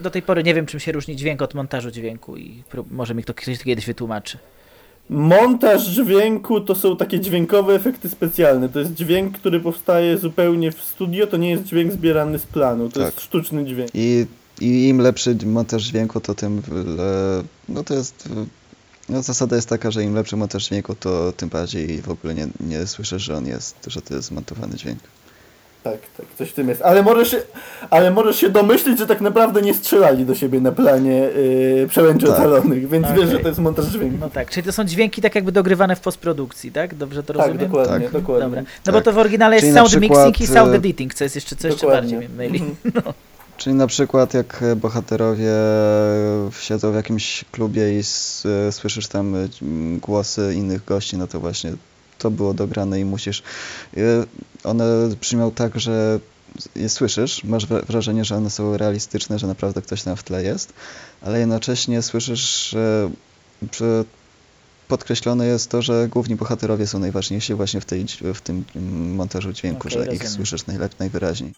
do tej pory nie wiem, czym się różni dźwięk od montażu dźwięku i może mi to ktoś kiedyś wytłumaczy. Montaż dźwięku to są takie dźwiękowe efekty specjalne. To jest dźwięk, który powstaje zupełnie w studio, to nie jest dźwięk zbierany z planu, to tak. jest sztuczny dźwięk. I, I im lepszy montaż dźwięku, to tym le... no to jest no, zasada jest taka, że im lepszy montaż dźwięku, to tym bardziej w ogóle nie, nie słyszysz, że on jest, że to jest montowany dźwięk. Tak, tak, coś w tym jest. Ale możesz, się, ale możesz się domyślić, że tak naprawdę nie strzelali do siebie na planie yy, przełęczy tak. ocalonych, więc okay. wiesz, że to jest montaż dźwięku. No tak, czyli to są dźwięki tak jakby dogrywane w postprodukcji, tak? Dobrze to tak, rozumiem? Dokładnie, tak, dokładnie. Dobra. No tak. bo to w oryginale jest czyli sound przykład, mixing i sound e, editing, co jest jeszcze, co jeszcze bardziej myli. Mm -hmm. no. Czyli na przykład jak bohaterowie siedzą w jakimś klubie i słyszysz tam głosy innych gości, no to właśnie to było dograne i musisz. One brzmią tak, że je słyszysz, masz wrażenie, że one są realistyczne, że naprawdę ktoś tam w tle jest, ale jednocześnie słyszysz, że podkreślone jest to, że główni bohaterowie są najważniejsi właśnie w, tej, w tym montażu dźwięku, okay, że rozumiem. ich słyszysz najlepiej, najwyraźniej.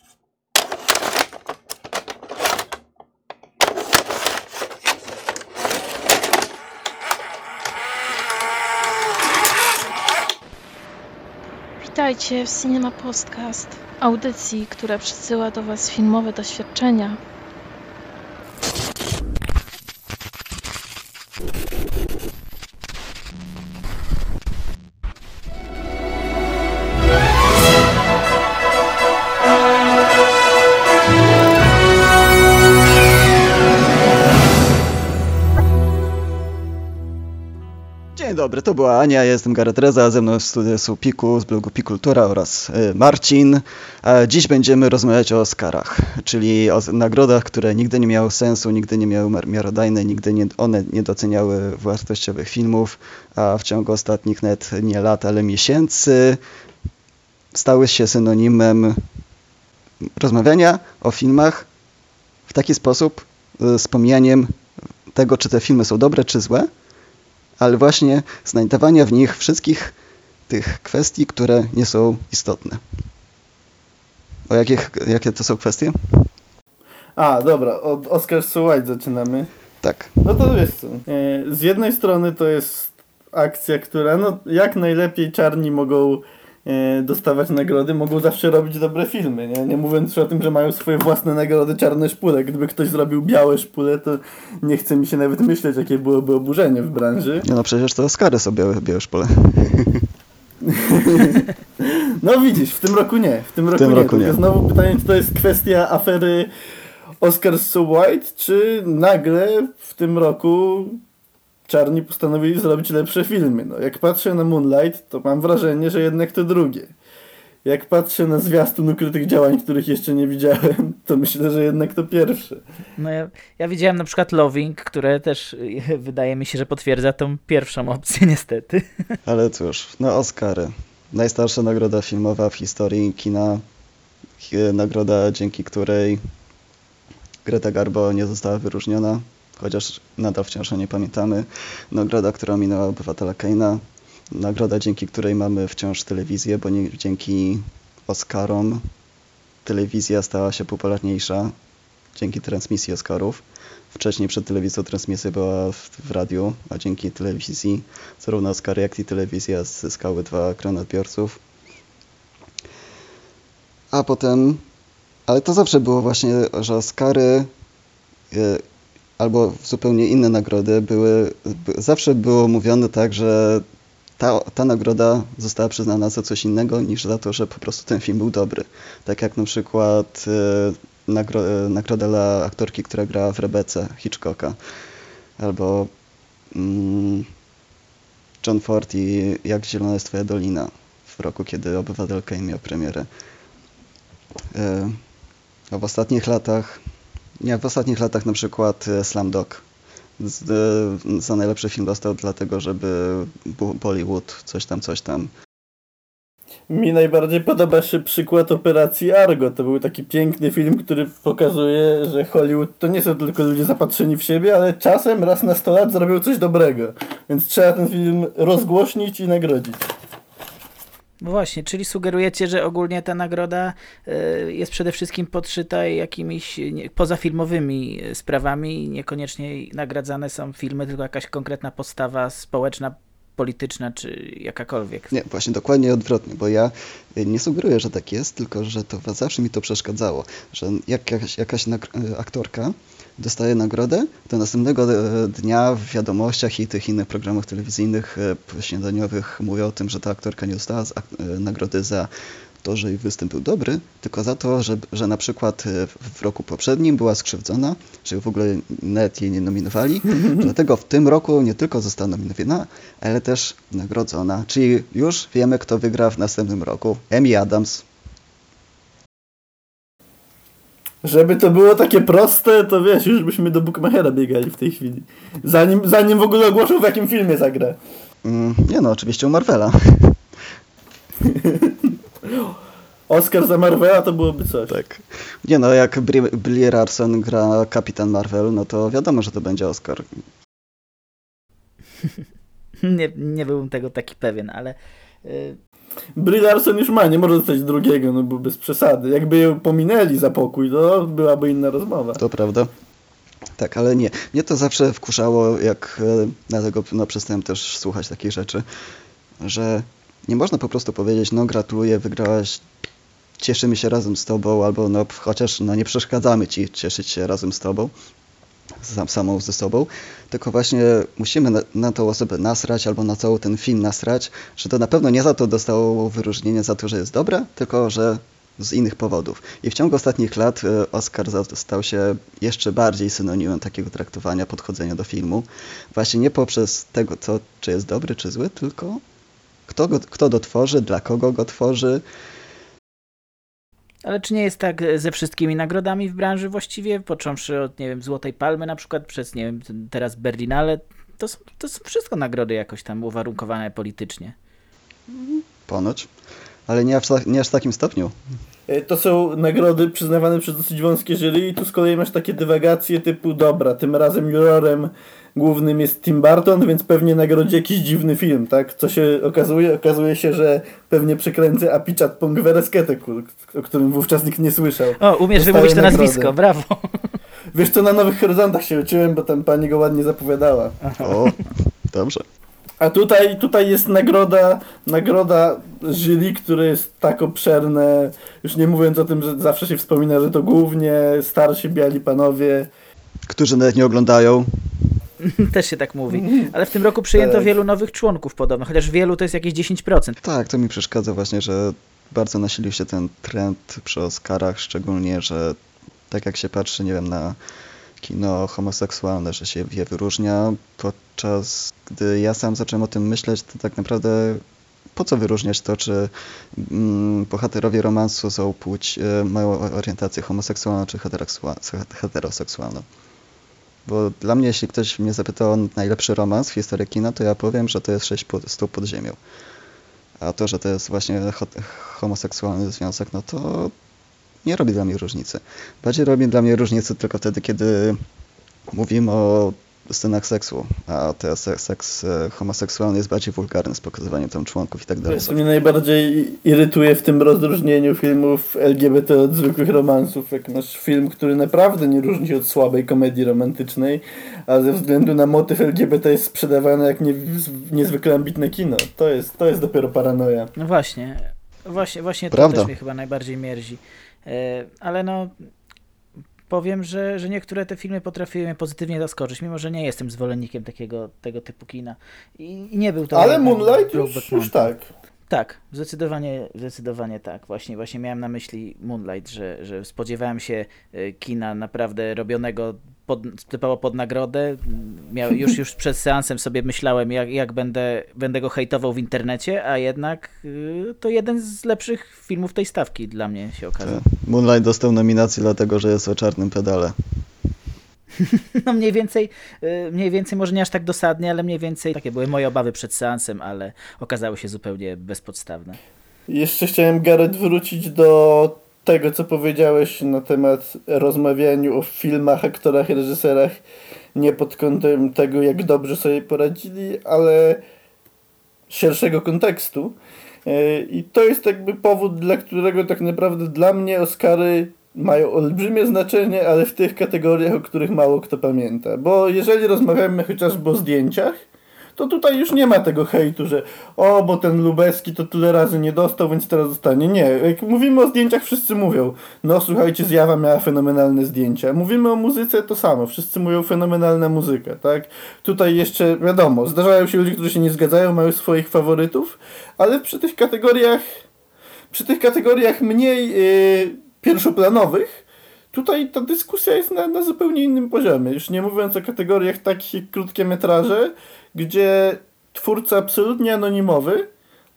Witajcie w Cinema Podcast, audycji, która przysyła do Was filmowe doświadczenia dobry, to była Ania, ja jestem Gareth Reza, ze mną w studiu są Piku z blogu Pikultura oraz y, Marcin. Dziś będziemy rozmawiać o Oscarach, czyli o nagrodach, które nigdy nie miały sensu, nigdy nie miały miarodajne, nigdy nie, one nie doceniały wartościowych filmów, a w ciągu ostatnich net nie lat, ale miesięcy stały się synonimem rozmawiania o filmach w taki sposób, y, z pomijaniem tego, czy te filmy są dobre, czy złe, ale właśnie znajdowania w nich wszystkich tych kwestii, które nie są istotne. O jakich, jakie to są kwestie? A, dobra, od Oscar White zaczynamy. Tak. No to wiesz co, e, z jednej strony to jest akcja, która no jak najlepiej czarni mogą dostawać nagrody, mogą zawsze robić dobre filmy, nie? Nie mówiąc o tym, że mają swoje własne nagrody czarne szpule. Gdyby ktoś zrobił białe szpule, to nie chce mi się nawet myśleć, jakie byłoby oburzenie w branży. No, przecież to Oscary są białe, białe szpule. no widzisz, w tym roku nie. W tym roku, w tym nie. roku nie. Znowu pytanie, czy to jest kwestia afery Oscar So White, czy nagle w tym roku czarni postanowili zrobić lepsze filmy. No, jak patrzę na Moonlight, to mam wrażenie, że jednak to drugie. Jak patrzę na zwiastun ukrytych działań, których jeszcze nie widziałem, to myślę, że jednak to pierwsze. No ja, ja widziałem na przykład Loving, które też wydaje mi się, że potwierdza tą pierwszą opcję niestety. Ale cóż, no Oscary. Najstarsza nagroda filmowa w historii kina. Nagroda, dzięki której Greta Garbo nie została wyróżniona chociaż nadal wciąż o nie pamiętamy. Nagroda, która minęła obywatela Keina. Nagroda, dzięki której mamy wciąż telewizję, bo nie, dzięki Oscarom telewizja stała się popularniejsza dzięki transmisji Oscarów. Wcześniej przed telewizją transmisja była w, w radiu, a dzięki telewizji zarówno Oscary, jak i telewizja zyskały dwa grona odbiorców. A potem, ale to zawsze było właśnie, że Oscary y, albo zupełnie inne nagrody były, zawsze było mówione tak, że ta, ta nagroda została przyznana za coś innego niż za to, że po prostu ten film był dobry. Tak jak na przykład e, nagro, e, nagroda dla aktorki, która grała w Rebece Hitchcocka, albo mm, John Ford i Jak zielona jest twoja dolina w roku, kiedy Obywatel Kane miał premierę. E, a w ostatnich latach nie, w ostatnich latach na przykład e, Slamdog e, za najlepszy film dostał dlatego, żeby Bollywood coś tam, coś tam. Mi najbardziej podoba się przykład Operacji Argo. To był taki piękny film, który pokazuje, że Hollywood to nie są tylko ludzie zapatrzeni w siebie, ale czasem raz na 100 lat zrobił coś dobrego. Więc trzeba ten film rozgłośnić i nagrodzić. No właśnie, czyli sugerujecie, że ogólnie ta nagroda y, jest przede wszystkim podszyta jakimiś pozafilmowymi sprawami, niekoniecznie nagradzane są filmy, tylko jakaś konkretna postawa społeczna polityczna czy jakakolwiek. Nie, właśnie dokładnie odwrotnie, bo ja nie sugeruję, że tak jest, tylko że to zawsze mi to przeszkadzało, że jak jakaś, jakaś aktorka dostaje nagrodę, to następnego e, dnia w wiadomościach i tych innych programach telewizyjnych e, śniadaniowych mówią o tym, że ta aktorka nie dostała e, nagrody za to, że jej występ był dobry, tylko za to, że, że na przykład w roku poprzednim była skrzywdzona, że w ogóle net jej nie nominowali. Dlatego w tym roku nie tylko została nominowana, ale też nagrodzona. Czyli już wiemy, kto wygra w następnym roku. Amy Adams. Żeby to było takie proste, to wiesz, już byśmy do Bookmachera biegali w tej chwili. Zanim, zanim w ogóle ogłoszą, w jakim filmie zagra. Mm, nie no, oczywiście u Marvela. Oscar za Marvela to byłoby coś. Tak. Nie no, jak Brie Larson gra Kapitan Marvel, no to wiadomo, że to będzie Oscar. nie, nie byłbym tego taki pewien, ale... Brie już ma, nie może dostać drugiego, no bo bez przesady. Jakby ją pominęli za pokój, to byłaby inna rozmowa. To prawda. Tak, ale nie. Mnie to zawsze wkurzało, jak e, dlatego no, przestałem też słuchać takich rzeczy, że nie można po prostu powiedzieć, no gratuluję, wygrałaś, cieszymy się razem z tobą, albo no chociaż no, nie przeszkadzamy ci cieszyć się razem z tobą, sam, samą ze sobą, tylko właśnie musimy na, na tą osobę nasrać, albo na cały ten film nasrać, że to na pewno nie za to dostało wyróżnienie za to, że jest dobre, tylko że z innych powodów. I w ciągu ostatnich lat e, Oscar stał się jeszcze bardziej synonimem takiego traktowania, podchodzenia do filmu. Właśnie nie poprzez tego, co, czy jest dobry, czy zły, tylko kto go, kto go tworzy, dla kogo go tworzy. Ale czy nie jest tak ze wszystkimi nagrodami w branży właściwie, począwszy od, nie wiem, Złotej Palmy na przykład, przez, nie wiem, teraz Berlinale, to są, to są wszystko nagrody jakoś tam uwarunkowane politycznie. Ponoć, ale nie nie aż w takim stopniu. E, to są nagrody przyznawane przez dosyć wąskie jury i tu z kolei masz takie dywagacje typu dobra, tym razem jurorem głównym jest Tim Burton, więc pewnie nagrodzi jakiś dziwny film, tak? Co się okazuje? Okazuje się, że pewnie przekręcę Apichat Pongwereskete, o którym wówczas nikt nie słyszał. O, umiesz wymówić to nazwisko, brawo. Wiesz co, na Nowych Horyzontach się uczyłem, bo tam pani go ładnie zapowiadała. O, dobrze. A tutaj, tutaj jest nagroda, nagroda jury, które jest tak obszerne, już nie mówiąc o tym, że zawsze się wspomina, że to głównie starsi biali panowie. Którzy nawet nie oglądają. Też się tak mówi. Ale w tym roku przyjęto tak. wielu nowych członków podobno, chociaż wielu to jest jakieś 10%. Tak, to mi przeszkadza właśnie, że bardzo nasilił się ten trend przy Oscarach, szczególnie, że tak jak się patrzy, nie wiem, na kino homoseksualne, że się je wyróżnia, podczas gdy ja sam zacząłem o tym myśleć, to tak naprawdę po co wyróżniać to, czy mm, bohaterowie romansu są płeć, y, mają orientację homoseksualną czy heteroseksualną. Bo dla mnie, jeśli ktoś mnie zapytał o najlepszy romans w historii kina, to ja powiem, że to jest sześć stóp pod ziemią. A to, że to jest właśnie homoseksualny związek, no to nie robi dla mnie różnicy. Bardziej robi dla mnie różnicę tylko wtedy, kiedy mówimy o scenach seksu, a ten seks e, homoseksualny jest bardziej wulgarny z pokazywaniem tam członków i tak dalej. Co mnie najbardziej irytuje w tym rozróżnieniu filmów LGBT od zwykłych romansów, jak masz film, który naprawdę nie różni się od słabej komedii romantycznej, a ze względu na motyw LGBT jest sprzedawany jak nie, niezwykle ambitne kino. To jest, to jest dopiero paranoja. No właśnie, właśnie, właśnie to Prawda. też mnie chyba najbardziej mierzi. E, ale no powiem, że, że niektóre te filmy potrafiły mnie pozytywnie zaskoczyć, mimo że nie jestem zwolennikiem takiego tego typu kina. I, i nie był to... Ale Moonlight już, już tak. Tak, zdecydowanie, zdecydowanie tak. Właśnie, właśnie miałem na myśli Moonlight, że, że spodziewałem się e, kina naprawdę robionego pod, typowo pod nagrodę. Miał, już, już przed seansem sobie myślałem, jak, jak będę, będę go hejtował w internecie, a jednak y, to jeden z lepszych filmów tej stawki dla mnie się okazał. Tak. Moonlight dostał nominację dlatego, że jest o czarnym pedale. No mniej więcej, y, mniej więcej, może nie aż tak dosadnie, ale mniej więcej takie były moje obawy przed seansem, ale okazały się zupełnie bezpodstawne. Jeszcze chciałem, Gareth, wrócić do tego, co powiedziałeś na temat rozmawianiu o filmach, aktorach i reżyserach, nie pod kątem tego, jak dobrze sobie poradzili, ale szerszego kontekstu. E, I to jest jakby powód, dla którego tak naprawdę dla mnie Oscary mają olbrzymie znaczenie, ale w tych kategoriach, o których mało kto pamięta. Bo jeżeli rozmawiamy chociażby o zdjęciach, to tutaj już nie ma tego hejtu, że o, bo ten Lubeski to tyle razy nie dostał, więc teraz dostanie. Nie, jak mówimy o zdjęciach, wszyscy mówią, no słuchajcie, Zjawa miała fenomenalne zdjęcia. Mówimy o muzyce, to samo, wszyscy mówią fenomenalna muzyka, tak? Tutaj jeszcze, wiadomo, zdarzają się ludzie, którzy się nie zgadzają, mają swoich faworytów, ale przy tych kategoriach, przy tych kategoriach mniej yy, pierwszoplanowych, tutaj ta dyskusja jest na, na zupełnie innym poziomie. Już nie mówiąc o kategoriach takich jak krótkie metraże, gdzie twórca absolutnie anonimowy,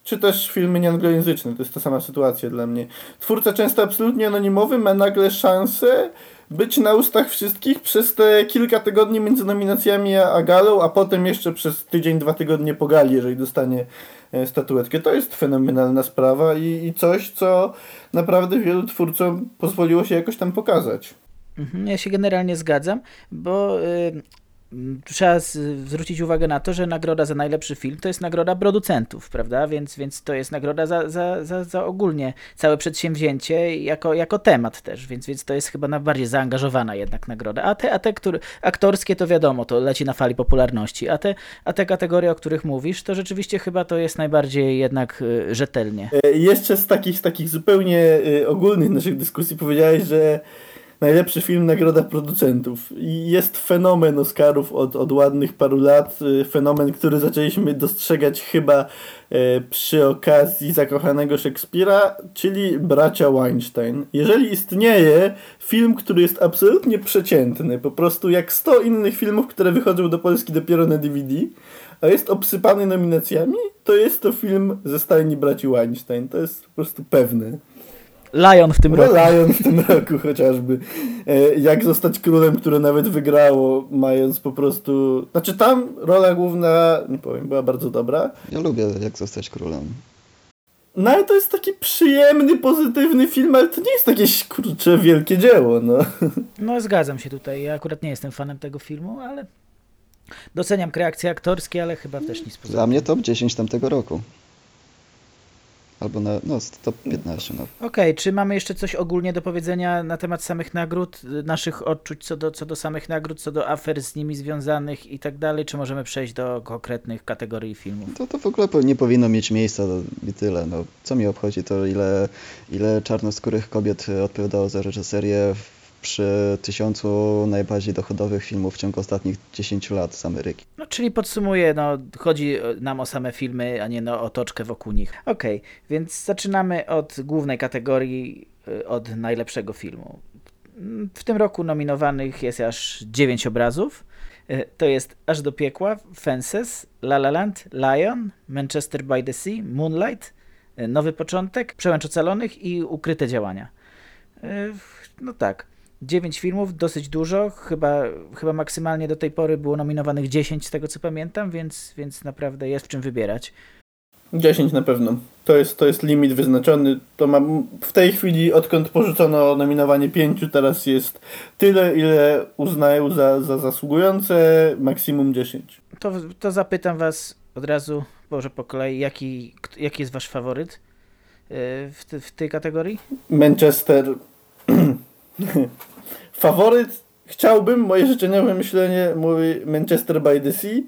czy też filmy nieanglojęzyczne, to jest ta sama sytuacja dla mnie. Twórca często absolutnie anonimowy ma nagle szansę być na ustach wszystkich przez te kilka tygodni między nominacjami a galą, a potem jeszcze przez tydzień, dwa tygodnie po gali, jeżeli dostanie e, statuetkę. To jest fenomenalna sprawa i, i coś, co naprawdę wielu twórcom pozwoliło się jakoś tam pokazać. Mhm, ja się generalnie zgadzam, bo y, trzeba zwrócić uwagę na to, że nagroda za najlepszy film to jest nagroda producentów, prawda? Więc, więc to jest nagroda za, za, za, za ogólnie całe przedsięwzięcie jako, jako temat też, więc, więc to jest chyba najbardziej zaangażowana jednak nagroda. A te, a te które, aktorskie to wiadomo, to leci na fali popularności, a te, a te kategorie, o których mówisz, to rzeczywiście chyba to jest najbardziej jednak y, rzetelnie. E, jeszcze z takich, z takich zupełnie y, ogólnych naszych dyskusji powiedziałeś, że najlepszy film nagroda producentów. I jest fenomen Oscarów od, od ładnych paru lat. Y, fenomen, który zaczęliśmy dostrzegać chyba e, przy okazji zakochanego Szekspira, czyli bracia Weinstein. Jeżeli istnieje film, który jest absolutnie przeciętny, po prostu jak 100 innych filmów, które wychodzą do Polski dopiero na DVD, a jest obsypany nominacjami, to jest to film ze stajni braci Weinstein. To jest po prostu pewne. Lion w tym no, roku. Lion w tym roku chociażby. E, jak zostać królem, które nawet wygrało, mając po prostu... Znaczy tam rola główna, nie powiem, była bardzo dobra. Ja lubię jak zostać królem. No ale to jest taki przyjemny, pozytywny film, ale to nie jest jakieś, kurcze, wielkie dzieło, no. No zgadzam się tutaj. Ja akurat nie jestem fanem tego filmu, ale doceniam kreacje aktorskie, ale chyba też nic poza Dla mnie top 10 tamtego roku. Albo na no, top 15. No. Okej, okay, czy mamy jeszcze coś ogólnie do powiedzenia na temat samych nagród, naszych odczuć co do, co do samych nagród, co do afer z nimi związanych i tak dalej, czy możemy przejść do konkretnych kategorii filmów? To, to w ogóle nie powinno mieć miejsca i tyle. No, co mi obchodzi to, ile, ile czarnoskórych kobiet odpowiadało za reżyserię przy tysiącu najbardziej dochodowych filmów w ciągu ostatnich 10 lat z Ameryki. No, czyli podsumuję, no, chodzi nam o same filmy, a nie no, o toczkę wokół nich. Okej, okay, więc zaczynamy od głównej kategorii, y, od najlepszego filmu. W tym roku nominowanych jest aż 9 obrazów. Y, to jest Aż do piekła, Fences, La La Land, Lion, Manchester by the Sea, Moonlight, y, Nowy Początek, Przełęcz Ocalonych i Ukryte Działania. No tak. 9 filmów, dosyć dużo, chyba, chyba maksymalnie do tej pory było nominowanych 10 z tego co pamiętam, więc, więc naprawdę jest w czym wybierać. 10 na pewno. To jest, to jest limit wyznaczony. To mam w tej chwili, odkąd porzucono nominowanie 5, teraz jest tyle, ile uznają za, za zasługujące, maksimum 10. To, to zapytam Was od razu, może po kolei, jaki, jaki jest Wasz faworyt y, w, w tej kategorii? Manchester Faworyt chciałbym, moje życzeniowe myślenie mówi Manchester by the Sea,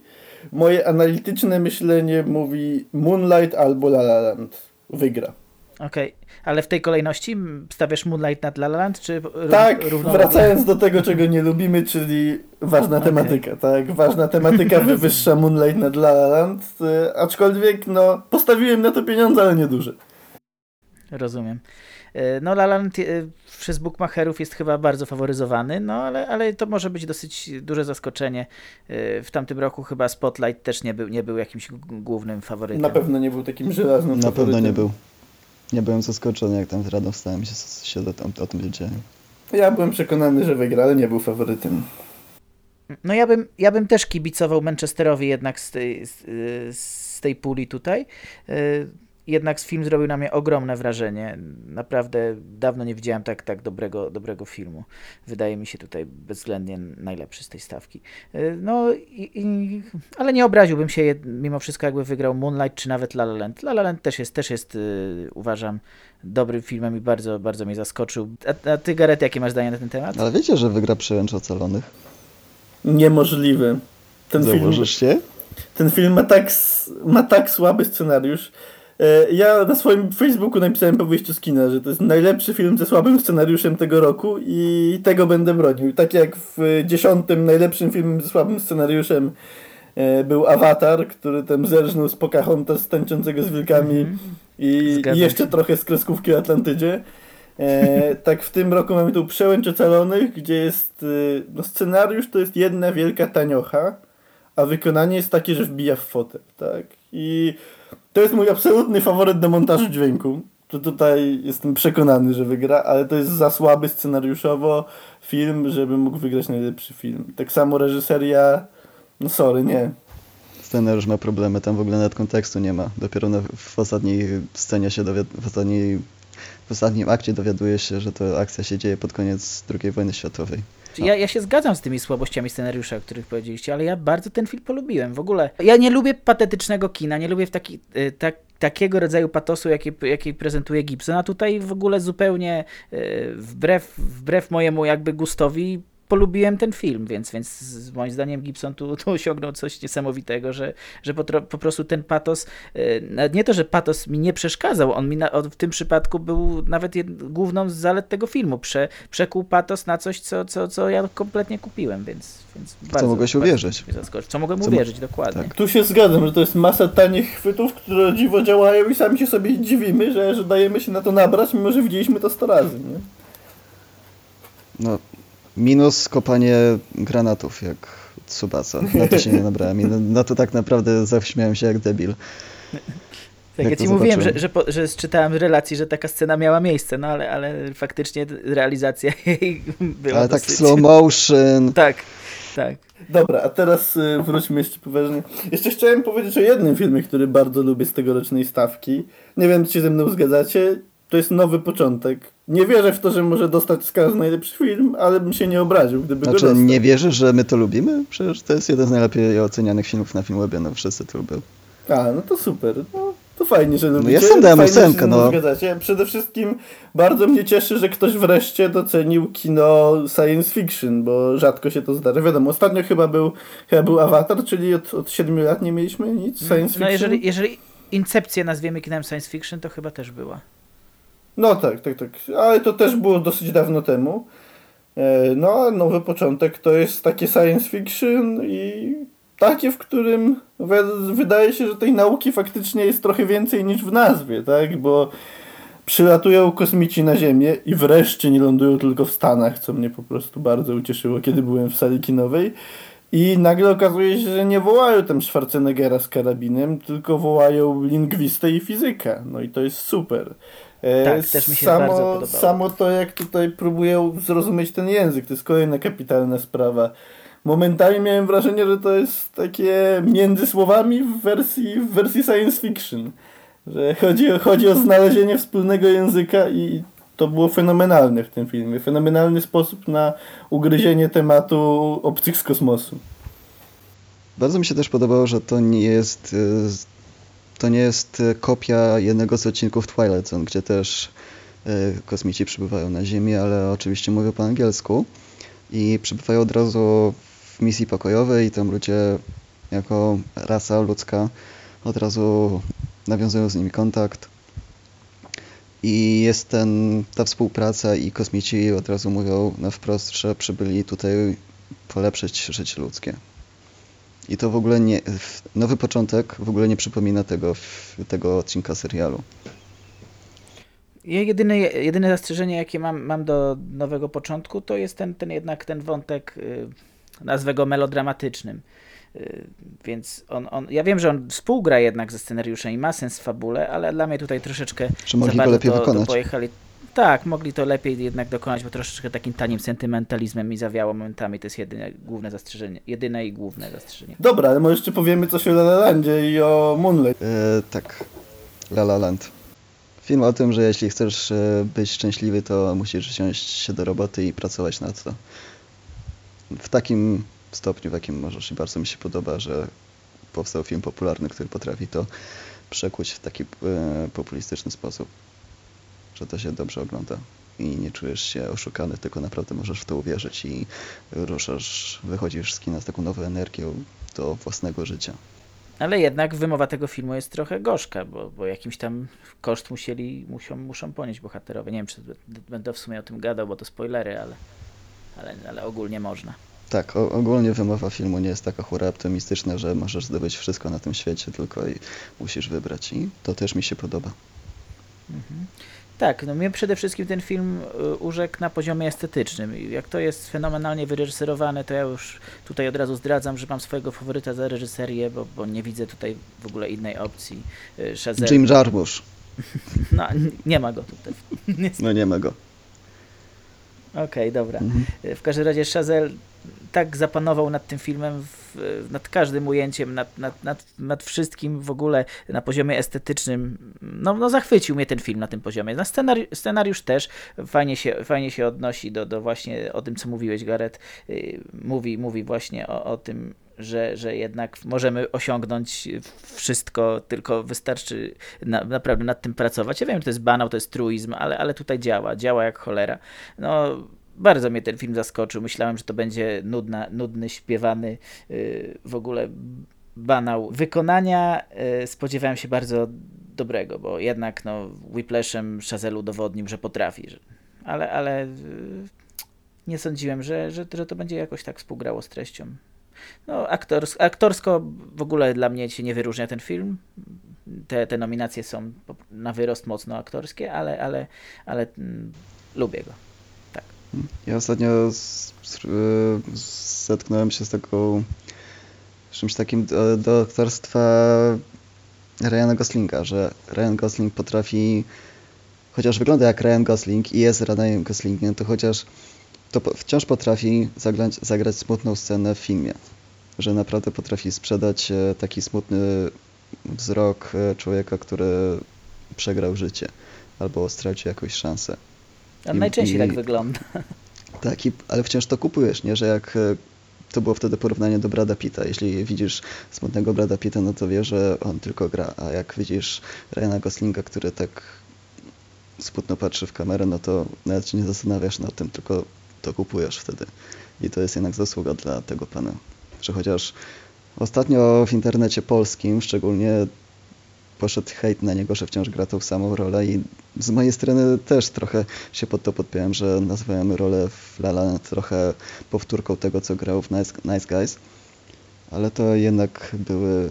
moje analityczne myślenie mówi Moonlight albo La La Land. Wygra. Okej, okay. ale w tej kolejności stawiasz Moonlight nad La La Land, czy Tak, wracając do tego, czego nie lubimy, czyli ważna okay. tematyka, tak? Ważna tematyka wywyższa Moonlight nad La La Land, y, aczkolwiek no, postawiłem na to pieniądze, ale nieduże. Rozumiem. E, no La Land e, przez bookmacherów jest chyba bardzo faworyzowany, no ale, ale to może być dosyć duże zaskoczenie. E, w tamtym roku chyba Spotlight też nie był, nie był jakimś głównym faworytem. Na pewno nie był takim żelaznym Na faworytem. pewno nie był. Nie byłem zaskoczony, jak tam rano wstałem się, się o, o tym wiedziałem. Ja byłem przekonany, że wygra, ale nie był faworytem. No ja bym, ja bym też kibicował Manchesterowi jednak z tej, z, z tej puli tutaj jednak film zrobił na mnie ogromne wrażenie. Naprawdę dawno nie widziałem tak, tak dobrego, dobrego filmu. Wydaje mi się tutaj bezwzględnie najlepszy z tej stawki. Y, no, i, i, ale nie obraziłbym się mimo wszystko, jakby wygrał Moonlight czy nawet La La Land. La La Land też jest, też jest yy, uważam, dobrym filmem i bardzo, bardzo mnie zaskoczył. A, a ty, Gareth, jakie masz zdanie na ten temat? Ale wiecie, że wygra Przełęcz Ocalonych? Niemożliwe. Ten Założysz film, się? Ten film ma tak, ma tak słaby scenariusz. E, ja na swoim Facebooku napisałem po wyjściu z kina, że to jest najlepszy film ze słabym scenariuszem tego roku i tego będę bronił. Tak jak w dziesiątym najlepszym filmem ze słabym scenariuszem e, był Avatar, który tam zerżnął z Pocahontas tańczącego z wilkami mm -hmm. i, i, jeszcze trochę z kreskówki Atlantydzie. E, tak w tym roku mamy tu Przełęcz Ocalonych, gdzie jest e, no scenariusz to jest jedna wielka taniocha, a wykonanie jest takie, że wbija w fotel, tak? I to jest mój absolutny faworyt do montażu dźwięku. To tutaj jestem przekonany, że wygra, ale to jest za słaby scenariuszowo film, żeby mógł wygrać najlepszy film. Tak samo reżyseria, no sorry, nie. Scenariusz ma problemy, tam w ogóle nawet kontekstu nie ma. Dopiero na, w ostatniej scenie się dowiad... w ostatniej w ostatnim akcie dowiaduje się, że to akcja się dzieje pod koniec II wojny światowej. Ja, ja się zgadzam z tymi słabościami scenariusza, o których powiedzieliście, ale ja bardzo ten film polubiłem. W ogóle ja nie lubię patetycznego kina, nie lubię w taki, y, tak, takiego rodzaju patosu, jaki, jaki prezentuje Gibson, a tutaj w ogóle zupełnie y, wbrew, wbrew mojemu jakby gustowi polubiłem ten film, więc, więc moim zdaniem Gibson tu, tu osiągnął coś niesamowitego, że, że po, po prostu ten patos, e, nie to, że patos mi nie przeszkadzał, on mi na, on w tym przypadku był nawet jed, główną z zalet tego filmu, Prze, przekuł patos na coś, co, co, co ja kompletnie kupiłem, więc, więc bardzo, co mogłeś uwierzyć. Co mogłem co uwierzyć, dokładnie. Tak. Tu się zgadzam, że to jest masa tanich chwytów, które dziwo działają i sami się sobie dziwimy, że, że dajemy się na to nabrać, mimo że widzieliśmy to 100 razy, nie? No, Minus kopanie granatów, jak Tsubasa. Na to się nie nabrałem i na, na to tak naprawdę zaśmiałem się jak debil. Tak, jak ja ci mówiłem, że, że, że czytałem relacji, że taka scena miała miejsce, no ale, ale faktycznie realizacja jej była Ale dosyć... tak slow motion. Tak, tak. Dobra, a teraz y, wróćmy jeszcze poważnie. Jeszcze chciałem powiedzieć o jednym filmie, który bardzo lubię z tegorocznej stawki. Nie wiem, czy się ze mną zgadzacie to jest nowy początek. Nie wierzę w to, że może dostać Oscar najlepszy film, ale bym się nie obraził, gdyby znaczy, go dostał. nie wierzysz, że my to lubimy? Przecież to jest jeden z najlepiej ocenianych filmów na Filmwebie, no wszyscy to lubią. A, no to super. No, to fajnie, że lubicie. No ja sam dałem ósemkę, no. Zgadzacie. Przede wszystkim bardzo mnie cieszy, że ktoś wreszcie docenił kino science fiction, bo rzadko się to zdarza. Wiadomo, ostatnio chyba był, chyba był Avatar, czyli od, od 7 lat nie mieliśmy nic science no, fiction. No jeżeli, jeżeli Incepcję nazwiemy kinem science fiction, to chyba też była. No tak, tak, tak. Ale to też było dosyć dawno temu. E, no a nowy początek to jest takie science fiction i takie, w którym wydaje się, że tej nauki faktycznie jest trochę więcej niż w nazwie, tak? Bo przylatują kosmici na Ziemię i wreszcie nie lądują tylko w Stanach, co mnie po prostu bardzo ucieszyło, kiedy byłem w sali kinowej. I nagle okazuje się, że nie wołają tam Schwarzeneggera z karabinem, tylko wołają lingwistę i fizyka. No i to jest super. E, tak, też mi się samo, bardzo podobało. Samo to, jak tutaj próbują zrozumieć ten język, to jest kolejna kapitalna sprawa. Momentami miałem wrażenie, że to jest takie między słowami w wersji, w wersji science fiction. Że chodzi, chodzi o znalezienie wspólnego języka i to było fenomenalne w tym filmie. Fenomenalny sposób na ugryzienie tematu obcych z kosmosu. Bardzo mi się też podobało, że to nie jest y, to nie jest e, kopia jednego z odcinków Twilight Zone, gdzie też e, kosmici przybywają na Ziemię, ale oczywiście mówią po angielsku i przybywają od razu w misji pokojowej i tam ludzie jako rasa ludzka od razu nawiązują z nimi kontakt. I jest ten, ta współpraca i kosmici od razu mówią na wprost, że przybyli tutaj polepszyć życie ludzkie. I to w ogóle nie. Nowy początek w ogóle nie przypomina tego, tego odcinka serialu. Ja jedyne, jedyne zastrzeżenie, jakie mam, mam do nowego początku, to jest ten, ten jednak ten wątek, y, nazwę go melodramatycznym. Y, więc on, on, ja wiem, że on współgra jednak ze scenariuszem i ma sens w fabule, ale dla mnie tutaj troszeczkę Czy mogli go lepiej to, wykonać. To pojechali tak, mogli to lepiej jednak dokonać, bo troszeczkę takim tanim sentymentalizmem mi zawiało momentami. To jest jedyne główne zastrzeżenie. Jedyne i główne zastrzeżenie. Dobra, ale może jeszcze powiemy coś o La La Landzie i o Moonlight. E, tak. La La Land. Film o tym, że jeśli chcesz e, być szczęśliwy, to musisz wziąć się do roboty i pracować nad to. W takim stopniu, w jakim możesz i bardzo mi się podoba, że powstał film popularny, który potrafi to przekuć w taki e, populistyczny sposób, że to się dobrze ogląda i nie czujesz się oszukany, tylko naprawdę możesz w to uwierzyć i ruszasz, wychodzisz z kina z taką nową energią do własnego życia. Ale jednak wymowa tego filmu jest trochę gorzka, bo, bo jakimś tam koszt musieli, muszą, muszą ponieść bohaterowie. Nie wiem, czy będę w sumie o tym gadał, bo to spoilery, ale, ale, ale ogólnie można. Tak, o, ogólnie wymowa filmu nie jest taka hura optymistyczna, że możesz zdobyć wszystko na tym świecie, tylko i musisz wybrać i to też mi się podoba. Mhm. Tak, no mnie przede wszystkim ten film y, urzekł na poziomie estetycznym. Jak to jest fenomenalnie wyreżyserowane, to ja już tutaj od razu zdradzam, że mam swojego faworyta za reżyserię, bo, bo nie widzę tutaj w ogóle innej opcji. Y, Shazam. Jim Jarmusch. No, nie ma go tutaj. No nie ma go. Okej, okay, dobra. Mhm. W każdym razie Chazelle tak zapanował nad tym filmem, w, nad każdym ujęciem, nad, nad, nad, nad, wszystkim w ogóle na poziomie estetycznym. No, no zachwycił mnie ten film na tym poziomie. Na scenari scenariusz też fajnie się, fajnie się odnosi do, do właśnie o tym, co mówiłeś, Gareth. Y, mówi, mówi właśnie o, o tym, że, że jednak możemy osiągnąć wszystko, tylko wystarczy na, naprawdę nad tym pracować. Ja wiem, że to jest banał, to jest truizm, ale, ale tutaj działa, działa jak cholera. No, bardzo mnie ten film zaskoczył. Myślałem, że to będzie nudna, nudny, śpiewany yy, w ogóle banał. Wykonania yy, spodziewałem się bardzo dobrego, bo jednak no, Whiplashem Chazelle udowodnił, że potrafi. Że, ale ale yy, nie sądziłem, że, że, że to będzie jakoś tak współgrało z treścią. No, aktors, aktorsko w ogóle dla mnie się nie wyróżnia ten film. Te, te nominacje są na wyrost mocno aktorskie, ale, ale, ale mm, lubię go. Tak. Ja ostatnio zetknąłem się z taką czymś takim do, do aktorstwa Ryana Goslinga, że Ryan Gosling potrafi, chociaż wygląda jak Ryan Gosling i jest Ryanem Goslingiem, to chociaż to wciąż potrafi zagrać, zagrać smutną scenę w filmie. Że naprawdę potrafi sprzedać e, taki smutny wzrok e, człowieka, który przegrał życie albo stracił jakąś szansę. A najczęściej i, tak wygląda. Tak, i, ale wciąż to kupujesz, nie? Że jak e, to było wtedy porównanie do Brada Pitta. Jeśli widzisz smutnego Brada Pitta, no to wiesz, że on tylko gra, a jak widzisz Ryana Goslinga, który tak smutno patrzy w kamerę, no to nawet się nie zastanawiasz nad tym, tylko to kupujesz wtedy. I to jest jednak zasługa dla tego pana. Że chociaż ostatnio w internecie polskim szczególnie poszedł hejt na niego, że wciąż gra tą samą rolę i z mojej strony też trochę się pod to podpiąłem, że nazwałem rolę w Lala trochę powtórką tego, co grał w Nice, nice Guys, ale to jednak były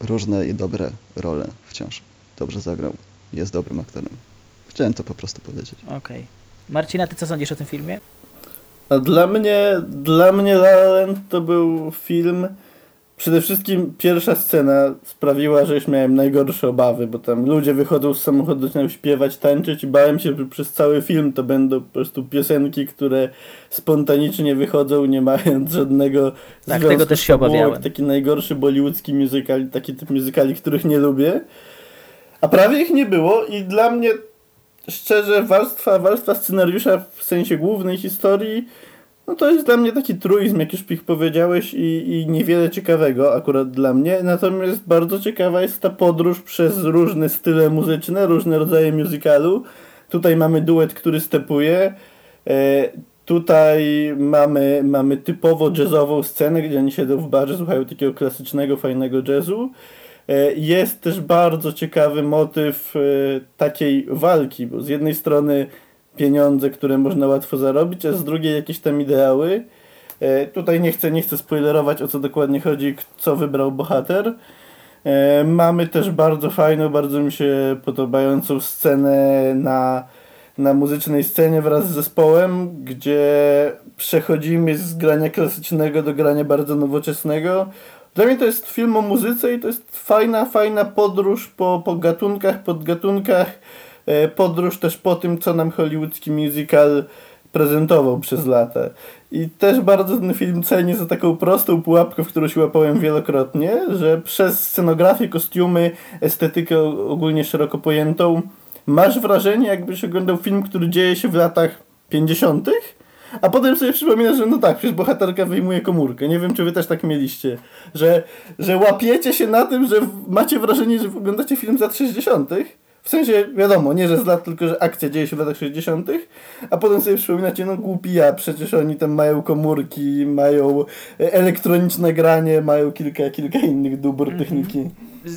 różne i dobre role wciąż. Dobrze zagrał. Jest dobrym aktorem. Chciałem to po prostu powiedzieć. Okej. Okay. Marcina, ty co sądzisz o tym filmie? A dla mnie, dla mnie La Land to był film, przede wszystkim pierwsza scena sprawiła, że już miałem najgorsze obawy, bo tam ludzie wychodzą z samochodu, zaczynają śpiewać, tańczyć i bałem się, że przez cały film to będą po prostu piosenki, które spontanicznie wychodzą, nie mając żadnego tak, tego też się obawiałem. Taki najgorszy bollywoodzki musical, taki typ musicali, których nie lubię. A prawie ich nie było i dla mnie szczerze, warstwa, warstwa scenariusza w sensie głównej historii, no to jest dla mnie taki truizm, jak już ich powiedziałeś, i, i niewiele ciekawego akurat dla mnie. Natomiast bardzo ciekawa jest ta podróż przez różne style muzyczne, różne rodzaje musicalu. Tutaj mamy duet, który stepuje. E, tutaj mamy, mamy typowo jazzową scenę, gdzie oni siedzą w barze, słuchają takiego klasycznego, fajnego jazzu. E, jest też bardzo ciekawy motyw e, takiej walki, bo z jednej strony pieniądze, które można łatwo zarobić, a z drugiej jakieś tam ideały. E, tutaj nie chcę, nie chcę spoilerować o co dokładnie chodzi, co wybrał bohater. Mamy też bardzo fajną, bardzo mi się podobającą scenę na, na muzycznej scenie wraz z zespołem, gdzie przechodzimy z grania klasycznego do grania bardzo nowoczesnego. Dla mnie to jest film o muzyce i to jest fajna, fajna podróż po, po gatunkach, podgatunkach, e, podróż też po tym, co nam hollywoodzki musical prezentował przez lata. I też bardzo ten film cenię za taką prostą pułapkę, w którą się łapałem wielokrotnie, że przez scenografię, kostiumy, estetykę ogólnie szeroko pojętą, masz wrażenie, jakbyś oglądał film, który dzieje się w latach 50., a potem sobie przypominasz, że no tak, przecież bohaterka wyjmuje komórkę. Nie wiem, czy wy też tak mieliście, że, że łapiecie się na tym, że macie wrażenie, że oglądacie film z lat 60., w sensie, wiadomo, nie że z lat, tylko że akcja dzieje się w latach 60., a potem sobie przypominacie, no głupi ja, przecież oni tam mają komórki, mają elektroniczne granie, mają kilka, kilka innych dóbr mm -hmm. techniki.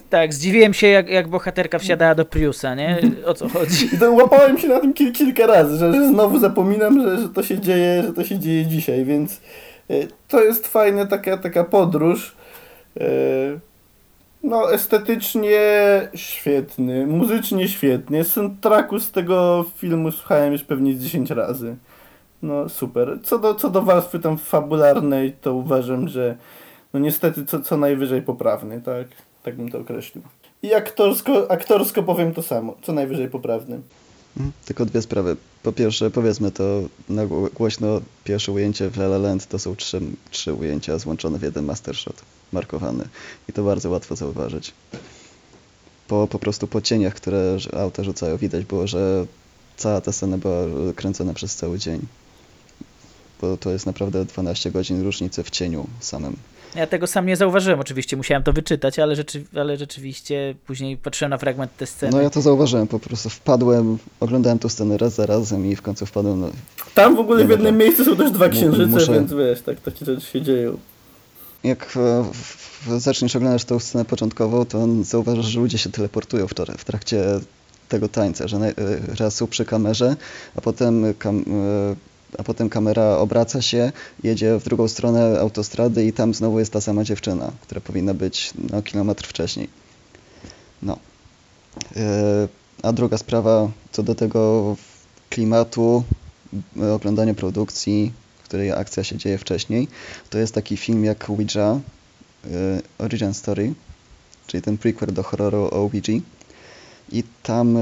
Tak, zdziwiłem się, jak, jak bohaterka wsiadała do Priusa, nie? O co chodzi? I to łapałem się na tym kil, kilka razy, że, że znowu zapominam, że, że to się dzieje, że to się dzieje dzisiaj, więc y, to jest fajna taka, taka podróż. Y, no, estetycznie świetny, muzycznie świetnie. Soundtracku z tego filmu słuchałem już pewnie z 10 razy. No, super. Co do, co do warstwy tam fabularnej, to uważam, że no niestety co, co najwyżej poprawny, tak? Tak bym to określił. I aktorsko, aktorsko powiem to samo, co najwyżej poprawny. Mhm, tylko dwie sprawy. Po pierwsze, powiedzmy to na głośno, pierwsze ujęcie w La La Land to są trzy, trzy ujęcia złączone w jeden mastershot markowany i to bardzo łatwo zauważyć. Po, po prostu po cieniach, które auta rzucają, widać było, że cała ta scena była kręcona przez cały dzień. Bo to jest naprawdę 12 godzin różnicy w cieniu samym. Ja tego sam nie zauważyłem, oczywiście musiałem to wyczytać, ale, rzeczy, ale rzeczywiście później patrzyłem na fragment tej sceny. No ja to zauważyłem, po prostu wpadłem, oglądałem tę scenę raz za razem i w końcu wpadłem. No, Tam w ogóle w jednym miejscu są też dwa księżyce, muszę... więc wiesz, tak takie rzeczy się dzieją jak e, zaczniesz oglądać tą scenę początkową, to zauważasz, że ludzie się teleportują w trakcie tego tańca, że e, raz są przy kamerze, a potem, kam, e, a potem kamera obraca się, jedzie w drugą stronę autostrady i tam znowu jest ta sama dziewczyna, która powinna być no, kilometr wcześniej. No. A druga sprawa, co do tego klimatu, oglądania produkcji, której akcja się dzieje wcześniej. To jest taki film jak Ouija, y, Origin Story, czyli ten prequel do horroru o Ouija. I tam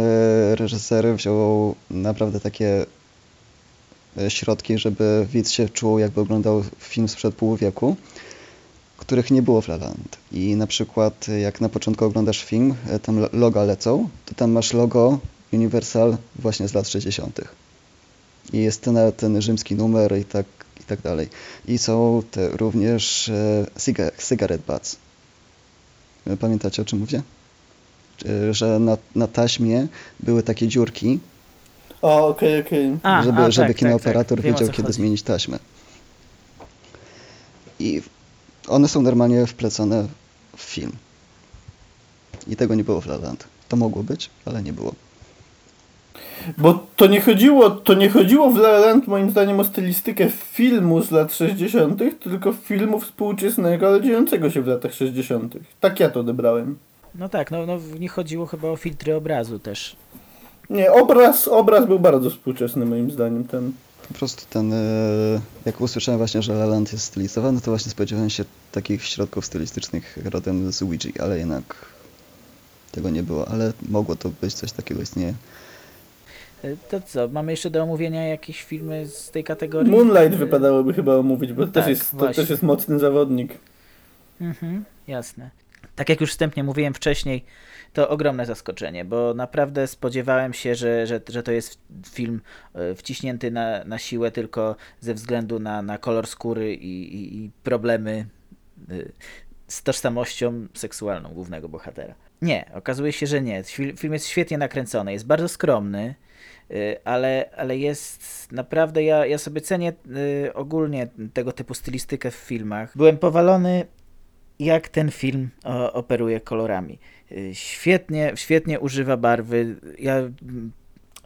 reżyser wziął naprawdę takie środki, żeby widz się czuł, jakby oglądał film sprzed pół wieku, których nie było w La Land. I na przykład jak na początku oglądasz film, tam loga lecą, to tam masz logo Universal właśnie z lat 60. I jest ten, ten rzymski numer i tak, i tak dalej. I są te również e, cigarette butts. E, pamiętacie o czym mówię? E, że na, na taśmie były takie dziurki. O, okej, okay, okej. Okay. Żeby, a, żeby tak, kinooperator tak, tak. wiedział, kiedy chodzi. zmienić taśmę. I one są normalnie wplecone w film. I tego nie było w La Land. To mogło być, ale nie było. Bo to nie chodziło, to nie chodziło w La Land moim zdaniem o stylistykę filmu z lat 60., tylko filmu współczesnego, ale dziejącego się w latach 60. Tak ja to odebrałem. No tak, no, no nie chodziło chyba o filtry obrazu też. Nie, obraz, obraz był bardzo współczesny moim zdaniem ten. Po prostu ten, e, jak usłyszałem właśnie, że La Land jest stylizowany, to właśnie spodziewałem się takich środków stylistycznych rodem z Ouija, ale jednak tego nie było, ale mogło to być coś takiego istnieje. E, to co, mamy jeszcze do omówienia jakieś filmy z tej kategorii? Moonlight wypadałoby chyba omówić, bo tak, też jest, to też jest mocny zawodnik. Mhm, jasne. Tak jak już wstępnie mówiłem wcześniej, to ogromne zaskoczenie, bo naprawdę spodziewałem się, że, że, że to jest film e, wciśnięty na, na siłę tylko ze względu na, na kolor skóry i, i, i problemy e, z tożsamością seksualną głównego bohatera. Nie, okazuje się, że nie. Film jest świetnie nakręcony, jest bardzo skromny, Y, ale, ale jest naprawdę, ja, ja sobie cenię ogólnie tego typu stylistykę w filmach. Byłem powalony, jak ten film operuje kolorami. Y, świetnie, świetnie używa barwy. Ja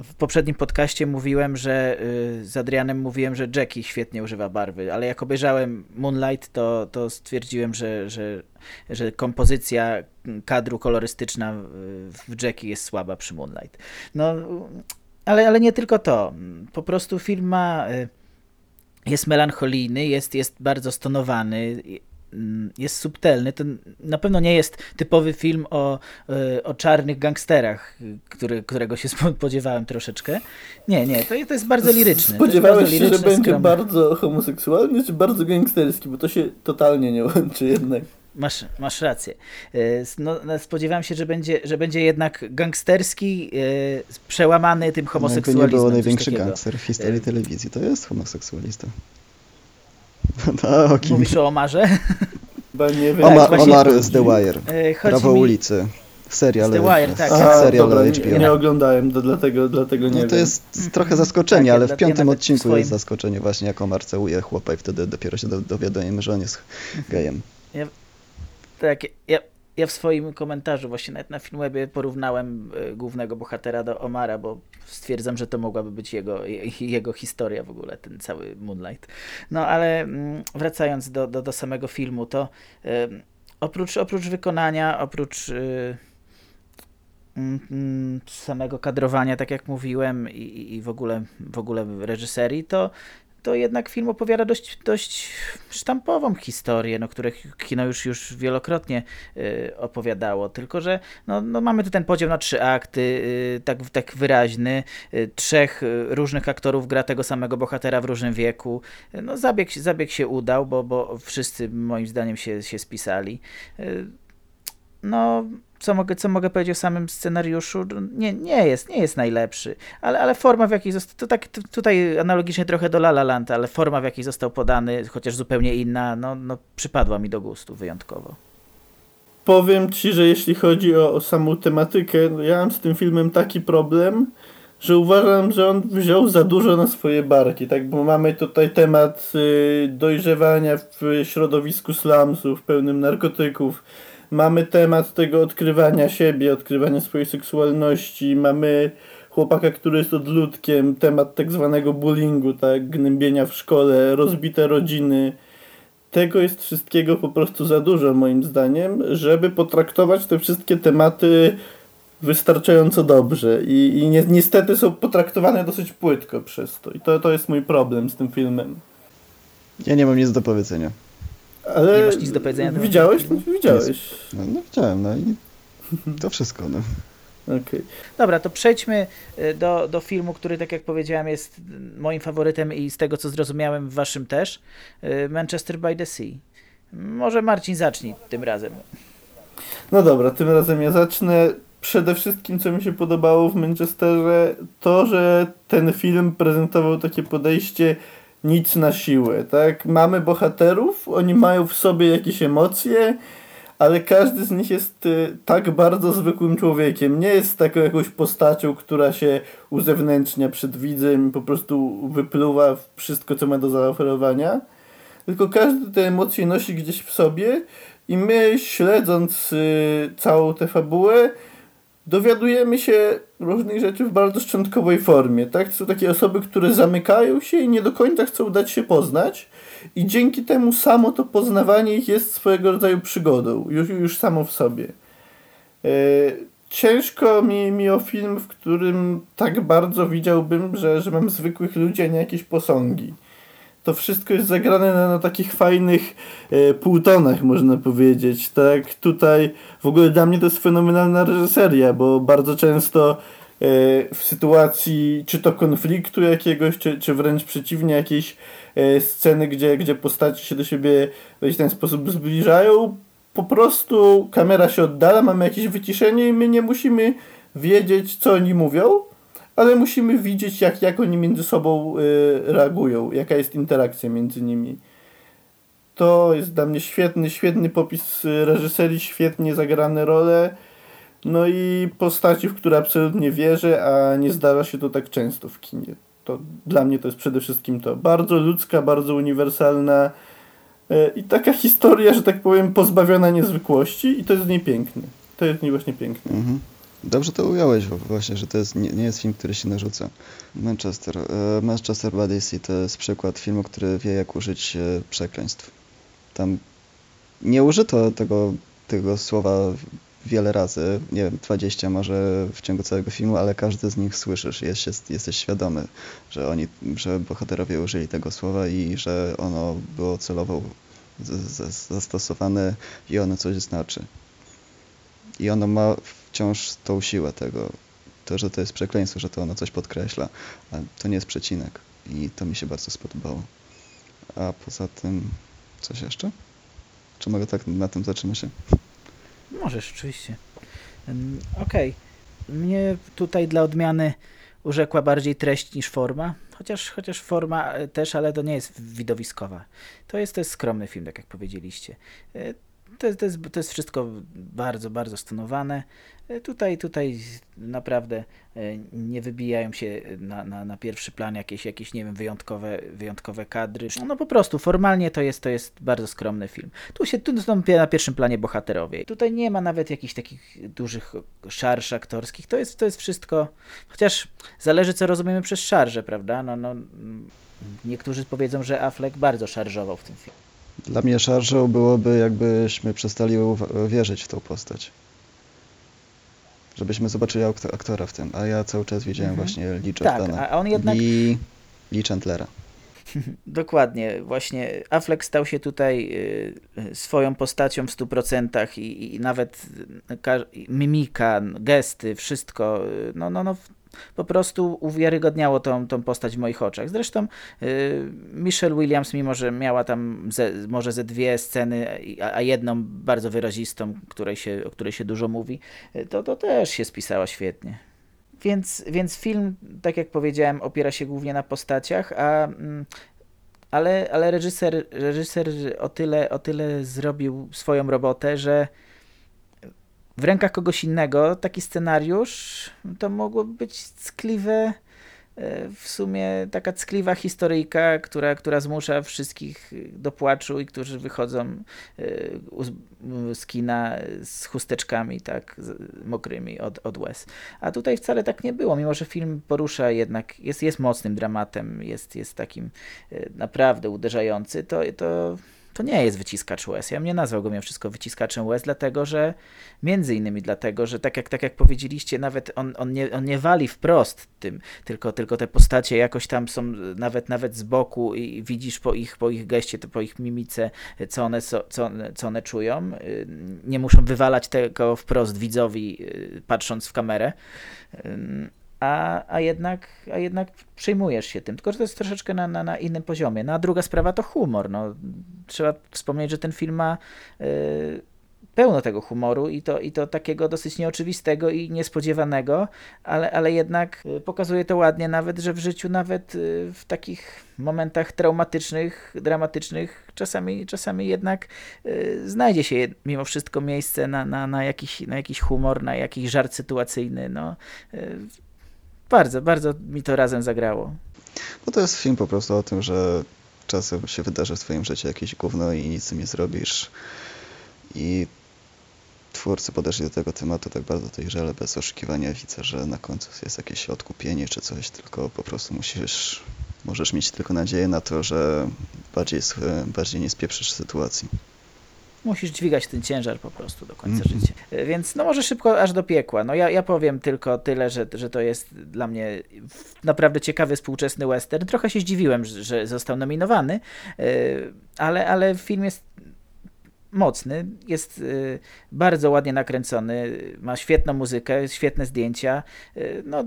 w poprzednim podcaście mówiłem, że z Adrianem mówiłem, że Jackie świetnie używa barwy, ale jak obejrzałem Moonlight, to, to stwierdziłem, że, że, że kompozycja kadru kolorystyczna w Jackie jest słaba przy Moonlight. No, ale, ale nie tylko to. Po prostu film ma, y, jest melancholijny, jest, jest bardzo stonowany, jest subtelny. To na pewno nie jest typowy film o, e, o czarnych gangsterach, który, którego się spodziewałem troszeczkę. Nie, nie, to, to jest bardzo liryczny. Spodziewałeś się, że będzie skromny. bardzo homoseksualny czy bardzo gangsterski, bo to się totalnie nie łączy jednak. Masz, masz rację. E, no, no, spodziewałem się, że będzie, że będzie jednak gangsterski, przełamany tym homoseksualizmem. No, nie było największy gangster w historii telewizji, to jest homoseksualista. No, Mówisz o Omarze? Bo nie wiem. Omar, Omar z The Wire. E, Prawo mi... ulicy. Serial, The Wire, tak. A, serial dobra, HBO. Nie, nie oglądałem, to dlatego, dlatego nie no, to wiem. jest trochę zaskoczenie, tak, ale w piątym odcinku swoim... jest zaskoczenie właśnie, jak Omar całuje chłopa i wtedy dopiero się dowiadujemy, że on jest gejem. Ja, tak, ja, ja w swoim komentarzu właśnie nawet na Filmwebie porównałem e, głównego bohatera do Omara, bo stwierdzam, że to mogłaby być jego, jego historia w ogóle, ten cały Moonlight. No ale mm, wracając do, do, do samego filmu, to oprócz, oprócz wykonania, oprócz y, samego kadrowania, tak jak mówiłem, i, i w, ogóle, w ogóle reżyserii, to to jednak film opowiada dość, dość sztampową historię, no, którą kino już, już wielokrotnie y, opowiadało, tylko że no, no, mamy tu ten podział na trzy akty, y, tak, tak wyraźny, y, trzech y, różnych aktorów gra tego samego bohatera w różnym wieku. No, zabieg, zabieg się udał, bo, bo wszyscy moim zdaniem się, się spisali. Y, no, co mogę, co mogę powiedzieć o samym scenariuszu? Nie, nie jest, nie jest najlepszy, ale, ale forma w jakiej został, to tak tutaj analogicznie trochę do La La Land, ale forma w jakiej został podany, chociaż zupełnie inna, no, no przypadła mi do gustu wyjątkowo. Powiem ci, że jeśli chodzi o, o samą tematykę, no ja mam z tym filmem taki problem, że uważam, że on wziął za dużo na swoje barki, tak, bo mamy tutaj temat y, dojrzewania w środowisku slumsów pełnym narkotyków, mamy temat tego odkrywania siebie, odkrywania swojej seksualności, mamy chłopaka, który jest odludkiem, temat tak zwanego bullyingu, tak, gnębienia w szkole, rozbite rodziny. Tego jest wszystkiego po prostu za dużo moim zdaniem, żeby potraktować te wszystkie tematy wystarczająco dobrze i, i ni niestety są potraktowane dosyć płytko przez to i to, to jest mój problem z tym filmem. Ja nie mam nic do powiedzenia. Ale nie masz nic do powiedzenia? Widziałeś? No, widziałeś. No, no, widziałem, no i to wszystko. No. Okay. Dobra, to przejdźmy y, do, do filmu, który, tak jak powiedziałem, jest moim faworytem i z tego, co zrozumiałem, waszym też. Y, Manchester by the Sea. Może Marcin zacznij tym razem. No dobra, tym razem ja zacznę. Przede wszystkim, co mi się podobało w Manchesterze, to, że ten film prezentował takie podejście nic na siłę, tak? Mamy bohaterów, oni mają w sobie jakieś emocje, ale każdy z nich jest y, tak bardzo zwykłym człowiekiem. Nie jest taką jakąś postacią, która się uzewnętrznia przed widzem i po prostu wypluwa wszystko, co ma do zaoferowania. Tylko każdy te emocje nosi gdzieś w sobie i my śledząc y, całą tę fabułę dowiadujemy się różnych rzeczy w bardzo szczątkowej formie. Tak? Są takie osoby, które zamykają się i nie do końca chcą dać się poznać i dzięki temu samo to poznawanie ich jest swojego rodzaju przygodą, już, już samo w sobie. E, ciężko mi, mi o film, w którym tak bardzo widziałbym, że, że mam zwykłych ludzi, a nie jakieś posągi to wszystko jest zagrane na, na takich fajnych e, półtonach, można powiedzieć. Tak, tutaj w ogóle dla mnie to jest fenomenalna reżyseria, bo bardzo często e, w sytuacji czy to konfliktu jakiegoś, czy, czy wręcz przeciwnie, jakiejś e, sceny, gdzie, gdzie postaci się do siebie w ten sposób zbliżają, po prostu kamera się oddala, mamy jakieś wyciszenie i my nie musimy wiedzieć, co oni mówią, ale musimy widzieć, jak, jak oni między sobą y, reagują, jaka jest interakcja między nimi. To jest dla mnie świetny, świetny popis reżyserii, świetnie zagrane role. No i postaci, w które absolutnie wierzę, a nie zdarza się to tak często w kinie. To dla mnie to jest przede wszystkim to. Bardzo ludzka, bardzo uniwersalna y, i taka historia, że tak powiem, pozbawiona niezwykłości i to jest w niej piękne. To jest w niej właśnie piękne. Mhm. Dobrze to ująłeś właśnie, że to jest, nie, nie jest film, który się narzuca. Manchester. E, Manchester by to jest przykład filmu, który wie jak użyć e, przekleństw. Tam nie użyto tego, tego słowa wiele razy, nie wiem, 20 może w ciągu całego filmu, ale każdy z nich słyszysz, jest, jest, jesteś świadomy, że oni, że bohaterowie użyli tego słowa i że ono było celowo zastosowane i ono coś znaczy. I ono ma wciąż tą siłę tego, to, że to jest przekleństwo, że to ono coś podkreśla, a to nie jest przecinek. I to mi się bardzo spodobało. A poza tym, coś jeszcze? Czy mogę tak na tym zatrzymać się? Możesz, oczywiście. Okej. Okay. Mnie tutaj dla odmiany urzekła bardziej treść niż forma. Chociaż, chociaż forma e, też, ale to nie jest widowiskowa. To jest, to jest skromny film, tak jak powiedzieliście. E, to, to, jest, to jest wszystko bardzo, bardzo stonowane. E, tutaj, tutaj naprawdę e, nie wybijają się na, na, na, pierwszy plan jakieś, jakieś, nie wiem, wyjątkowe, wyjątkowe kadry. No po prostu formalnie to jest, to jest bardzo skromny film. Tu się tu są na pierwszym planie bohaterowie. Tutaj nie ma nawet jakichś takich dużych szarż aktorskich. To jest, to jest wszystko, chociaż zależy co rozumiemy przez szarże, prawda? No, no, niektórzy powiedzą, że Affleck bardzo szarżował w tym filmie. Dla mnie szarżą byłoby, jakbyśmy przestali wierzyć w tą postać. Żebyśmy zobaczyli aktora w tym, a ja cały czas widziałem mhm. właśnie Lee Jordana. Tak, a on jednak... Lee, Lee Chandlera. Dokładnie, właśnie Affleck stał się tutaj y, swoją postacią w 100% i, i nawet mimika, gesty, wszystko, y, no, no, no po prostu uwiarygodniało tą, tą postać w moich oczach. Zresztą y, Michelle Williams, mimo że miała tam ze, może ze dwie sceny, a, a, jedną bardzo wyrazistą, której się, o której się dużo mówi, y, to, to też się spisała świetnie. Więc, więc film, tak jak powiedziałem, opiera się głównie na postaciach, a mm, ale, ale reżyser, reżyser o, tyle, o tyle zrobił swoją robotę, że w rękach kogoś innego taki scenariusz to mogłoby być ckliwe, e, w sumie taka ckliwa historyjka, która, która zmusza wszystkich do płaczu i którzy wychodzą e, z kina z chusteczkami tak mokrymi od, od łez. A tutaj wcale tak nie było, mimo że film porusza jednak, jest, jest mocnym dramatem, jest, jest takim e, naprawdę uderzający, to, to to nie jest wyciskacz łez. Ja bym nie nazwał go mimo wszystko wyciskaczem łez, dlatego że między innymi dlatego, że tak jak, tak jak powiedzieliście, nawet on, on, nie, on nie wali wprost tym, tylko, tylko te postacie jakoś tam są nawet nawet z boku i widzisz po ich, po ich geście, po ich mimice, co one, co, co one czują. Nie muszą wywalać tego wprost widzowi, y, patrząc w kamerę a, a, jednak, a jednak przejmujesz się tym. Tylko, że to jest troszeczkę na, na, na innym poziomie. No a druga sprawa to humor. No, trzeba wspomnieć, że ten film ma y, pełno tego humoru i to, i to takiego dosyć nieoczywistego i niespodziewanego, ale, ale jednak y, pokazuje to ładnie nawet, że w życiu nawet y, w takich momentach traumatycznych, dramatycznych czasami, czasami jednak znajdzie się mimo wszystko miejsce na, na, na, jakiś, na jakiś humor, na jakiś żart sytuacyjny. No, bardzo, bardzo mi to razem zagrało. Bo to jest film po prostu o tym, że czasem się wydarzy w twoim życiu jakieś gówno i nic z tym nie zrobisz. I twórcy podeszli do tego tematu tak bardzo dojrzale, bez oszukiwania. Widzę, że na końcu jest jakieś odkupienie czy coś, tylko po prostu musisz, możesz mieć tylko nadzieję na to, że bardziej, bardziej nie spieprzysz sytuacji musisz dźwigać ten ciężar po prostu do końca mm -hmm. życia. E, więc no może szybko aż do piekła. No ja, ja powiem tylko tyle, że, że to jest dla mnie naprawdę ciekawy współczesny western. Trochę się zdziwiłem, że został nominowany, e, ale, ale film jest mocny, jest e, bardzo ładnie nakręcony, ma świetną muzykę, świetne zdjęcia. No,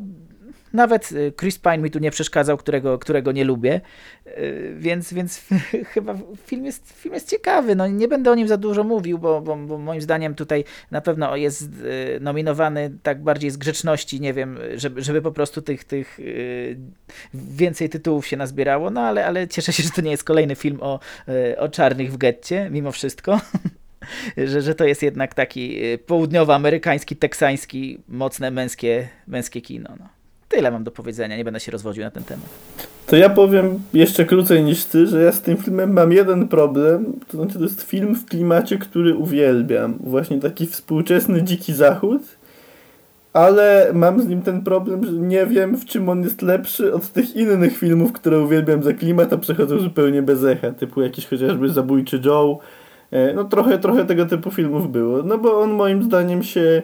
nawet y, Chris Pine mi tu nie przeszkadzał, którego, którego nie lubię, y, więc, więc chyba film jest, film jest ciekawy. No, nie będę o nim za dużo mówił, bo, bo, bo moim zdaniem tutaj na pewno jest y, nominowany tak bardziej z grzeczności, nie wiem, żeby, żeby po prostu tych, tych więcej tytułów się nazbierało, no ale, ale cieszę się, że to nie jest kolejny film o, o czarnych w getcie, mimo wszystko. że, że to jest jednak taki południowoamerykański, teksański, mocne męskie, męskie kino. No. Tyle mam do powiedzenia, nie będę się rozwodził na ten temat. To ja powiem jeszcze krócej niż ty, że ja z tym filmem mam jeden problem, to znaczy to jest film w klimacie, który uwielbiam. Właśnie taki współczesny dziki zachód, ale mam z nim ten problem, że nie wiem w czym on jest lepszy od tych innych filmów, które uwielbiam za klimat, a przechodzą zupełnie bez echa, typu jakiś chociażby Zabójczy Joe. E, no trochę, trochę tego typu filmów było, no bo on moim zdaniem się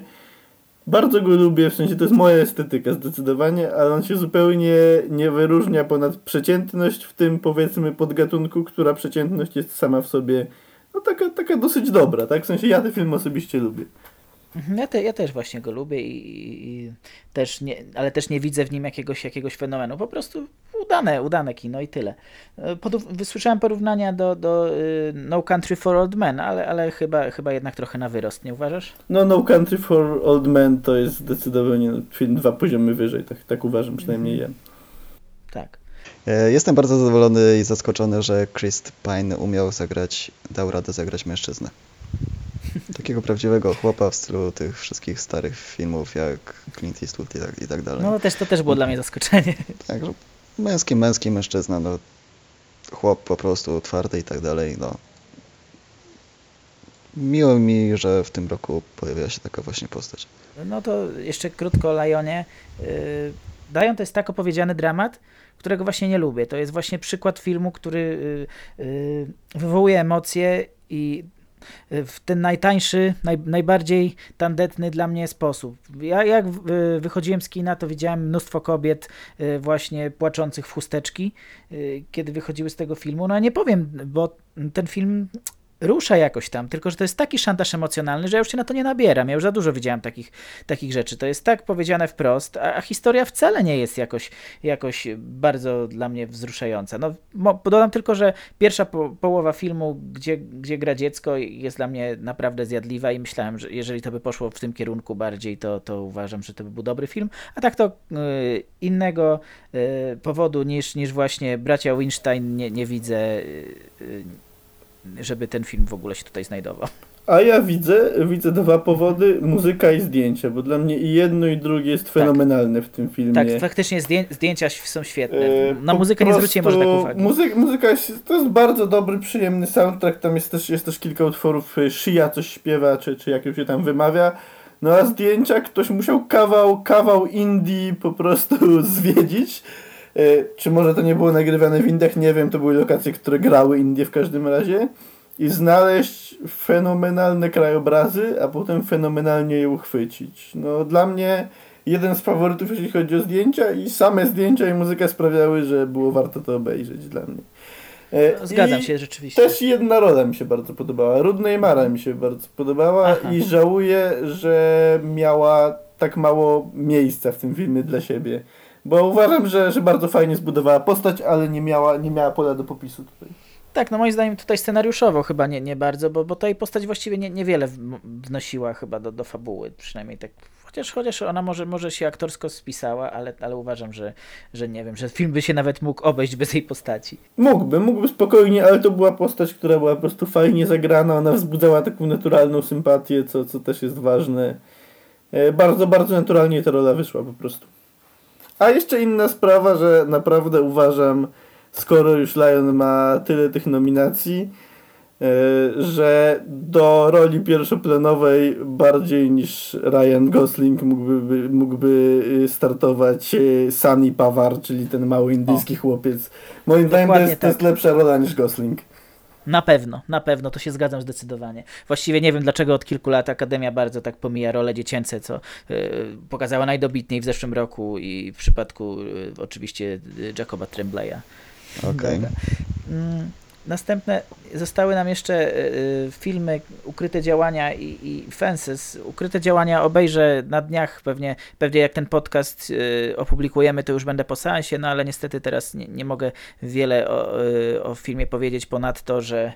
bardzo go lubię, w sensie to jest moja estetyka zdecydowanie, ale on się zupełnie nie wyróżnia ponad przeciętność w tym powiedzmy podgatunku, która przeciętność jest sama w sobie no taka, taka dosyć dobra, tak? W sensie ja ten film osobiście lubię. Mhm, ja, te, ja też właśnie go lubię i, i, też nie, ale też nie widzę w nim jakiegoś, jakiegoś fenomenu. Po prostu udane, udane kino i tyle. E, Pod, wysłyszałem porównania do, do y, No Country for Old Men, ale, ale chyba, chyba jednak trochę na wyrost, nie uważasz? No No Country for Old Men to jest zdecydowanie film dwa poziomy wyżej, tak, tak uważam przynajmniej ja. Tak. E, jestem bardzo zadowolony i zaskoczony, że Chris Pine umiał zagrać, dał radę zagrać mężczyznę. Takiego prawdziwego chłopa w stylu tych wszystkich starych filmów jak Clint Eastwood i tak, i tak dalej. No też, to też było dla mnie zaskoczenie. Także męski, męski mężczyzna, no chłop po prostu twardy i tak dalej, no. Miło mi, że w tym roku pojawiła się taka właśnie postać. No to jeszcze krótko o Lionie. Lion to jest tak opowiedziany dramat, którego właśnie nie lubię. To jest właśnie przykład filmu, który yy, yy, wywołuje emocje i w ten najtańszy, naj, najbardziej tandetny dla mnie sposób. Ja jak wychodziłem z kina, to widziałem mnóstwo kobiet właśnie płaczących w chusteczki, kiedy wychodziły z tego filmu. No nie powiem, bo ten film rusza jakoś tam, tylko że to jest taki szantaż emocjonalny, że ja już się na to nie nabieram. Ja już za dużo widziałem takich, takich rzeczy. To jest tak powiedziane wprost, a, a historia wcale nie jest jakoś, jakoś bardzo dla mnie wzruszająca. No, dodam tylko, że pierwsza po, połowa filmu, gdzie, gdzie gra dziecko, jest dla mnie naprawdę zjadliwa i myślałem, że jeżeli to by poszło w tym kierunku bardziej, to, to uważam, że to by był dobry film. A tak to y, innego y, powodu niż, niż właśnie bracia Winstein nie, nie widzę. Y, żeby ten film w ogóle się tutaj znajdował. A ja widzę, widzę dwa powody, muzyka i zdjęcia, bo dla mnie i jedno i drugie jest fenomenalne tak. w tym filmie. Tak, faktycznie zdjęcia są świetne. E, Na muzykę nie zwróciłem może tak uwagi. Muzyka, muzyka jest, to jest bardzo dobry, przyjemny soundtrack, tam jest też, jest też kilka utworów, e, Shia coś śpiewa, czy, czy jak się tam wymawia. No a zdjęcia ktoś musiał kawał, kawał indie po prostu zwiedzić. E, czy może to nie było nagrywane w Indiach, nie wiem, to były lokacje, które grały Indie w każdym razie. I znaleźć fenomenalne krajobrazy, a potem fenomenalnie je uchwycić. No dla mnie jeden z faworytów, jeśli chodzi o zdjęcia i same zdjęcia i muzyka sprawiały, że było warto to obejrzeć dla mnie. E, Zgadzam I się rzeczywiście. Też jedna rola mi się bardzo podobała. Rudnej Mara mi się bardzo podobała Aha. i żałuję, że miała tak mało miejsca w tym filmie dla siebie. Bo uważam, że, że bardzo fajnie zbudowała postać, ale nie miała, nie miała pola do popisu tutaj. Tak, no moim zdaniem tutaj scenariuszowo chyba nie, nie bardzo, bo, bo tej postać właściwie nie, niewiele wnosiła chyba do, do fabuły, przynajmniej tak. Chociaż, chociaż ona może, może się aktorsko spisała, ale, ale uważam, że, że nie wiem, że film by się nawet mógł obejść bez jej postaci. Mógłby, mógłby spokojnie, ale to była postać, która była po prostu fajnie zagrana, ona wzbudzała taką naturalną sympatię, co, co też jest ważne. E, bardzo, bardzo naturalnie ta rola wyszła po prostu. A jeszcze inna sprawa, że naprawdę uważam, skoro już Lion ma tyle tych nominacji, e, że do roli pierwszoplanowej bardziej niż Ryan Gosling mógłby, mógłby y, startować y, Sunny Pawar, czyli ten mały indyjski o. chłopiec. Moim zdaniem to jest, tak. to jest lepsza rola niż Gosling. Na pewno, na pewno, to się zgadzam zdecydowanie. Właściwie nie wiem, dlaczego od kilku lat Akademia bardzo tak pomija role dziecięce, co y, pokazała najdobitniej w zeszłym roku i w przypadku y, oczywiście Jacoba Tremblay'a. Okej. Okay. Następne zostały nam jeszcze y, filmy Ukryte działania i, i, Fences. Ukryte działania obejrzę na dniach, pewnie, pewnie jak ten podcast y, opublikujemy, to już będę po seansie, no ale niestety teraz nie, nie mogę wiele o, o, filmie powiedzieć ponad to, że,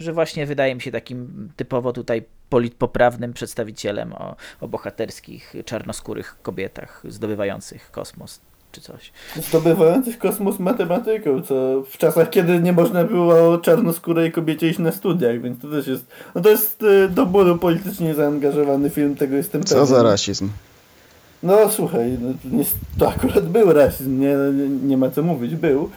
że właśnie wydaje mi się takim typowo tutaj politpoprawnym przedstawicielem o, o bohaterskich, czarnoskórych kobietach zdobywających kosmos czy coś. Zdobywających kosmos matematyką, co w czasach, kiedy nie można było czarnoskórej kobiecie iść na studiach, więc to też jest, no to jest y, do bólu politycznie zaangażowany film, tego jestem pewien. Co za rasizm? No słuchaj, no, to akurat był rasizm, nie, nie, nie ma co mówić, był.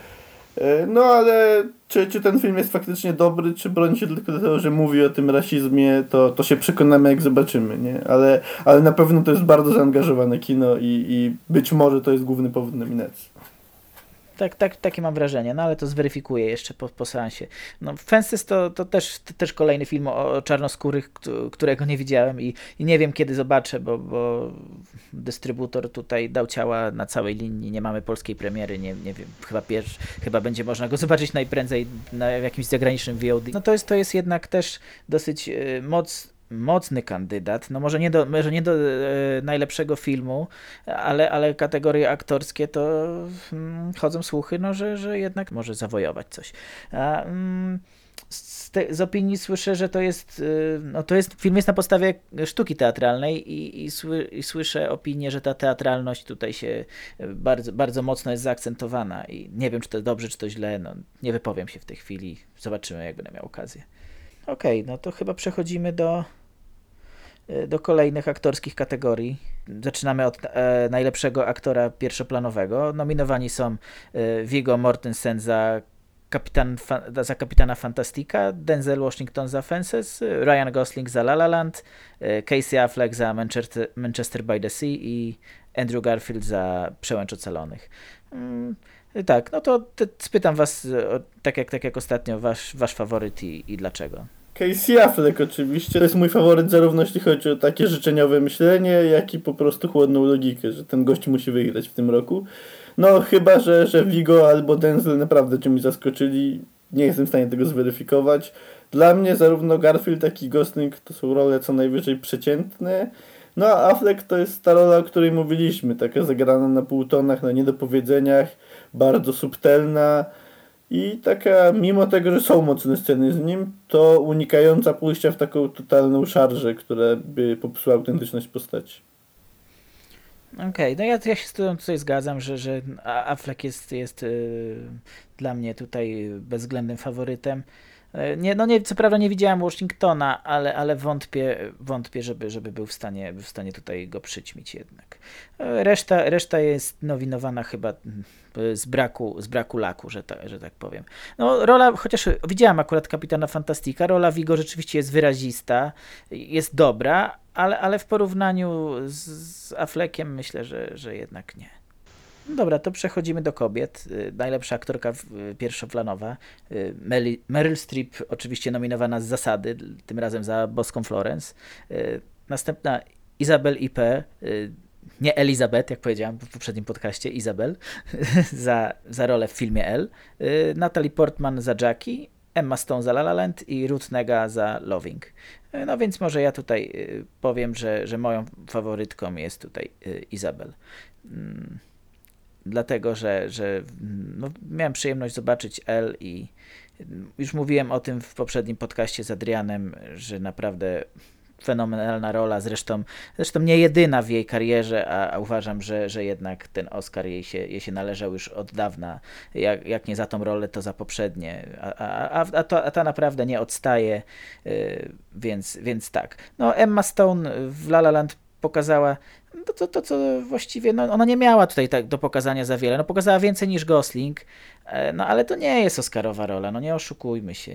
E, no ale czy, czy ten film jest faktycznie dobry, czy broni się tylko dlatego, że mówi o tym rasizmie, to, to się przekonamy jak zobaczymy, nie? Ale, ale na pewno to jest bardzo zaangażowane kino i, i być może to jest główny powód nominacji. Tak, tak, takie mam wrażenie, no ale to zweryfikuję jeszcze po, po seansie. No, Fences to, to, też, to też kolejny film o, czarnoskórych, którego nie widziałem i, i nie wiem kiedy zobaczę, bo, bo dystrybutor tutaj dał ciała na całej linii, nie mamy polskiej premiery, nie, nie wiem, chyba pierwszy, chyba będzie można go zobaczyć najprędzej na jakimś zagranicznym VOD. No to jest, to jest jednak też dosyć y, moc mocny kandydat, no może nie do, może nie do e, najlepszego filmu, ale, ale kategorie aktorskie to mm, chodzą słuchy, no, że, że jednak może zawojować coś. A, mm, z, te, z, opinii słyszę, że to jest, e, no to jest, film jest na podstawie sztuki teatralnej i, i, sły, i, słyszę opinię, że ta teatralność tutaj się bardzo, bardzo mocno jest zaakcentowana i nie wiem, czy to dobrze, czy to źle, no nie wypowiem się w tej chwili, zobaczymy, jak będę miał okazję. Okej, okay, no to chyba przechodzimy do, e, do kolejnych aktorskich kategorii. Zaczynamy od e, najlepszego aktora pierwszoplanowego. Nominowani są e, Viggo Mortensen za, kapitan, fa, za kapitana Fantastika, Denzel Washington za Fences, Ryan Gosling za La La Land, e, Casey Affleck za Manchester, Manchester by the Sea i Andrew Garfield za Przełęcz Ocalonych. Mm, tak, no to spytam was, tak jak, tak jak ostatnio, wasz, wasz faworyt i, i dlaczego? Casey Affleck oczywiście. To jest mój faworyt zarówno jeśli chodzi o takie życzeniowe myślenie, jak i po prostu chłodną logikę, że ten gość musi wygrać w tym roku. No chyba, że, że Vigo albo Denzel naprawdę czymś zaskoczyli. Nie jestem w stanie tego zweryfikować. Dla mnie zarówno Garfield, jak i Gosling to są role co najwyżej przeciętne. No a Affleck to jest ta rola, o której mówiliśmy, taka zagrana na półtonach, na niedopowiedzeniach, bardzo subtelna i taka, mimo tego, że są mocne sceny z nim, to unikająca pójścia w taką totalną szarżę, która by popsuła autentyczność postaci. Okej, okay, no ja, ja się z tym tutaj zgadzam, że, że Affleck jest, jest yy, dla mnie tutaj bezwzględnym faworytem. E, nie, no nie, co prawda nie widziałem Washingtona, ale, ale wątpię, wątpię żeby, żeby był w stanie, w stanie tutaj go przyćmić jednak. E, reszta, reszta jest nowinowana chyba mm, z braku, z braku laku, że, ta, że tak powiem. No rola, chociaż widziałem akurat Kapitana Fantastika, rola Vigo rzeczywiście jest wyrazista, jest dobra, ale, ale w porównaniu z, Affleckiem myślę, że, że jednak nie. Dobra, to przechodzimy do kobiet. Y, najlepsza aktorka y, pierwszoplanowa. Y, Meryl Streep oczywiście nominowana z zasady, tym razem za Boską Florence. Następna Isabel IP, nie Elizabeth, jak powiedziałem w poprzednim podcaście, Isabel, za, za rolę w filmie L. Natalie Portman za Jackie, Emma Stone za La La Land i Ruth Nega za Loving. No więc może ja tutaj powiem, że, że moją faworytką jest tutaj Isabel. Mm dlatego że, że no, miałem przyjemność zobaczyć L i już mówiłem o tym w poprzednim podcaście z Adrianem, że naprawdę fenomenalna rola, zresztą, zresztą nie jedyna w jej karierze, a, a, uważam, że, że jednak ten Oscar jej się, jej się należał już od dawna. Jak, jak nie za tą rolę, to za poprzednie. A, a, a, to, a ta naprawdę nie odstaje, yy, więc, więc tak. No, Emma Stone w La La Land pokazała to, to, to co właściwie, no, ona nie miała tutaj tak do pokazania za wiele. No, pokazała więcej niż Gosling, e, no ale to nie jest Oscarowa rola, no nie oszukujmy się.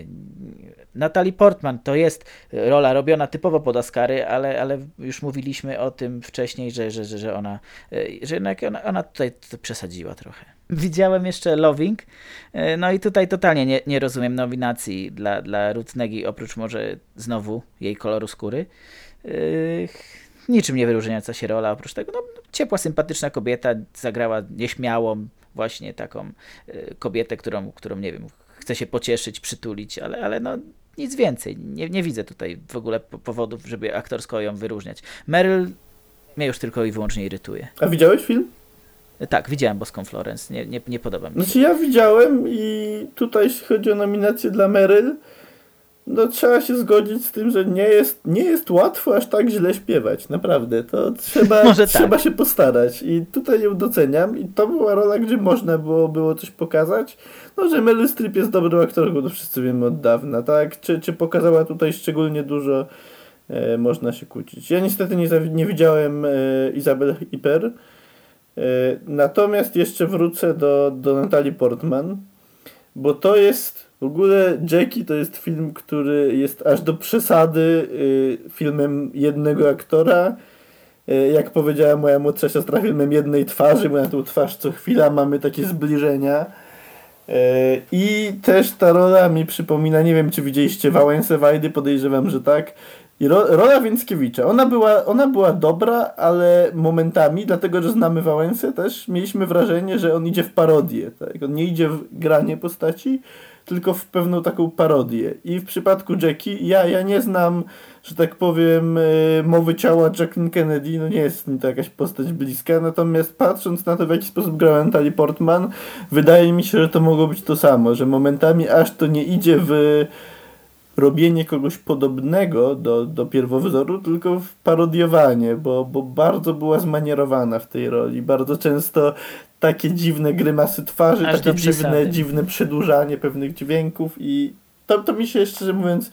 Natalie Portman to jest rola robiona typowo pod Oscary, ale, ale już mówiliśmy o tym wcześniej, że, że, że, że ona, e, że ona, ona tutaj przesadziła trochę. Widziałem jeszcze Loving, e, no i tutaj totalnie nie, nie rozumiem nominacji dla, dla Ruth Negi, oprócz może znowu jej koloru skóry niczym nie wyróżniająca się rola, oprócz tego, no, ciepła, sympatyczna kobieta, zagrała nieśmiałą, właśnie taką y, kobietę, którą, którą, nie wiem, chce się pocieszyć, przytulić, ale, ale no, nic więcej. Nie, nie widzę tutaj w ogóle powodów, żeby aktorsko ją wyróżniać. Meryl mnie już tylko i wyłącznie irytuje. A widziałeś film? Tak, widziałem Boską Florence. Nie, nie, nie podoba mi się. Znaczy ja widziałem i tutaj jeśli chodzi o nominację dla Meryl, no trzeba się zgodzić z tym, że nie jest, nie jest łatwo aż tak źle śpiewać, naprawdę. To trzeba, tak. trzeba się postarać i tutaj ją doceniam i to była rola, gdzie można było, było coś pokazać. No, że Meryl Streep jest dobrą aktorką, to wszyscy wiemy od dawna, tak? Czy, czy pokazała tutaj szczególnie dużo, e, można się kłócić. Ja niestety nie, nie widziałem e, Izabel Hiper, e, natomiast jeszcze wrócę do, do Natalii Portman, bo to jest w ogóle Jackie to jest film, który jest aż do przesady y, filmem jednego aktora. e, jak powiedziała moja młodsza siostra, filmem jednej twarzy, bo na tą twarz co chwila mamy takie zbliżenia. E, I też ta rola mi przypomina, nie wiem czy widzieliście Wałęsę Wajdy, podejrzewam, że tak. I ro, rola Więckiewicza, ona była, ona była dobra, ale momentami, dlatego że znamy Wałęsę też, mieliśmy wrażenie, że on idzie w parodię. Tak? On nie idzie w granie postaci, tylko w pewną taką parodię. I w przypadku Jackie, ja, ja nie znam, że tak powiem, y, mowy ciała Jacqueline Kennedy, no nie jest mi to jakaś postać bliska, natomiast patrząc na to, w jaki sposób grała Natalie Portman, wydaje mi się, że to mogło być to samo, że momentami aż to nie idzie w robienie kogoś podobnego do, do pierwowzoru, tylko w parodiowanie, bo, bo bardzo była zmanierowana w tej roli. Bardzo często takie dziwne grymasy twarzy, Aż takie dziwne, dziwne przedłużanie pewnych dźwięków i to, to mi się szczerze mówiąc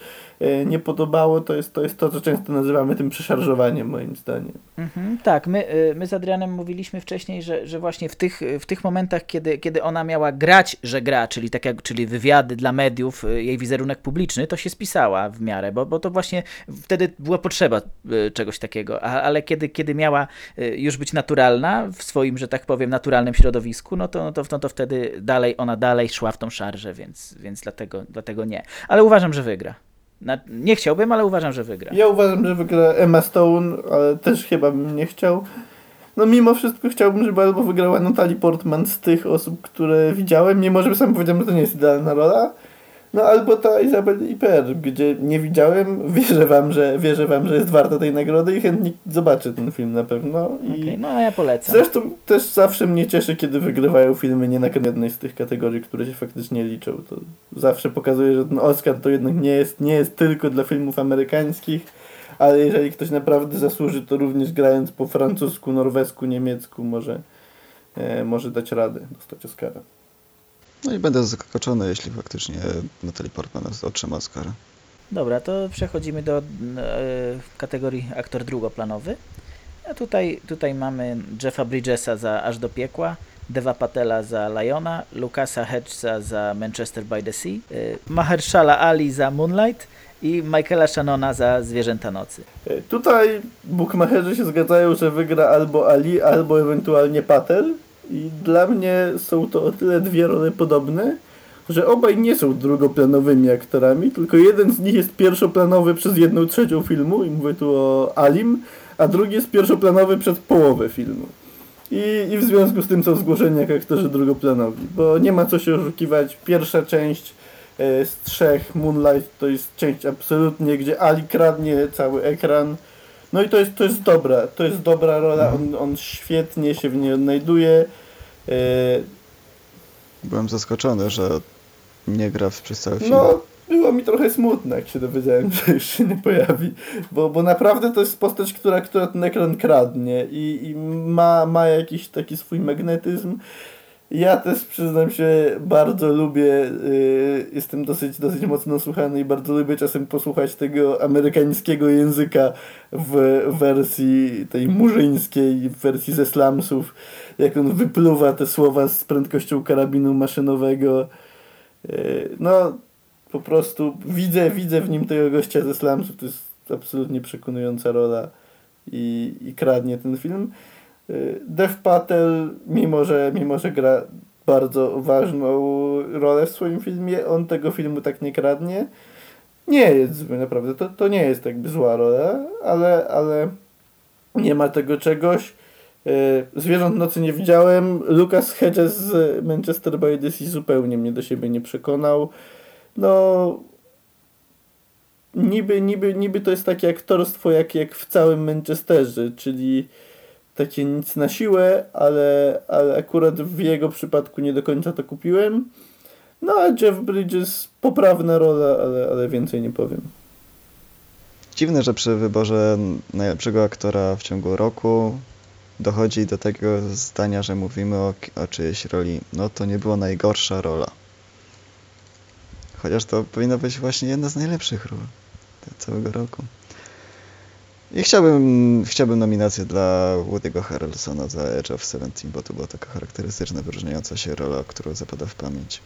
nie podobało, to jest, to jest to, co często nazywamy tym przeszarżowaniem, moim zdaniem. Mhm, tak, my, e, my z Adrianem mówiliśmy wcześniej, że, że właśnie w tych, w tych momentach, kiedy, kiedy ona miała grać, że gra, czyli, tak jak, czyli wywiady dla mediów, e, jej wizerunek publiczny, to się spisała w miarę, bo, bo to właśnie wtedy była potrzeba czegoś takiego, A, ale kiedy, kiedy miała już być naturalna w swoim, że tak powiem, naturalnym środowisku, no to, no to, no to wtedy dalej, ona dalej szła w tą szarżę, więc, więc dlatego, dlatego nie. Ale uważam, że wygra. Nie chciałbym, ale uważam, że wygra. Ja uważam, że wygra Emma Stone, ale też chyba bym nie chciał. No mimo wszystko chciałbym, żeby albo wygrała Natalie Portman z tych osób, które widziałem, mimo że sam powiedziałem, że to nie jest idealna rola, no albo ta Izabel Iper, gdzie nie widziałem, wierzę wam, że, wierzę wam, że jest warta tej nagrody i chętnie zobaczę ten film na pewno. I okay, no ja polecam. Zresztą też zawsze mnie cieszy, kiedy wygrywają filmy nie na jednej z tych kategorii, które się faktycznie liczą. To zawsze pokazuje, że ten Oscar to jednak nie jest, nie jest tylko dla filmów amerykańskich, ale jeżeli ktoś naprawdę zasłuży, to również grając po francusku, norwesku, niemiecku może, e, może dać radę dostać Oscara. No i będę zaskoczony, jeśli faktycznie Natalie Portman otrzyma Oscara. Dobra, to przechodzimy do e, kategorii aktor drugoplanowy. A tutaj, tutaj mamy Jeffa Bridgesa za Aż do piekła, Deva Patela za Liona, Lucasa Hedgesa za Manchester by the Sea, e, Mahershala Ali za Moonlight i Michaela Shannona za Zwierzęta Nocy. E, tutaj bookmacherzy się zgadzają, że wygra albo Ali, albo ewentualnie Patel. I dla mnie są to o tyle dwie role podobne, że obaj nie są drugoplanowymi aktorami, tylko jeden z nich jest pierwszoplanowy przez jedną trzecią filmu, i mówię tu o Alim, a drugi jest pierwszoplanowy przez połowę filmu. I, I w związku z tym są zgłoszeni jak aktorzy drugoplanowi, bo nie ma co się oszukiwać. Pierwsza część e, z trzech, Moonlight, to jest część absolutnie, gdzie Ali kradnie cały ekran, no i to jest, to jest dobra, to jest dobra rola, on, on świetnie się w niej odnajduje. E, Byłem zaskoczony, że nie gra przez cały film. No, było mi trochę smutne, jak się dowiedziałem, że już się nie pojawi, bo, bo naprawdę to jest postać, która, która ten ekran kradnie i, i ma, ma jakiś taki swój magnetyzm. Ja też przyznam się, bardzo lubię, yy, jestem dosyć, dosyć mocno słuchany i bardzo lubię czasem posłuchać tego amerykańskiego języka w wersji tej murzyńskiej, w wersji ze slumsów, jak on wypluwa te słowa z prędkością karabinu maszynowego. Yy, no, po prostu widzę, widzę w nim tego gościa ze slumsów, to jest absolutnie przekonująca rola i, i kradnie ten film. Y, Dev Patel, mimo że, mimo że gra bardzo ważną rolę w swoim filmie, on tego filmu tak nie kradnie. Nie jest zły, naprawdę. To, to nie jest jakby zła rola, ale, ale nie ma tego czegoś. Y, Zwierząt nocy nie widziałem. Lucas Hedges z Manchester by zupełnie mnie do siebie nie przekonał. No, niby, niby, niby to jest takie aktorstwo jak, jak w całym Manchesterze, czyli takie nic na siłę, ale, ale akurat w jego przypadku nie do końca to kupiłem. No a Jeff Bridges poprawna rola, ale, ale więcej nie powiem. Dziwne, że przy wyborze najlepszego aktora w ciągu roku dochodzi do tego zdania, że mówimy o, o czyjejś roli. No to nie była najgorsza rola. Chociaż to powinna być właśnie jedna z najlepszych ról całego roku. I chciałbym, chciałbym nominację dla Woody'ego Harrelsona za Edge of Seventeen, bo to była taka charakterystyczna, wyróżniająca się rola, którą zapada w pamięć.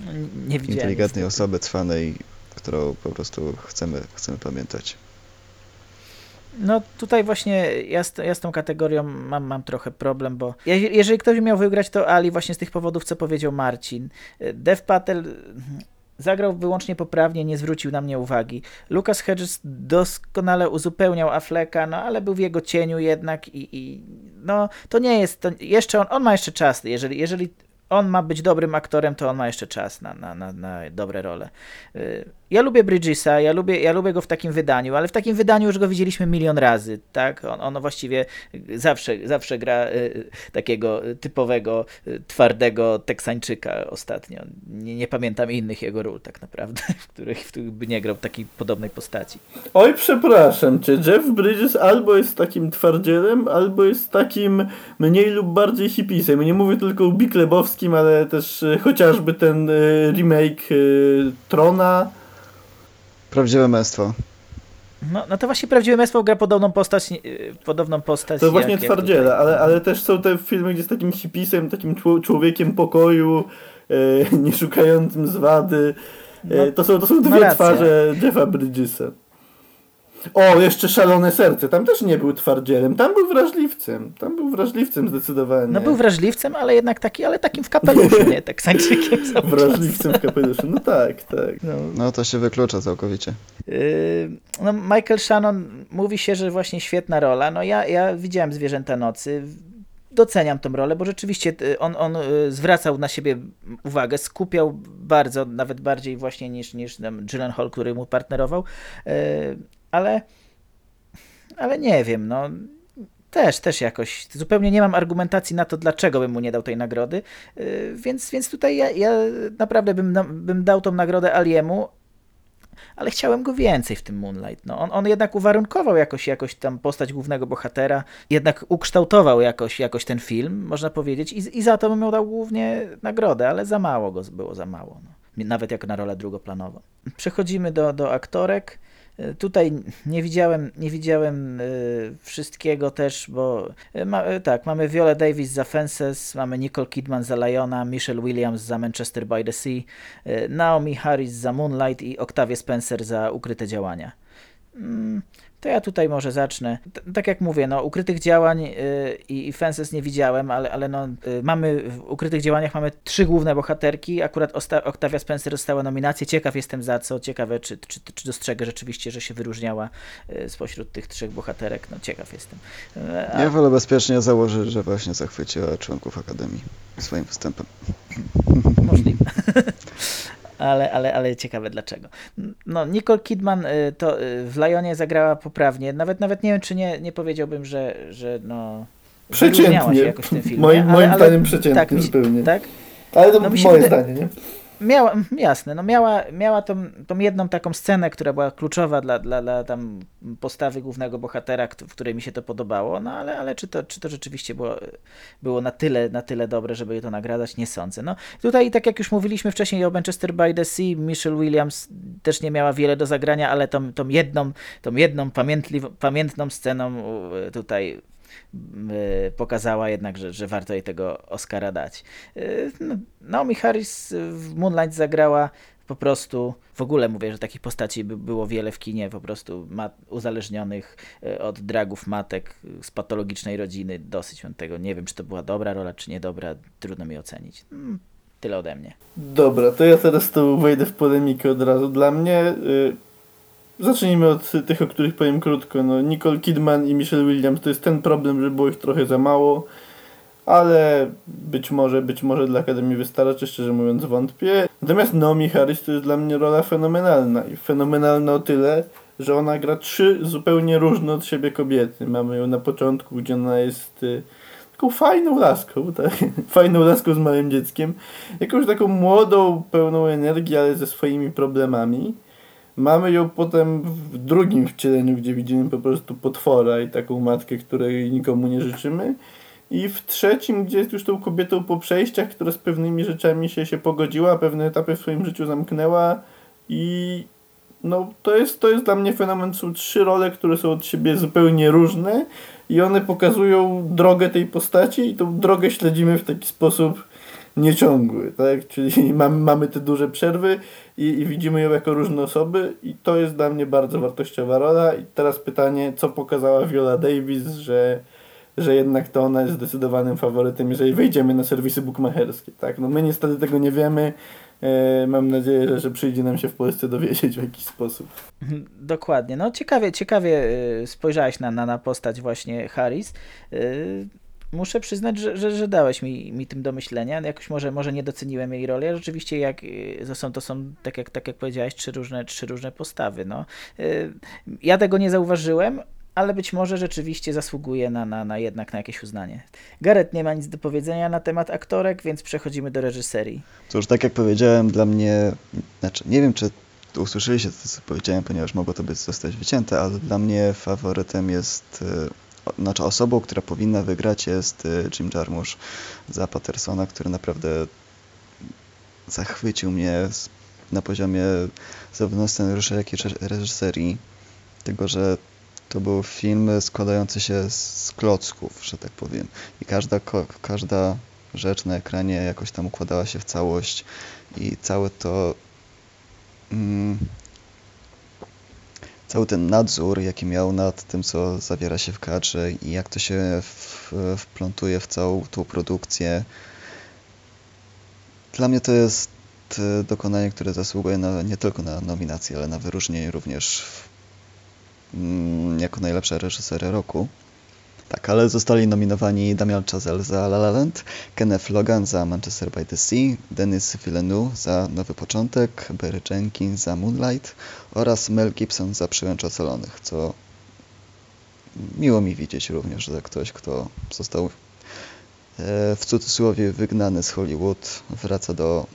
No, nie widziałem. Inteligentnej osoby, trwanej, którą po prostu chcemy, chcemy pamiętać. No tutaj właśnie ja z, ja z tą kategorią mam, mam trochę problem, bo jeżeli ktoś miał wygrać, to Ali właśnie z tych powodów, co powiedział Marcin. Dev Patel zagrał wyłącznie poprawnie, nie zwrócił na mnie uwagi. Lucas Hedges doskonale uzupełniał Affleka, no ale był w jego cieniu jednak i, i no to nie jest, to jeszcze on, on ma jeszcze czas, jeżeli, jeżeli on ma być dobrym aktorem, to on ma jeszcze czas na, na, na, na dobre role. Y, ja lubię Bridgesa, ja lubię, ja lubię go w takim wydaniu, ale w takim wydaniu już go widzieliśmy milion razy, tak? On, właściwie zawsze, zawsze gra y, takiego typowego, y, twardego Teksańczyka ostatnio. Nie, nie pamiętam innych jego ról tak naprawdę, w których, w których by nie grał takiej podobnej postaci. Oj, przepraszam cię, Jeff Bridges albo jest takim twardzielem, albo jest takim mniej lub bardziej hipisem. Nie mówię tylko o Biklebowskim, ale też y, chociażby ten y, remake y, Trona, Prawdziwe męstwo. No, no to właśnie prawdziwe męstwo gra podobną postać, y, podobną postać. To właśnie twardziela, ale, ale też są te filmy, gdzie z takim hipisem, takim człowiekiem pokoju, e, nie szukającym zwady. E, no, to, są, to są dwie twarze Jeffa Bridgesa. O, jeszcze Szalone Serce. Tam też nie był twardzielem. Tam był wrażliwcem. Tam był wrażliwcem zdecydowanie. No był wrażliwcem, ale jednak taki, ale takim w kapeluszu, nie? Tak sańczykiem Wrażliwcem w kapeluszu. No tak, tak. No, no to się wyklucza całkowicie. Yy, no Michael Shannon mówi się, że właśnie świetna rola. No ja, ja widziałem Zwierzęta Nocy doceniam tą rolę, bo rzeczywiście y, on, on y, zwracał na siebie uwagę, skupiał bardzo, nawet bardziej właśnie niż, niż Hall, który mu partnerował. Y, ale, ale nie wiem, no też, też jakoś, zupełnie nie mam argumentacji na to, dlaczego bym mu nie dał tej nagrody, yy, więc, więc tutaj ja, ja naprawdę bym, bym dał tą nagrodę Aliemu, ale chciałem go więcej w tym Moonlight. No, on, on jednak uwarunkował jakoś, jakoś tam postać głównego bohatera, jednak ukształtował jakoś, jakoś ten film, można powiedzieć, i, i za to bym mu dał głównie nagrodę, ale za mało go było, za mało. No. Nawet jak na rolę drugoplanową. Przechodzimy do, do aktorek. Tutaj nie widziałem, nie widziałem y, wszystkiego też, bo y, ma, tak, mamy Viola Davis za Fences, mamy Nicole Kidman za Liona, Michelle Williams za Manchester by the Sea, Naomi Harris za Moonlight i Octavia Spencer za Ukryte Działania. To ja tutaj może zacznę. T tak jak mówię, no, ukrytych działań yy, i Fences nie widziałem, ale, ale no, yy, mamy w ukrytych działaniach mamy trzy główne bohaterki. Akurat Osta Octavia Spencer dostała nominację. Ciekaw jestem za co. Ciekawe, czy, czy, czy dostrzegę rzeczywiście, że się wyróżniała yy, spośród tych trzech bohaterek. No, ciekaw jestem. A... Ja wolę bezpiecznie założyć, że właśnie zachwyciła członków Akademii swoim występem. Możliwe. ale, ale, ale ciekawe dlaczego. No, Nicole Kidman y, to y, w Lionie zagrała poprawnie. Nawet nawet nie wiem, czy nie, nie powiedziałbym, że, że no. Przeciętnie. Się jakoś w tym filmie, moim, ale, moim ale, zdaniem przeciętnie tak, zupełnie. Tak? Ale to no, moje wydaje... zdanie, nie? Miała, jasne, no miała, miała tą, tą jedną taką scenę, która była kluczowa dla, dla, dla tam postawy głównego bohatera, w której mi się to podobało, no ale, ale czy, to, czy to rzeczywiście było, było na, tyle, na tyle dobre, żeby to nagradać, nie sądzę. No, tutaj, tak jak już mówiliśmy wcześniej o Manchester by the Sea, Michelle Williams też nie miała wiele do zagrania, ale tą, tą jedną, tą jedną pamiętną sceną tutaj pokazała jednak, że, że warto jej tego Oscara dać. Y, no, Naomi Harris w Moonlight zagrała po prostu, w ogóle mówię, że takich postaci by było wiele w kinie, po prostu uzależnionych y, od dragów matek z patologicznej rodziny, dosyć tego. Nie wiem, czy to była dobra rola, czy niedobra, trudno mi ocenić. Hmm, tyle ode mnie. Dobra, to ja teraz tu wejdę w polemikę od razu. Dla mnie Zacznijmy od tych, o których powiem krótko. No, Nicole Kidman i Michelle Williams to jest ten problem, że było ich trochę za mało, ale być może, być może dla Akademii wystarczy, szczerze mówiąc wątpię. Natomiast Naomi Harris to jest dla mnie rola fenomenalna i fenomenalna o tyle, że ona gra trzy zupełnie różne od siebie kobiety. Mamy ją na początku, gdzie ona jest y, taką fajną laską, tak? fajną laską z małym dzieckiem, jakąś taką młodą, pełną energii, ale ze swoimi problemami. Mamy ją potem w drugim wcieleniu, gdzie widzimy po prostu potwora i taką matkę, której nikomu nie życzymy. I w trzecim, gdzie jest już tą kobietą po przejściach, która z pewnymi rzeczami się, się pogodziła, pewne etapy w swoim życiu zamknęła i no to jest, to jest dla mnie fenomen. Są trzy role, które są od siebie zupełnie różne i one pokazują drogę tej postaci i tą drogę śledzimy w taki sposób nieciągły, tak? Czyli mamy, mamy te duże przerwy i, i widzimy ją jako różne osoby i to jest dla mnie bardzo wartościowa rola i teraz pytanie, co pokazała Viola Davis, że że jednak to ona jest zdecydowanym faworytem, jeżeli wejdziemy na serwisy bukmacherskie. Tak? No my niestety tego nie wiemy. E, mam nadzieję, że, że przyjdzie nam się w Polsce dowiedzieć w jakiś sposób. Dokładnie. No ciekawie, ciekawie e, spojrzałeś na, na, na postać właśnie Harris. Muszę przyznać, że, że, że, dałeś mi, mi tym do myślenia. Jakoś może, może nie doceniłem jej roli, ale rzeczywiście jak, to są, to są tak, jak, tak jak powiedziałeś, trzy różne, trzy różne postawy. No. Ja tego nie zauważyłem, ale być może rzeczywiście zasługuje na, na, na jednak na jakieś uznanie. Gareth nie ma nic do powiedzenia na temat aktorek, więc przechodzimy do reżyserii. Cóż, tak jak powiedziałem, dla mnie, znaczy nie wiem, czy usłyszeliście to, co powiedziałem, ponieważ mogło to być zostać wycięte, ale dla mnie faworytem jest, e, znaczy osobą, która powinna wygrać jest e, Jim Jarmusch za Pattersona, który naprawdę zachwycił mnie na poziomie zarówno scenariusza, jak i reżyserii. Tego, że to był film składający się z klocków, że tak powiem. I każda, każda rzecz na ekranie jakoś tam układała się w całość i całe to mm, cały ten nadzór, jaki miał nad tym, co zawiera się w kadrze i jak to się wplątuje w całą tą produkcję. Dla mnie to jest e, dokonanie, które zasługuje na, nie tylko na nominację, ale na wyróżnienie również w Mm, jako najlepsza reżyseria roku. Tak, ale zostali nominowani Damian Chazelle za La La Land, Kenneth Logan za Manchester by the Sea, Denis Villeneuve za Nowy Początek, Barry Jenkins za Moonlight oraz Mel Gibson za Przyłęcz Ocalonych, co miło mi widzieć również, że ktoś, kto został e, w cudzysłowie wygnany z Hollywood, wraca do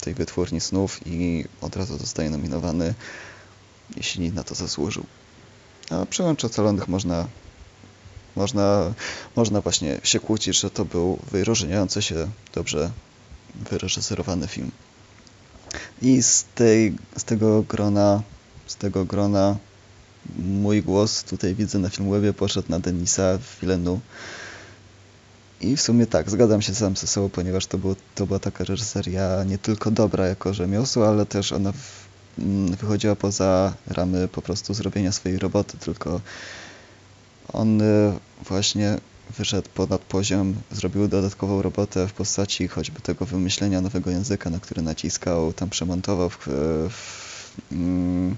tej wytwórni snów i od razu zostaje nominowany, jeśli na to zasłużył. A przełęcz ocalonych można, można, można właśnie się kłócić, że to był wyróżniający się dobrze wyreżyserowany film. I z, tej, z tego grona, z tego grona mój głos tutaj widzę na Filmwebie poszedł na Denisa Villeneuve. I w sumie tak, zgadzam się sam ze sobą, ponieważ to, było, to była taka reżyseria nie tylko dobra jako rzemiosło, ale też ona w, Mm, wychodziła poza ramy po prostu zrobienia swojej roboty, tylko on y, właśnie wyszedł ponad poziom, zrobił dodatkową robotę w postaci choćby tego wymyślenia nowego języka, na który naciskał, tam przemontował w, w, mm,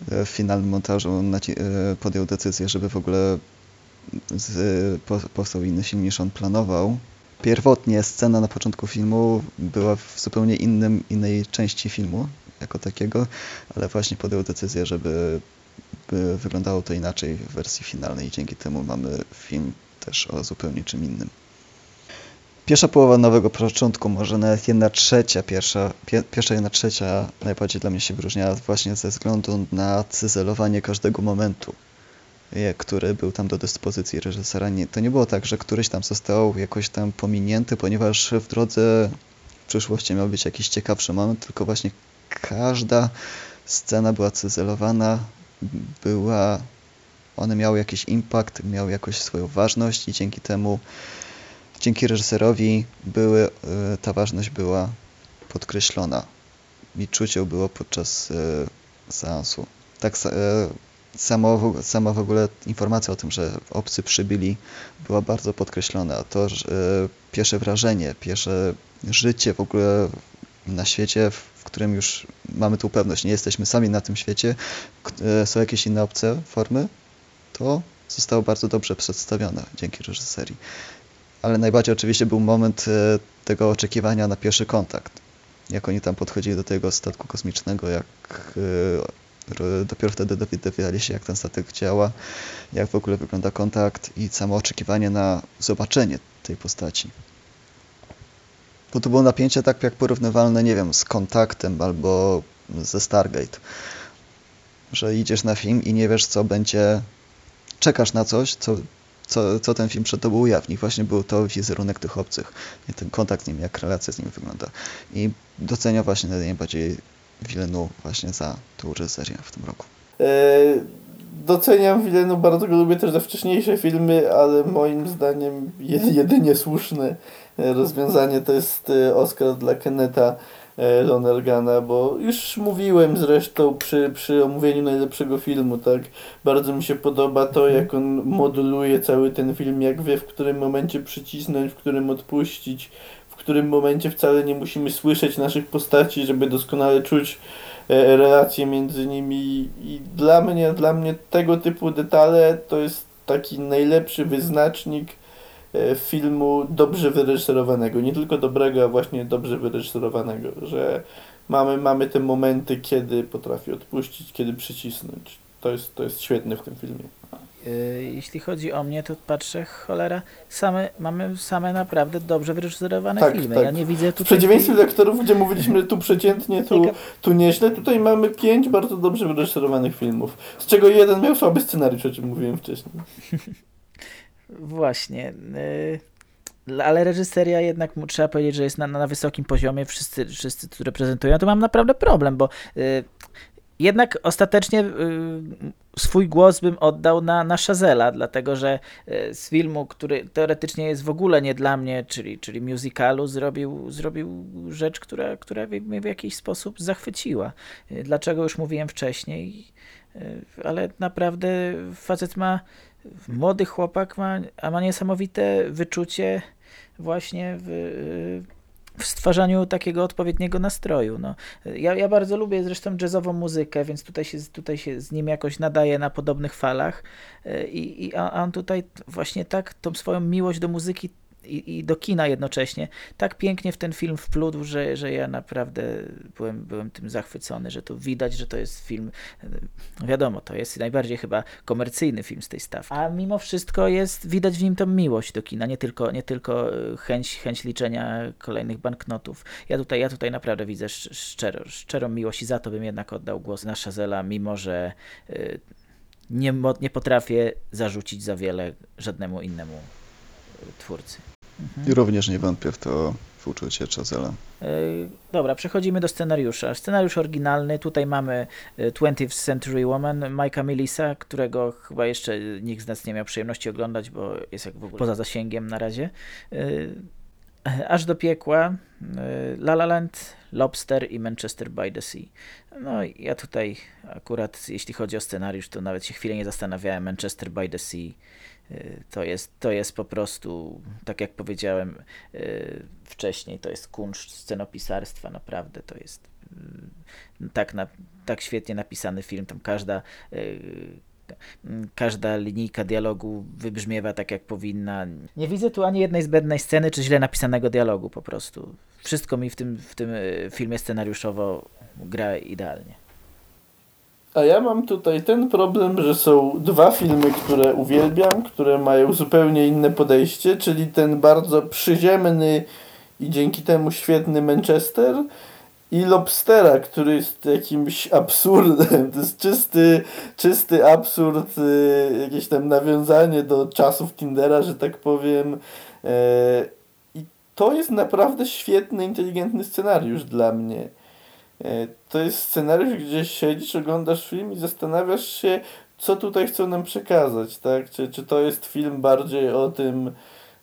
w finalnym montażu podjął decyzję, żeby w ogóle z, powstał inny film niż on planował. Pierwotnie scena na początku filmu była w zupełnie innym, innej części filmu, jako takiego, ale właśnie podjął decyzję, żeby by wyglądało to inaczej w wersji finalnej dzięki temu mamy film też o zupełnie czym innym. Pierwsza połowa nowego początku, może nawet jedna trzecia, pierwsza, pierwsza jedna trzecia najbardziej dla mnie się wyróżniała właśnie ze względu na cyzelowanie każdego momentu, który był tam do dyspozycji reżysera. Nie, to nie było tak, że któryś tam został jakoś tam pominięty, ponieważ w drodze w przyszłości miał być jakiś ciekawszy moment, tylko właśnie każda scena była cyzelowana, była, one miały jakiś impact, miały jakoś swoją ważność i dzięki temu, dzięki reżyserowi były, e, ta ważność była podkreślona i czucie było podczas e, seansu. Tak e, samo, sama w ogóle informacja o tym, że obcy przybyli była bardzo podkreślona. To że pierwsze wrażenie, pierwsze życie w ogóle na świecie, w którym już mamy tu pewność, nie jesteśmy sami na tym świecie, e, są jakieś inne obce formy, to zostało bardzo dobrze przedstawione dzięki reżyserii. Ale najbardziej oczywiście był moment e, tego oczekiwania na pierwszy kontakt. Jak oni tam podchodzili do tego statku kosmicznego, jak e, dopiero wtedy dowiadywali się, jak ten statek działa, jak w ogóle wygląda kontakt i samo oczekiwanie na zobaczenie tej postaci. Bo to było napięcie tak jak porównywalne, nie wiem, z kontaktem albo ze Stargate. Że idziesz na film i nie wiesz, co będzie. Czekasz na coś, co, co, co ten film przed tobą ujawni. Właśnie był to wizerunek tych obcych, i ten kontakt z nimi, jak relacja z nimi wygląda. I docenia właśnie najbardziej Villeneuve właśnie za tą reżyserię w tym roku. E, doceniam Wilenu, bardzo go lubię też za wcześniejsze filmy, ale moim zdaniem jedynie słuszne rozwiązanie to jest Oscar dla Keneta Lonergana, bo już mówiłem zresztą przy, przy omówieniu najlepszego filmu, tak? Bardzo mi się podoba to, jak on moduluje cały ten film, jak wie w którym momencie przycisnąć, w którym odpuścić, w którym momencie wcale nie musimy słyszeć naszych postaci, żeby doskonale czuć e, relacje między nimi i dla mnie, dla mnie tego typu detale to jest taki najlepszy wyznacznik filmu dobrze wyreżyserowanego. Nie tylko dobrego, a właśnie dobrze wyreżyserowanego, że mamy, mamy te momenty, kiedy potrafi odpuścić, kiedy przycisnąć. To jest, to jest świetne w tym filmie. Y, jeśli chodzi o mnie, to patrzę, cholera, same, mamy same naprawdę dobrze wyreżyserowane tak, filmy. Tak. Ja nie widzę tutaj... W przeciwieństwie do aktorów, gdzie mówiliśmy tu przeciętnie, tu, tu nieźle, tutaj mamy pięć bardzo dobrze wyreżyserowanych filmów, z czego jeden miał słaby scenariusz, o czym mówiłem wcześniej. Właśnie. Y, ale reżyseria jednak trzeba powiedzieć, że jest na, na wysokim poziomie. Wszyscy, wszyscy, którzy reprezentują, to mam naprawdę problem, bo y, jednak ostatecznie y, swój głos bym oddał na, na Shazela, dlatego że z filmu, który teoretycznie jest w ogóle nie dla mnie, czyli, czyli musicalu, zrobił, zrobił rzecz, która, która mnie w jakiś sposób zachwyciła. Dlaczego już mówiłem wcześniej, ale naprawdę facet ma, młody chłopak ma, a ma niesamowite wyczucie właśnie w w stwarzaniu takiego odpowiedniego nastroju. No. Ja, ja bardzo lubię zresztą jazzową muzykę, więc tutaj się, tutaj się z nim jakoś nadaje na podobnych falach i, i a on tutaj właśnie tak tą swoją miłość do muzyki i, i, do kina jednocześnie. Tak pięknie w ten film wplódł, że, że ja naprawdę byłem, byłem tym zachwycony, że tu widać, że to jest film, no wiadomo, to jest najbardziej chyba komercyjny film z tej stawki. A mimo wszystko jest, widać w nim tą miłość do kina, nie tylko, nie tylko e, chęć, chęć liczenia kolejnych banknotów. Ja tutaj, ja tutaj naprawdę widzę szczero, szczerą miłość i za to bym jednak oddał głos na Szazela, mimo że e, nie, nie potrafię zarzucić za wiele żadnemu innemu twórcy. Mhm. Również nie wątpię w to w uczucie Chazela. E, dobra, przechodzimy do scenariusza. Scenariusz oryginalny, tutaj mamy 20th e, Century Woman Mike'a Millisa, którego chyba jeszcze nikt z nas nie miał przyjemności oglądać, bo jest jak w ogóle poza zasięgiem na razie. E, aż do piekła, La La Land, Lobster i Manchester by the Sea. No ja tutaj akurat, jeśli chodzi o scenariusz, to nawet się chwilę nie zastanawiałem. Manchester by the Sea to jest, to jest po prostu, tak jak powiedziałem y, wcześniej, to jest kunszt scenopisarstwa, naprawdę to jest y, tak, na, tak świetnie napisany film, tam każda każda linijka dialogu wybrzmiewa tak, jak powinna. Nie widzę tu ani jednej zbędnej sceny, czy źle napisanego dialogu po prostu. Wszystko mi w tym, w tym filmie scenariuszowo gra idealnie. A ja mam tutaj ten problem, że są dwa filmy, które uwielbiam, które mają zupełnie inne podejście, czyli ten bardzo przyziemny i dzięki temu świetny Manchester i Lobstera, który jest jakimś absurdem. To jest czysty, czysty absurd, y, jakieś tam nawiązanie do czasów Tindera, że tak powiem. E, I to jest naprawdę świetny, inteligentny scenariusz dla mnie. E, to jest scenariusz, gdzie siedzisz, oglądasz film i zastanawiasz się, co tutaj chcą nam przekazać, tak? Czy, czy to jest film bardziej o tym,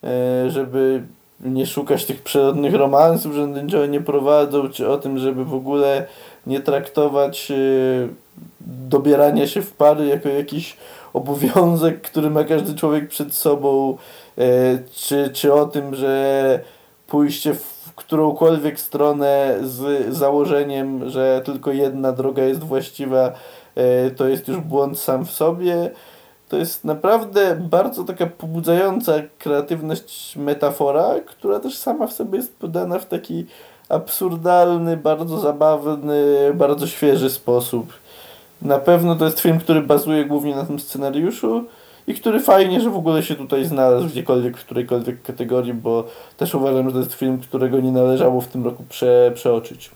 e, żeby nie szukać tych przyrodnych romansów, że niczego nie prowadzą, czy o tym, żeby w ogóle nie traktować e, dobierania się w pary jako jakiś obowiązek, który ma każdy człowiek przed sobą, czy, czy o tym, że pójście w którąkolwiek stronę z założeniem, że tylko jedna droga jest właściwa, e, to jest już błąd sam w sobie. To jest naprawdę bardzo taka pobudzająca kreatywność metafora, która też sama w sobie jest podana w taki absurdalny, bardzo zabawny, bardzo świeży sposób. Na pewno to jest film, który bazuje głównie na tym scenariuszu, i który fajnie, że w ogóle się tutaj znalazł gdziekolwiek, w którejkolwiek kategorii, bo też uważam, że to jest film, którego nie należało w tym roku prze, przeoczyć.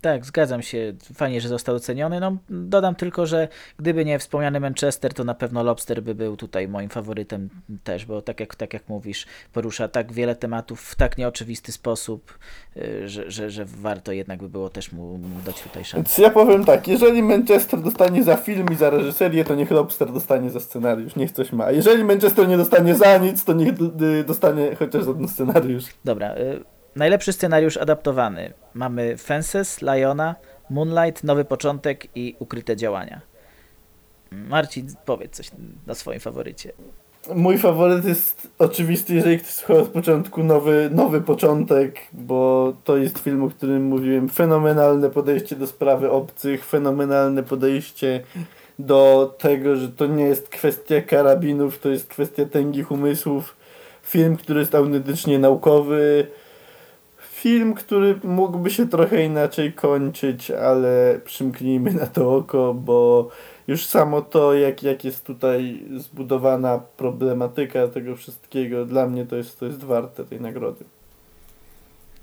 Tak, zgadzam się. Fajnie, że został doceniony. No, dodam tylko, że gdyby nie wspomniany Manchester, to na pewno Lobster by był tutaj moim faworytem też, bo tak jak, tak jak mówisz, porusza tak wiele tematów w tak nieoczywisty sposób, y, że, że, że warto jednak by było też mu, mu dać tutaj szansę. Ja powiem tak, jeżeli Manchester dostanie za film i za reżyserię, to niech Lobster dostanie za scenariusz, niech coś ma. A jeżeli Manchester nie dostanie za nic, to niech dostanie chociaż za ten scenariusz. Dobra, y Najlepszy scenariusz adaptowany. Mamy Fences, Liona, Moonlight, Nowy Początek i Ukryte Działania. Marcin, powiedz coś na swoim faworycie. Mój faworyt jest oczywisty, jeżeli ktoś słuchał z początku, nowy, nowy początek, bo to jest film, o którym mówiłem. Fenomenalne podejście do sprawy obcych, fenomenalne podejście do tego, że to nie jest kwestia karabinów, to jest kwestia tęgich umysłów. Film, który jest autentycznie naukowy, film, który mógłby się trochę inaczej kończyć, ale przymknijmy na to oko, bo już samo to, jak, jak jest tutaj zbudowana problematyka tego wszystkiego, dla mnie to jest, to jest warte tej nagrody.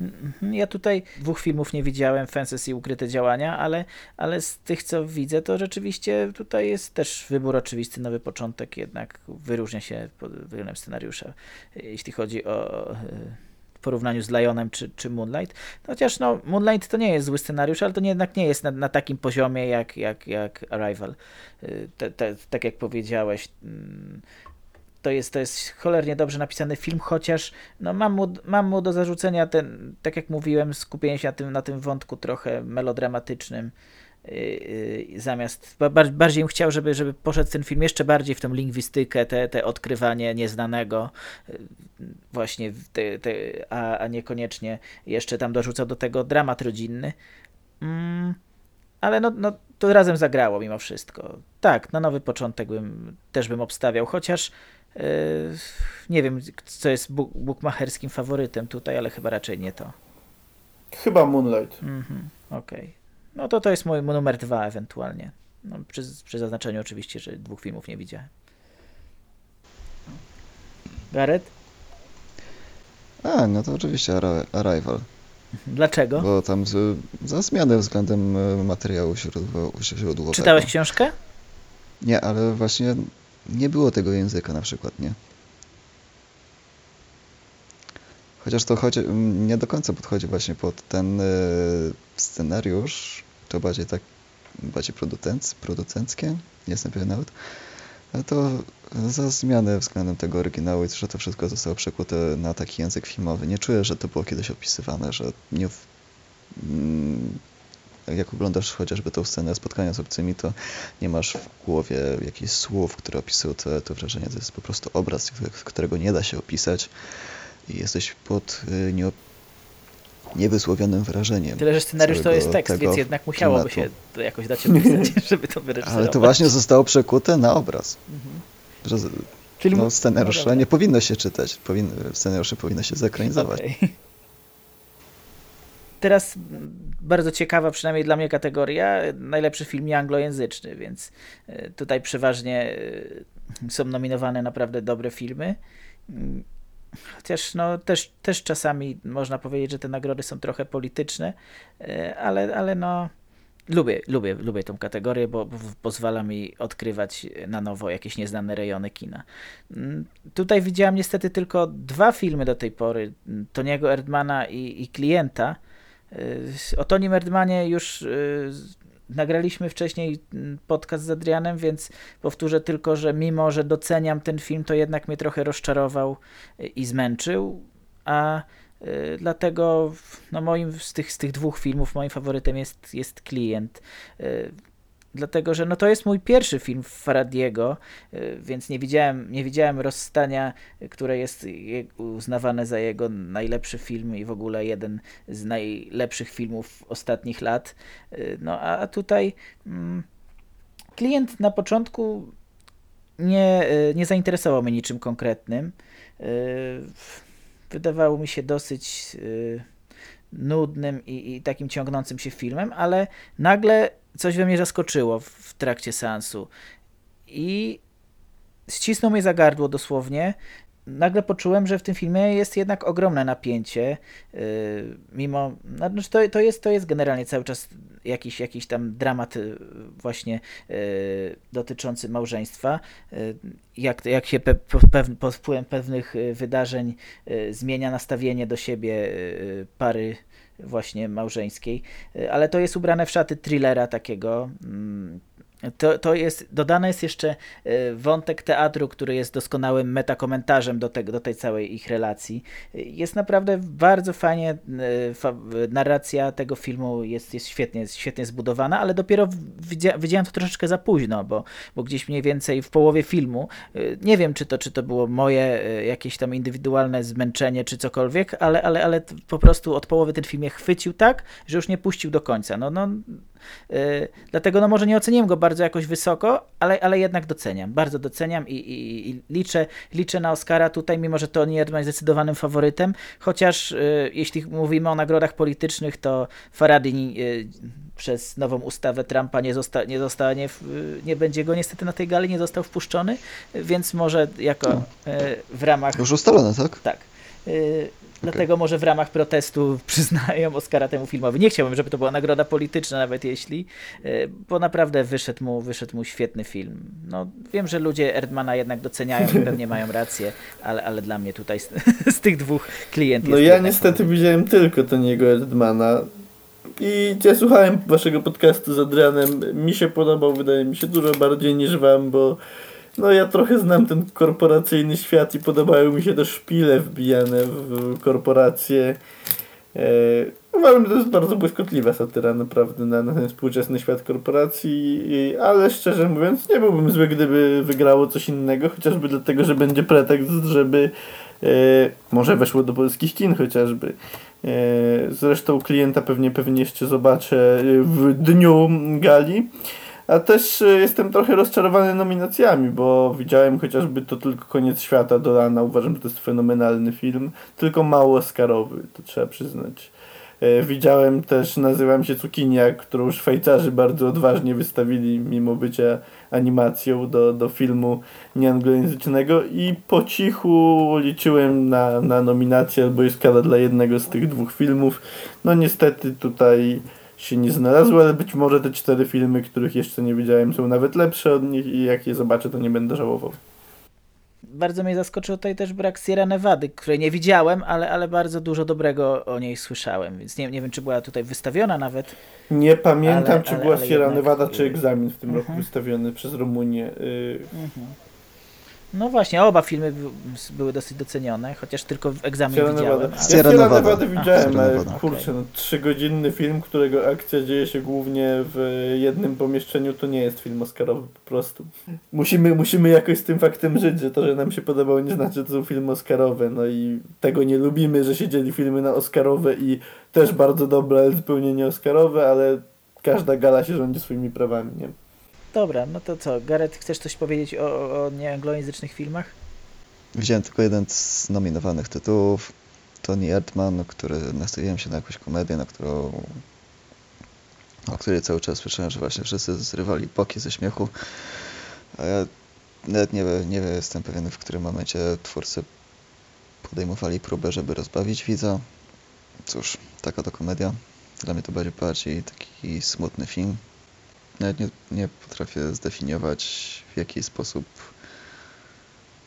Mhm, ja tutaj dwóch filmów nie widziałem, Fences i Ukryte Działania, ale, ale z tych, co widzę, to rzeczywiście tutaj jest też wybór oczywisty, nowy początek, jednak wyróżnia się pod względem scenariusza, jeśli chodzi o w porównaniu z Lionem czy, czy Moonlight. Chociaż no, Moonlight to nie jest zły scenariusz, ale to nie, jednak nie jest na, na takim poziomie jak, jak, jak Arrival. Y, te, te, tak jak powiedziałeś, mm, to jest, to jest cholernie dobrze napisany film, chociaż no, mam, mu, mam mu do zarzucenia ten, tak jak mówiłem, skupienie się na tym, na tym wątku trochę melodramatycznym. Y, y, zamiast bardziej bym chciał, żeby, żeby poszedł ten film jeszcze bardziej w tą lingwistykę, te, te odkrywanie nieznanego, y, właśnie, te, te, a, a niekoniecznie jeszcze tam dorzucał do tego dramat rodzinny. Mm, ale no, no, to razem zagrało mimo wszystko. Tak, na nowy początek bym, też bym obstawiał, chociaż yy, nie wiem, co jest buk bukmacherskim faworytem tutaj, ale chyba raczej nie to. Chyba Moonlight. Mhm, Okej. Okay. No to to jest mój numer dwa ewentualnie. No, przy, przy zaznaczeniu oczywiście, że dwóch filmów nie widziałem. Gareth? A, no to oczywiście Arrival. Dlaczego? Bo tam z, za zmianę względem e, materiału źródłowego. Czytałeś książkę? Nie, ale właśnie nie było tego języka na przykład, nie? Chociaż to chodzi, nie do końca podchodzi właśnie pod ten y, scenariusz, to bardziej tak, bardziej producenc, producenckie, nie jestem pewien nawet, ale to za zmianę względem tego oryginału i że to wszystko zostało przekute na taki język filmowy. Nie czuję, że to było kiedyś opisywane, że nie w, mm, jak oglądasz chociażby tą scenę spotkania z obcymi, to nie masz w głowie jakichś słów, które opisują to, to wrażenie. To jest po prostu obraz, którego nie da się opisać i jesteś pod y, nie, niewysłowionym wrażeniem. Tyle, że scenariusz to jest tekst, więc jednak musiałoby klimatu. się to jakoś dać opisać, żeby to wyreżyserować. Ale to właśnie zostało przekute na obraz. Mhm. Że, Czyli no, scenariusze no nie powinno się czytać, powin, scenariusze powinno się zekranizować. Okay. Teraz bardzo ciekawa, przynajmniej dla mnie kategoria, najlepszy film anglojęzyczny, więc y, tutaj przeważnie y, są nominowane naprawdę dobre filmy. Chociaż no, też, też czasami można powiedzieć, że te nagrody są trochę polityczne, e, ale, ale no, lubię, lubię, lubię tą kategorię, bo pozwala mi odkrywać na nowo jakieś nieznane rejony kina. Mm, tutaj widziałem niestety tylko dwa filmy do tej pory, Toniego Erdmana i, i Klienta. E, o Tonim Erdmanie już e, Nagraliśmy wcześniej mm, podcast z Adrianem, więc powtórzę tylko, że mimo, że doceniam ten film, to jednak mnie trochę rozczarował i zmęczył, a y, dlatego no moim z tych, z tych dwóch filmów moim faworytem jest, jest Klient. Y, dlatego że no to jest mój pierwszy film Faradiego, y, więc nie widziałem, nie widziałem rozstania, które jest uznawane za jego najlepszy film i w ogóle jeden z najlepszych filmów ostatnich lat. Y, no a tutaj mm, klient na początku nie, y, nie zainteresował mnie niczym konkretnym. Wydawało mi się dosyć nudnym i, i takim ciągnącym się filmem, ale nagle coś we mnie zaskoczyło w trakcie seansu. I ścisnął mnie za gardło dosłownie. Nagle poczułem, że w tym filmie jest jednak ogromne napięcie, yy, mimo, znaczy to, to, jest, to jest generalnie cały czas jakiś, jakiś tam dramat yy, właśnie yy, dotyczący małżeństwa, yy, jak, jak się pe, pod wpływem pewnych yy, wydarzeń yy, zmienia nastawienie do siebie pary właśnie małżeńskiej, ale to jest ubrane w szaty thrillera takiego, mm, to, to jest, dodany jest jeszcze e, wątek teatru, który jest doskonałym metakomentarzem do, do tej całej ich relacji. Jest naprawdę bardzo fajnie, e, narracja tego filmu jest, jest świetnie, jest świetnie zbudowana, ale dopiero widzia, widziałem to troszeczkę za późno, bo, bo gdzieś mniej więcej w połowie filmu, e, nie wiem czy to, czy to było moje jakieś tam indywidualne zmęczenie czy cokolwiek, ale, ale, ale po prostu od połowy ten film mnie chwycił tak, że już nie puścił do końca. No, no, yy, dlatego no może nie oceniłem go bardzo jakoś wysoko, ale, ale jednak doceniam, bardzo doceniam i, i, i liczę, liczę na Oscara tutaj, mimo że to nie jest zdecydowanym faworytem, chociaż yy, jeśli mówimy o nagrodach politycznych, to Faradini yy, przez nową ustawę Trumpa nie, zosta, nie zostanie, w, nie będzie go niestety na tej gali, nie został wpuszczony, więc może jako no. w ramach... Już ustalone, tak? Tak. Dlatego może w ramach protestu przyznają Oscara temu filmowi. Nie chciałbym, żeby to była nagroda polityczna, nawet jeśli, e, bo naprawdę wyszedł mu, wyszedł mu świetny film. No, wiem, że ludzie Erdmana jednak doceniają i pewnie mają rację, ale, ale dla mnie tutaj z, z tych dwóch klientów. No ja niestety widziałem tylko Toniego Erdmana. I ja słuchałem waszego podcastu z Adrianem. Mi się podobał, wydaje mi się, dużo bardziej niż wam, bo no ja trochę znam ten korporacyjny świat i podobają mi się też szpile wbijane w korporacje. E, uważam, że to jest bardzo błyskotliwa satyra naprawdę na, na ten współczesny świat korporacji, ale szczerze mówiąc nie byłbym zły, gdyby wygrało coś innego, chociażby dlatego, że będzie pretekst, żeby e, może weszło do polskich kin chociażby. E, zresztą klienta pewnie pewnie jeszcze zobaczę w dniu gali. A też e, jestem trochę rozczarowany nominacjami, bo widziałem chociażby to tylko koniec świata Dolana. Uważam, że to jest fenomenalny film, tylko mało Oscarowy, to trzeba przyznać. E, widziałem też Nazywam się Cukinia, którą Szwajcarzy bardzo odważnie wystawili, mimo bycia animacją do, do filmu nieanglojęzycznego i po cichu liczyłem na, na nominację albo Oscara dla jednego z tych dwóch filmów. No niestety tutaj się nie znalazły, ale być może te cztery filmy, których jeszcze nie widziałem, są nawet lepsze od nich i jak je zobaczę, to nie będę żałował. Bardzo mnie zaskoczył tutaj też brak Sierra Nevady, której nie widziałem, ale, ale bardzo dużo dobrego o niej słyszałem, więc nie, nie wiem, czy była tutaj wystawiona nawet. Nie pamiętam, ale, czy ale, była ale Sierra jednak... Nevada, czy egzamin w tym roku mhm. wystawiony przez Rumunię. Y mhm. No właśnie, oba filmy były dosyć docenione, chociaż tylko w egzamin Sierra widziałem. Nevada. Ja Sierra Nevada widziałem, ale kurczę, no, trzygodzinny film, którego akcja dzieje się głównie w jednym pomieszczeniu, to nie jest film Oscarowy po prostu. Musimy, musimy jakoś z tym faktem żyć, że to, że nam się podobało nie znaczy, że to są filmy Oscarowe, no i tego nie lubimy, że się dzieli filmy na Oscarowe i też bardzo dobre, ale zupełnie nie Oscarowe, ale każda gala się rządzi swoimi prawami, nie? Dobra, no to co, Gareth, chcesz coś powiedzieć o, o nieanglojęzycznych filmach? Widziałem tylko jeden z nominowanych tytułów. Tony Erdman, który nastawiłem się na jakąś komedię, na którą o której cały czas słyszałem, że właśnie wszyscy zrywali boki ze śmiechu. A ja nawet nie, nie jestem pewien, w którym momencie twórcy podejmowali próbę, żeby rozbawić widza. Cóż, taka to komedia. Dla mnie to bardziej, bardziej taki smutny film, nawet nie, nie potrafię zdefiniować w jaki sposób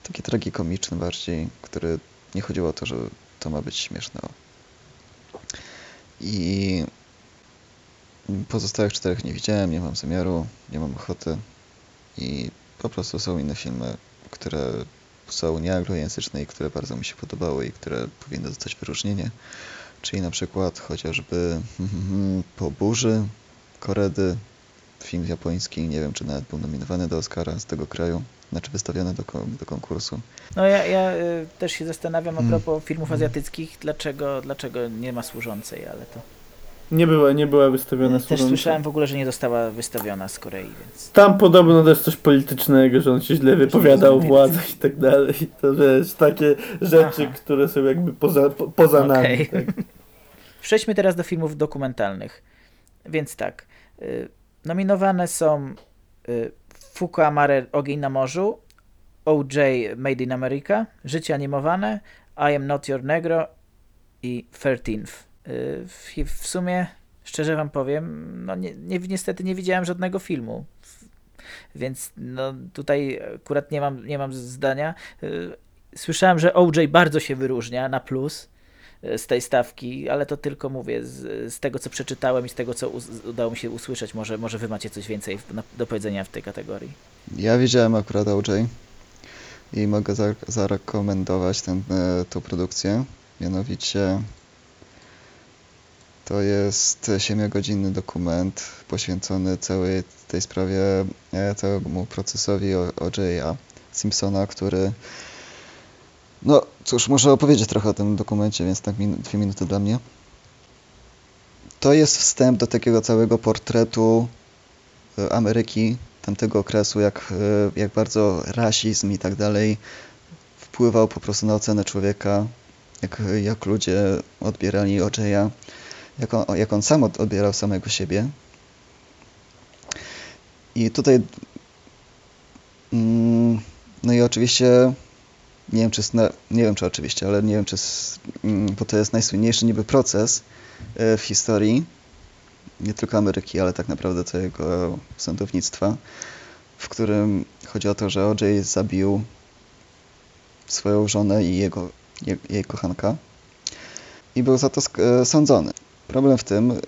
taki tragikomiczny bardziej, który nie chodziło o to, że to ma być śmieszne. I pozostałych czterech nie widziałem, nie mam zamiaru, nie mam ochoty i po prostu są inne filmy, które są nieanglojęzyczne i które bardzo mi się podobały i które powinny dostać wyróżnienie. Czyli na przykład chociażby Po burzy Koredy, film japoński, nie wiem czy nawet był nominowany do Oscara z tego kraju, znaczy wystawiony do, do konkursu. No ja, ja y, też się zastanawiam a hmm. propos mm. filmów azjatyckich, dlaczego, dlaczego nie ma służącej, ale to... Nie była, nie była wystawiona Też służąca. słyszałem w ogóle, że nie została wystawiona z Korei, więc... Tam podobno też coś politycznego, że on się źle wypowiadał o władzach i tak dalej. To wiesz, takie rzeczy, Aha. które są jakby poza, po, poza okay. nami. Tak. Przejdźmy teraz do filmów dokumentalnych. Więc tak, y, Nominowane są y, Fuku Amare Ogień na morzu, OJ Made in America, Życie animowane, I Am Not Your Negro i 13 y, w, w sumie, szczerze wam powiem, no nie, nie, niestety nie widziałem żadnego filmu. Więc no, tutaj akurat nie mam, nie mam zdania. Y, słyszałem, że OJ bardzo się wyróżnia na plus z tej stawki, ale to tylko mówię z, z tego, co przeczytałem i z tego, co udało mi się usłyszeć. Może, może wy macie coś więcej do powiedzenia w tej kategorii. Ja widziałem akurat OJ i mogę zarekomendować tę e, produkcję. Mianowicie to jest 7-godzinny dokument poświęcony całej tej sprawie, e, całemu procesowi O.J.A. Simpsona, który no cóż, muszę opowiedzieć trochę o tym dokumencie, więc tak dwie minuty dla mnie. To jest wstęp do takiego całego portretu e, Ameryki tamtego okresu, jak, e, jak bardzo rasizm i tak dalej wpływał po prostu na ocenę człowieka, jak, jak ludzie odbierali O.J.A jak jak on sam odbierał samego siebie. I tutaj, mm, no i oczywiście, nie wiem czy, nie wiem czy oczywiście, ale nie wiem czy, mm, bo to jest najsłynniejszy niby proces e, w historii, nie tylko Ameryki, ale tak naprawdę całego sądownictwa, w którym chodzi o to, że O.J. zabił swoją żonę i jego, jej kochanka i był za to e, sądzony. Problem w tym yy,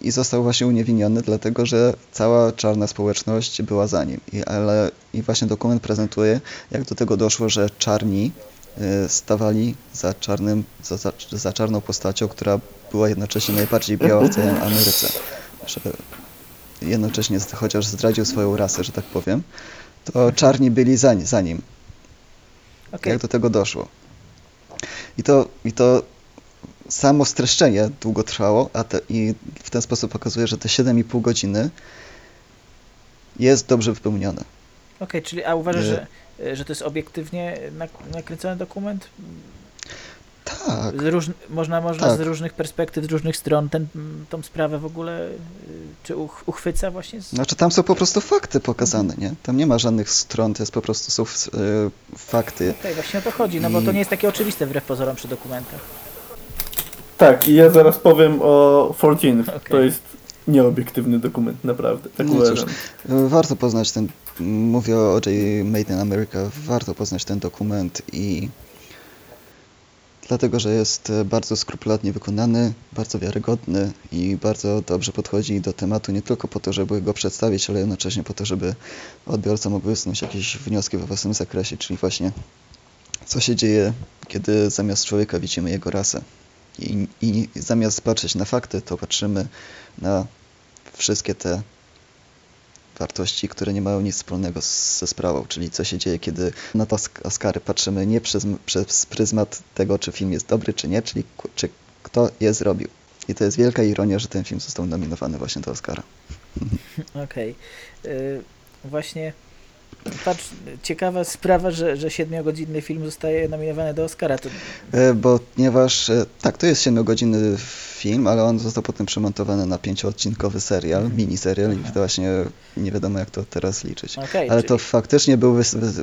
i został właśnie uniewinniony, dlatego że cała czarna społeczność była za nim. I, ale, I właśnie dokument prezentuje, jak do tego doszło, że czarni yy, stawali za, czarnym, za, za, za, czarną postacią, która była jednocześnie najbardziej biała w całej Ameryce. Że jednocześnie, chociaż zdradził swoją rasę, że tak powiem, to czarni byli za, za nim. Okay. Jak do tego doszło. I to, i to samo streszczenie długo trwało, a te, i w ten sposób pokazuje, że te 7,5 godziny jest dobrze wypełnione. Okej, okay, czyli a uważasz, że, że to jest obiektywnie nakręcony dokument? Tak. Róż, można można tak. z różnych perspektyw, z różnych stron ten, tą sprawę w ogóle y, czy uch, uchwyca właśnie? Z... Znaczy tam są po prostu fakty pokazane, nie? Tam nie ma żadnych stron, to jest po prostu są y, fakty. Okej, okay, właśnie o to chodzi, no bo to nie jest takie oczywiste wbrew pozorom przy dokumentach. Tak, i ja zaraz powiem o 14. Okay. To jest nieobiektywny dokument, naprawdę. Tak no uważam. Cóż, warto poznać ten, mówię o OJ Made in America, warto poznać ten dokument i dlatego, że jest bardzo skrupulatnie wykonany, bardzo wiarygodny i bardzo dobrze podchodzi do tematu nie tylko po to, żeby go przedstawić, ale jednocześnie po to, żeby odbiorca mógł wysnuć jakieś wnioski we własnym zakresie, czyli właśnie co się dzieje, kiedy zamiast człowieka widzimy jego rasę. I, I zamiast patrzeć na fakty, to patrzymy na wszystkie te wartości, które nie mają nic wspólnego ze sprawą, czyli co się dzieje, kiedy na to Oscary patrzymy nie przez, przez pryzmat tego, czy film jest dobry, czy nie, czyli czy kto je zrobił. I to jest wielka ironia, że ten film został nominowany właśnie do Oscara. Okej. Okay. Właśnie Patrz, ciekawa sprawa, że, że 7-godzinny film zostaje nominowany do Oscara. To... E, bo ponieważ, e, tak, to jest 7-godzinny film, ale on został potem przemontowany na pięcioodcinkowy serial, mm. miniserial i to właśnie nie wiadomo jak to teraz liczyć. Okay, ale czyli... to faktycznie był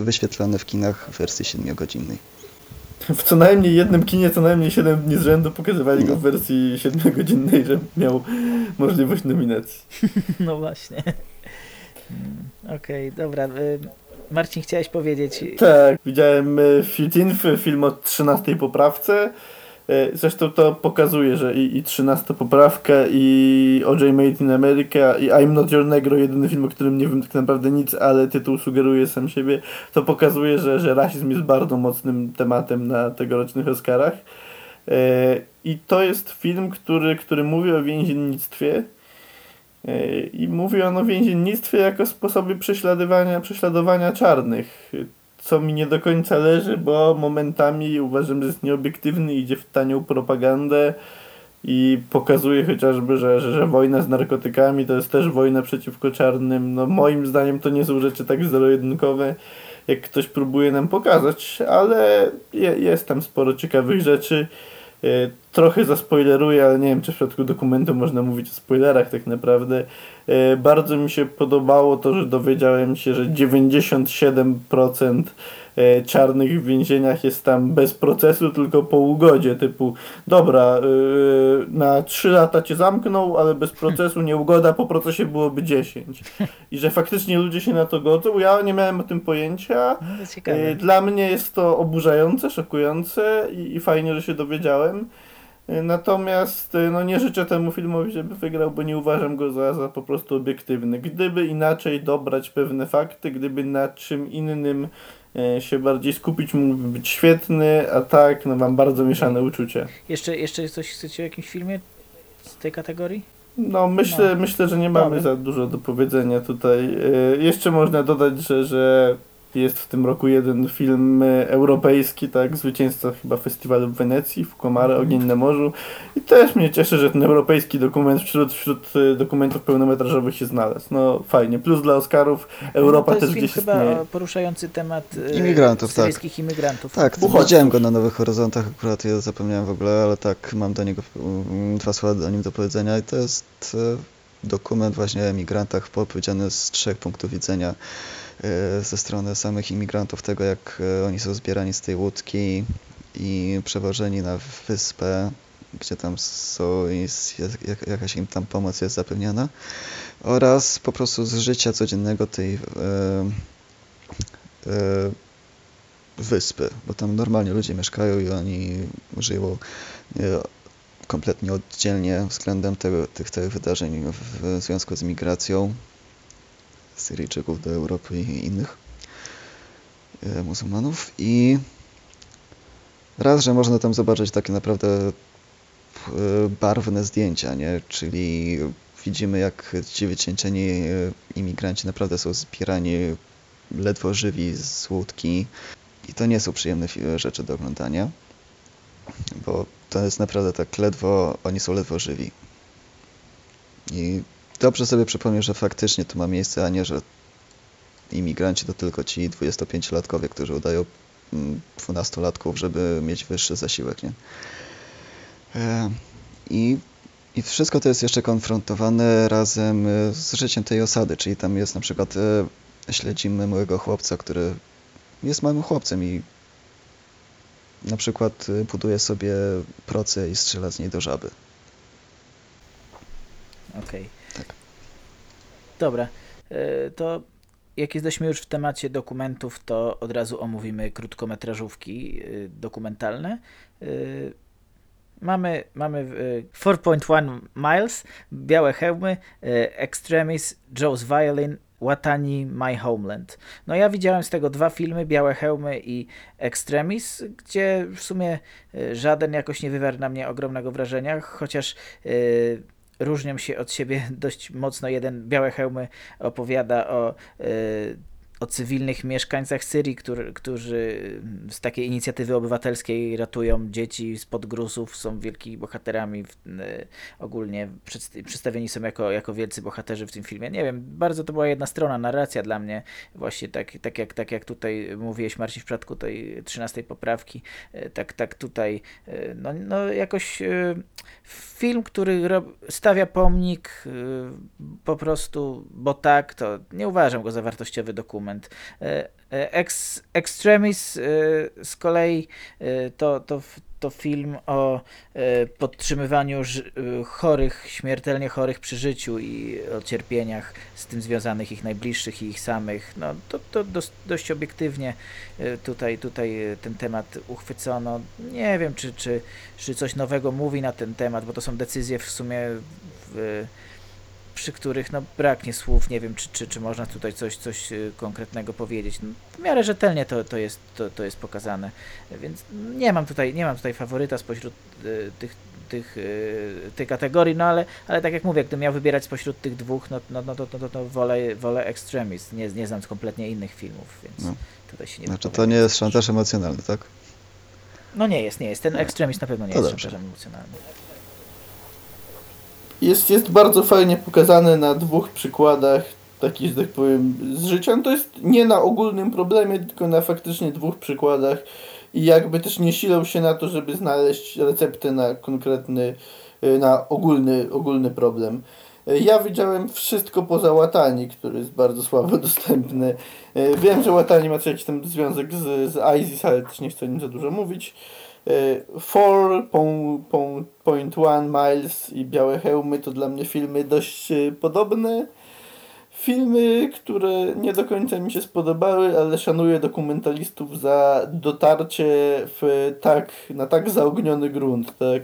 wyświetlony w kinach w wersji 7-godzinnej. W co najmniej jednym kinie co najmniej 7 dni z rzędu pokazywali no. go w wersji 7-godzinnej, że miał możliwość nominacji. No właśnie. Hmm, okej, okay, dobra. Y, Marcin, chciałeś powiedzieć... Tak, widziałem y, Fit film o 13 poprawce. Y, zresztą to pokazuje, że i, i 13 poprawka, i OJ Made in America, i I'm Not Your Negro, jedyny film, o którym nie wiem tak naprawdę nic, ale tytuł sugeruje sam siebie, to pokazuje, że, że rasizm jest bardzo mocnym tematem na tegorocznych Oscarach. I to jest film, który, który mówi o więziennictwie, i mówi on o więziennictwie jako sposobie prześladowania, prześladowania czarnych, co mi nie do końca leży, bo momentami uważam, że jest nieobiektywny, idzie w tanią propagandę i pokazuje chociażby, że, że, że wojna z narkotykami to jest też wojna przeciwko czarnym. No moim zdaniem to nie są rzeczy tak zero-jedynkowe, jak ktoś próbuje nam pokazać, ale je, jest tam sporo ciekawych rzeczy. E, trochę zaspoileruję, ale nie wiem, czy w przypadku dokumentu można mówić o spoilerach tak naprawdę. E, bardzo mi się podobało to, że dowiedziałem się, że 97% e, czarnych w więzieniach jest tam bez procesu, tylko po ugodzie, typu dobra, e, na 3 lata cię zamknął, ale bez procesu nie ugoda, po procesie byłoby 10. I że faktycznie ludzie się na to godzą. Ja nie miałem o tym pojęcia. No, Dla mnie jest to oburzające, szokujące i, i fajnie, że się dowiedziałem. Natomiast no nie życzę temu filmowi, żeby wygrał, bo nie uważam go za, za po prostu obiektywny. Gdyby inaczej dobrać pewne fakty, gdyby na czym innym e, się bardziej skupić, mógłby być świetny, a tak, no mam bardzo mieszane uczucie. Jeszcze, jeszcze coś chcecie o jakimś filmie z tej kategorii? No myślę, no. myślę że nie mamy Dobra. za dużo do powiedzenia tutaj. E, jeszcze można dodać, że, że jest w tym roku jeden film e, europejski, tak, zwycięzca chyba festiwalu w Wenecji, w Komary, mhm. Ogień na morzu. I też mnie cieszy, że ten europejski dokument wśród, wśród e, dokumentów pełnometrażowych się znalazł. No fajnie. Plus dla Oscarów Europa no, też gdzieś chyba istnieje. poruszający temat e, imigrantów, tak. imigrantów. Tak, widziałem go na Nowych Horyzontach, akurat ja zapomniałem w ogóle, ale tak, mam do niego mm, dwa słowa do nim do powiedzenia i to jest dokument właśnie o emigrantach opowiedziany z trzech punktów widzenia E, ze strony samych imigrantów, tego jak e, oni są zbierani z tej łódki i przewożeni na wyspę, gdzie tam są, jest, jakaś im tam pomoc jest zapewniana oraz po prostu z życia codziennego tej e, e, wyspy, bo tam normalnie ludzie mieszkają i oni żyją e, kompletnie oddzielnie względem tego, tych, tych wydarzeń w związku z migracją. Syryjczyków do Europy i innych e, muzułmanów i raz, że można tam zobaczyć takie naprawdę e, barwne zdjęcia, nie? czyli widzimy jak ci wycieńczeni e, imigranci naprawdę są zbierani ledwo żywi z łódki i to nie są przyjemne rzeczy do oglądania, bo to jest naprawdę tak ledwo, oni są ledwo żywi. I dobrze sobie przypomnieć, że faktycznie to ma miejsce, a nie, że imigranci to tylko ci 25-latkowie, którzy udają 12-latków, mm, żeby mieć wyższy zasiłek. Nie? E, I, I wszystko to jest jeszcze konfrontowane razem e, z życiem tej osady, czyli tam jest na przykład e, śledzimy małego chłopca, który jest małym chłopcem i na przykład buduje sobie procę i strzela z niej do żaby. Okej. Okay. Dobra, e, to jak jesteśmy już w temacie dokumentów, to od razu omówimy krótkometrażówki e, dokumentalne. E, mamy, mamy 4.1 Miles, Białe Hełmy, Extremis, Joe's Violin, Watani, My Homeland. No ja widziałem z tego dwa filmy, Białe Hełmy i Extremis, gdzie w sumie żaden jakoś nie wywarł na mnie ogromnego wrażenia, chociaż yy, różnią się od siebie dość mocno. Jeden Białe Hełmy opowiada o y, o cywilnych mieszkańcach Syrii, który, którzy z takiej inicjatywy obywatelskiej ratują dzieci spod gruzów, są wielkimi bohaterami, y, ogólnie przedstawieni są jako, jako wielcy bohaterzy w tym filmie. Nie wiem, bardzo to była jedna strona, narracja dla mnie, właśnie tak, tak, jak, tak jak tutaj mówiłeś Marcin w przypadku tej trzynastej poprawki, y, tak, tak tutaj, y, no, no jakoś film, który stawia pomnik po prostu, bo tak, to nie uważam go za wartościowy dokument. E, e, Ex, Extremis e, z kolei to, to, to film o podtrzymywaniu chorych, śmiertelnie chorych przy życiu i o cierpieniach z tym związanych ich najbliższych i ich samych. No, to, to dość, dość obiektywnie tutaj, tutaj ten temat uchwycono. Nie wiem, czy, czy, czy coś nowego mówi na ten temat, bo to są decyzje w sumie w, przy których no, braknie słów, nie wiem, czy, czy, czy można tutaj coś, coś y, konkretnego powiedzieć. No, w miarę rzetelnie to, to, jest, to, to jest pokazane, więc nie mam tutaj, nie mam tutaj faworyta spośród y, tych, tych, y, tych kategorii, no ale, ale tak jak mówię, gdybym miał wybierać spośród tych dwóch, no, no, no to, to, to, wolę, wolę Extremis, nie, nie znam kompletnie innych filmów, więc no. tutaj się nie Znaczy to nie jest szantaż emocjonalny, tak? No nie jest, nie jest. Ten Extremis na pewno nie to jest szantażem emocjonalnym jest, jest bardzo fajnie pokazane na dwóch przykładach takich, że tak powiem, z życia. No to jest nie na ogólnym problemie, tylko na faktycznie dwóch przykładach i jakby też nie silał się na to, żeby znaleźć receptę na konkretny, y, na ogólny, ogólny problem. Y, ja widziałem wszystko poza Łatani, który jest bardzo słabo dostępny. Y, wiem, że Łatani ma jakiś tam związek z, z ISIS, ale też nie chcę o nim za dużo mówić. 4.1 Miles i Białe Hełmy to dla mnie filmy dość podobne. Filmy, które nie do końca mi się spodobały, ale szanuję dokumentalistów za dotarcie w tak, na tak zaogniony grunt, tak.